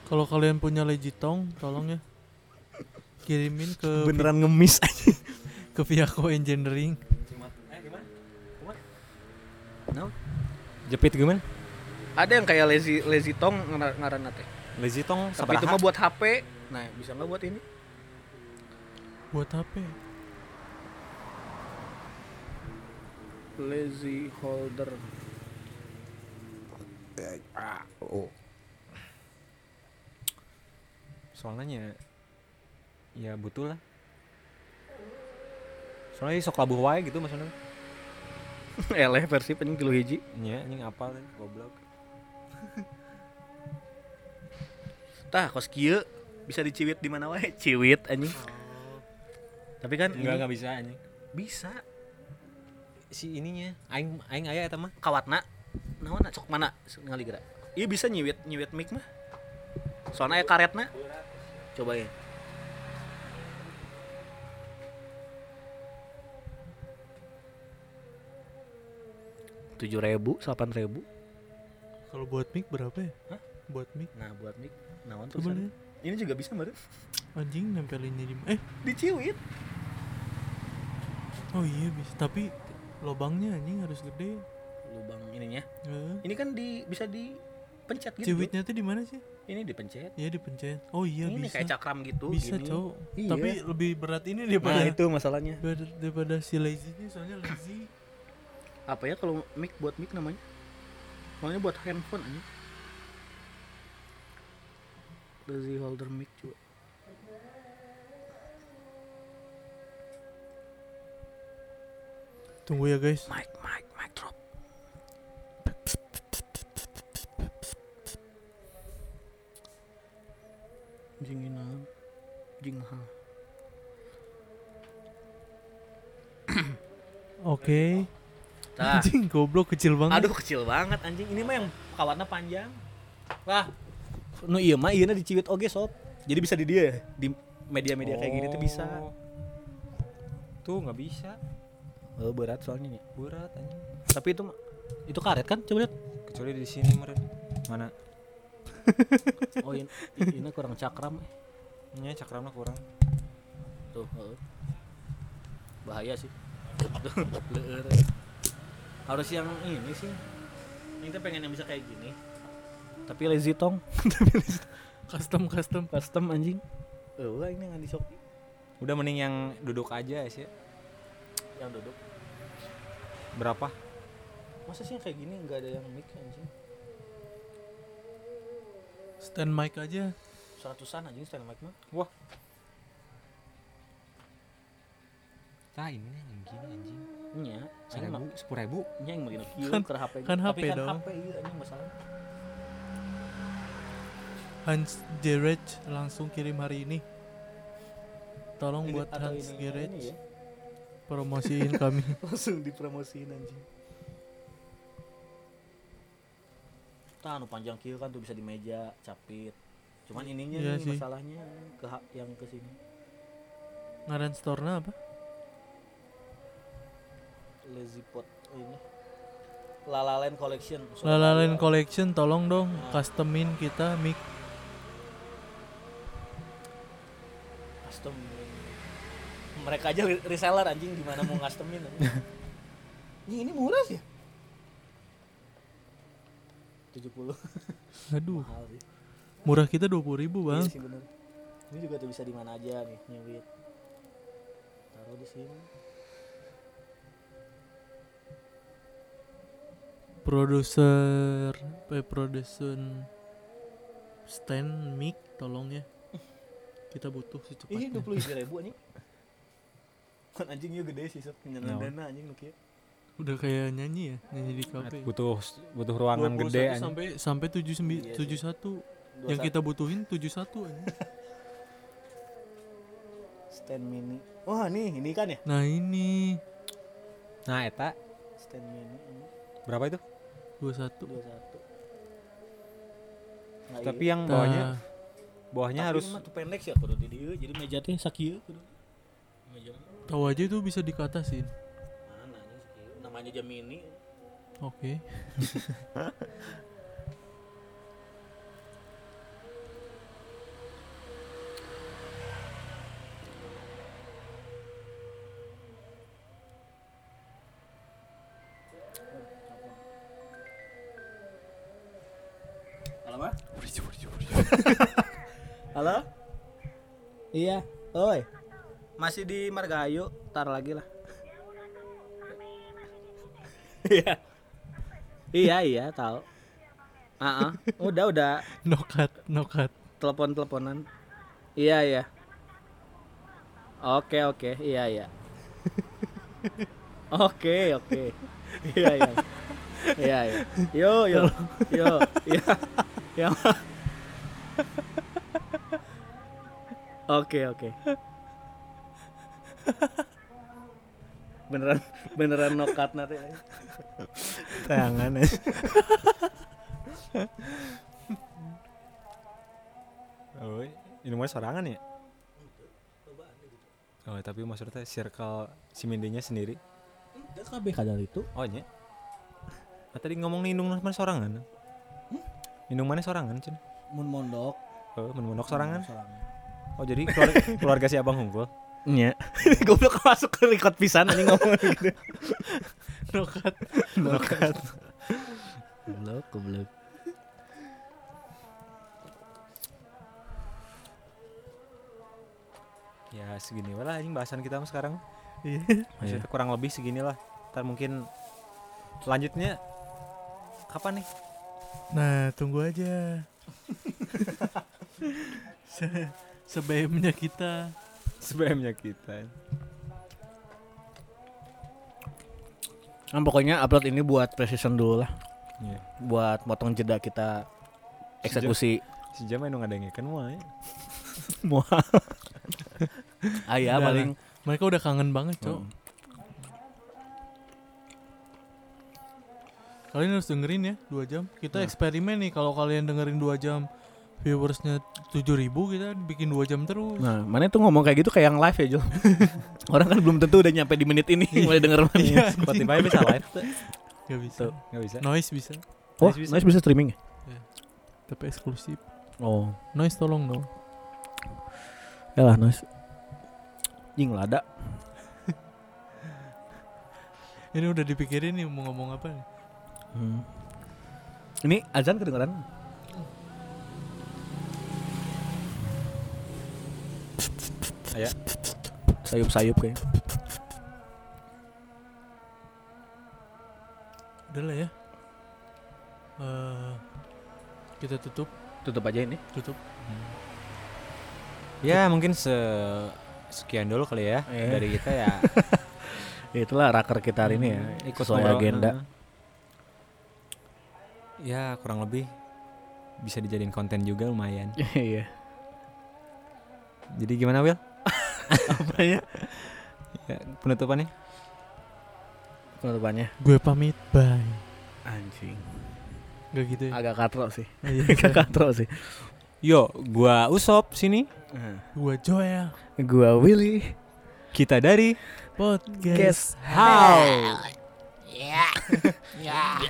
kalau kalian punya legitong tolong ya kirimin ke Beneran ngemis aja. ke Viaco Engineering. Eh gimana? No? Jepit gimana? Ada yang kayak lazy lazy tong ngaran ngaranna teh. Lazy tong Tapi itu mah buat HP. Nah, bisa nggak buat ini? Buat apa? Lazy holder. oh. Soalnya ya butuh lah. Soalnya sok labuh wae gitu maksudnya. Eleh versi penting tilu hiji. Nya anjing apal teh goblok. Tah kos kieu bisa diciwit di mana wae? Ciwit anjing. Tapi kan Enggak enggak bisa anjing. bisa Si ininya aing aing aya eta mah. kawatna. Naon sok mana ngali gerak. Iya bisa nyiwit nyiwit mic mah. Soalnya aya karetna. Coba ya. tujuh ribu, delapan ribu. Kalau buat mic berapa ya? Hah? Buat mic. Nah buat mic, tulisannya? lihat. Ini juga bisa baru Anjing nempelinnya di eh diciwit. oh iya bisa tapi lobangnya anjing harus gede. Lubang ininya. Eh, Ini kan di bisa dipencet gitu. Ciwitnya tuh di mana sih? Ini dipencet. Iya dipencet. Oh iya ini bisa. kayak cakram gitu. bisa gini. cowok. Iya. Tapi lebih berat ini Nah daripada itu masalahnya. daripada, daripada si lazy-nya soalnya lazy. Apa ya kalau mic buat mic namanya? Soalnya buat handphone aja. Lazy holder mic coba. Tunggu ya guys. Mic, mic, mic drop. Jingina, jingha. Oke. Tah. Anjing goblok kecil banget. Aduh kecil banget anjing. Ini mah yang kawannya panjang. Wah. Nu iya mah iya diciwit oge sob. Jadi bisa di dia di media-media kayak gini tuh bisa. Oh. Tuh nggak bisa. Oh, berat soalnya nih. Berat anjing. Tapi itu itu karet kan? Coba lihat. Kecuali di sini meren. Mana? Oh, ini, ini kurang cakram. eh. Nya cakramnya kurang. Tuh, heeh. Bahaya sih. Harus yang ini sih. Ini tuh pengen yang bisa kayak gini. Tapi lazy tong. Custom custom. Custom anjing. Oh, ini yang di Shopee Udah mending yang duduk aja sih. yang duduk. Berapa? Masa sih yang kayak gini nggak ada yang mic anjing? Stand mic aja. Seratusan anjing stand mic mah. Nah ini yang gini anjing. Mah Seribu, sepuluh ribu. nya yang begini kieu Kan- ke HP. kan Tapi HP kan dong. HP iya anjing masalah. Hans Garage langsung kirim hari ini. Tolong Ini- buat Hans ini ya. Promosiin kami. langsung dipromosiin anjing anu panjang kieu kan tuh bisa di meja capit cuman ininya Iya nih sih. masalahnya ke yang ke sini Ngaran store-nya apa? lazy pot ini Lalalen collection Lalalen Collection tolong dong customin kita mic. custom mereka aja re- reseller anjing gimana mau customin anjing. Ini, ini murah sih 70 Aduh, mahal sih murah kita 20.000 ribu bang. Iya sih bener. Ini juga tuh bisa di mana aja nih nyewit. Taruh di sini. Produser, eh, production stand mic tolong ya. Kita butuh secepatnya. dua puluh ribu anjing. Kan anjing gede sih, sob. Nyenan Naon? dana anjing nu kieu. Udah kayak nyanyi ya, nyanyi di kafe. Butuh butuh ruangan 21 gede anjing. sampai sampai 79 Iya sih. 71. Dua Yang kita butuhin 71 anjing. stand mini. Wah, nih, ini kan ya? Nah, ini Nah, eta Stand mini ini berapa itu? 21. 21. Nah, Tapi iya. yang bawahnya Nah, bawahnya Tapi harus mah tuh pendek sih kudu di dieu, jadi meja teh sakieu kudu. Meja tahu aja itu bisa dikatasin. mana? Namanya jam. Oke. Halo? Iya. Oi. Masih di Margahayu, tar lagi lah. Iya. iya, iya, tahu. Ah, ah. udah, udah Nokat, nokat. telepon-teleponan. Iya, iya. Oke, oke. Iya, iya. Oke, oke. Iya, iya. Iya, iya. Yo, yo. Yo, iya. Ya. Oke, oke. Beneran beneran nokat nanti. Tangan ya. oh, ini mah sorangan ya? Oh, tapi maksudnya circle si Mindinya sendiri. KB kadal itu. Oh, nya. Ah, tadi ngomong nih indung mana sorangan. Indung mana sorangan, Cun? Mun mondok. Oh, menmonok sorangan. Sorangan. Oh, jadi keluarga, keluarga si Abang Hungkul. Iya. Goblok masuk ke record pisan anjing ngomong gitu. Nokat. Nokat. Goblok, goblok. Ya, segini lah anjing bahasan kita sekarang. Iya. Maksudnya kurang lebih segini lah. Ntar mungkin lanjutnya kapan nih? Nah, tunggu aja. Se sebelumnya kita Sebelumnya kita. Nah, pokoknya upload ini buat precision dulu lah. Iya. Buat motong jeda kita eksekusi Si Jam emang ada ikan mah ya. mual. ah ya Udah paling mereka udah kangen banget, Cok. Hmm. Kalian harus dengerin ya 2 jam. Kita Nah. eksperimen nih kalau kalian dengerin 2 jam viewersnya 7000 kita bikin 2 jam terus. Nah, mana tuh ngomong kayak gitu kayak yang live ya, Jul. Orang kan belum tentu udah nyampe di menit ini mulai denger mana. Iya, Spotify bisa live tuh. Gak bisa. Tuh. Bisa. Noise bisa, Oh, Nice bisa. nice bisa streaming ya? tapi eksklusif. Oh. Noise tolong dong. Ya lah, nice. Jing lada. Ini udah dipikirin nih mau ngomong apa nih. Hmm. Ini azan kedengeran? Aya. Sayup-sayup kayak. Udah lah ya. Eh kita tutup, Tutup aja ini. tutup. Ya, mungkin se sekian dulu kali ya Iya. dari kita ya. Ya, itulah raker kita hari ini ya. Ikut sesuai agenda. heeh. Ya, kurang lebih bisa dijadiin konten juga lumayan. Iya. Jadi gimana, Will? Apanya? Ya, penutupannya? Penutupannya. Gue pamit, bye. Anjing. Gak gitu ya? Agak katro sih. Iya. Agak katro sih. Yo, gua Usop sini. Gue Joel. Gua Willy. Kita dari Podcast. Guess how? Yeah. yeah.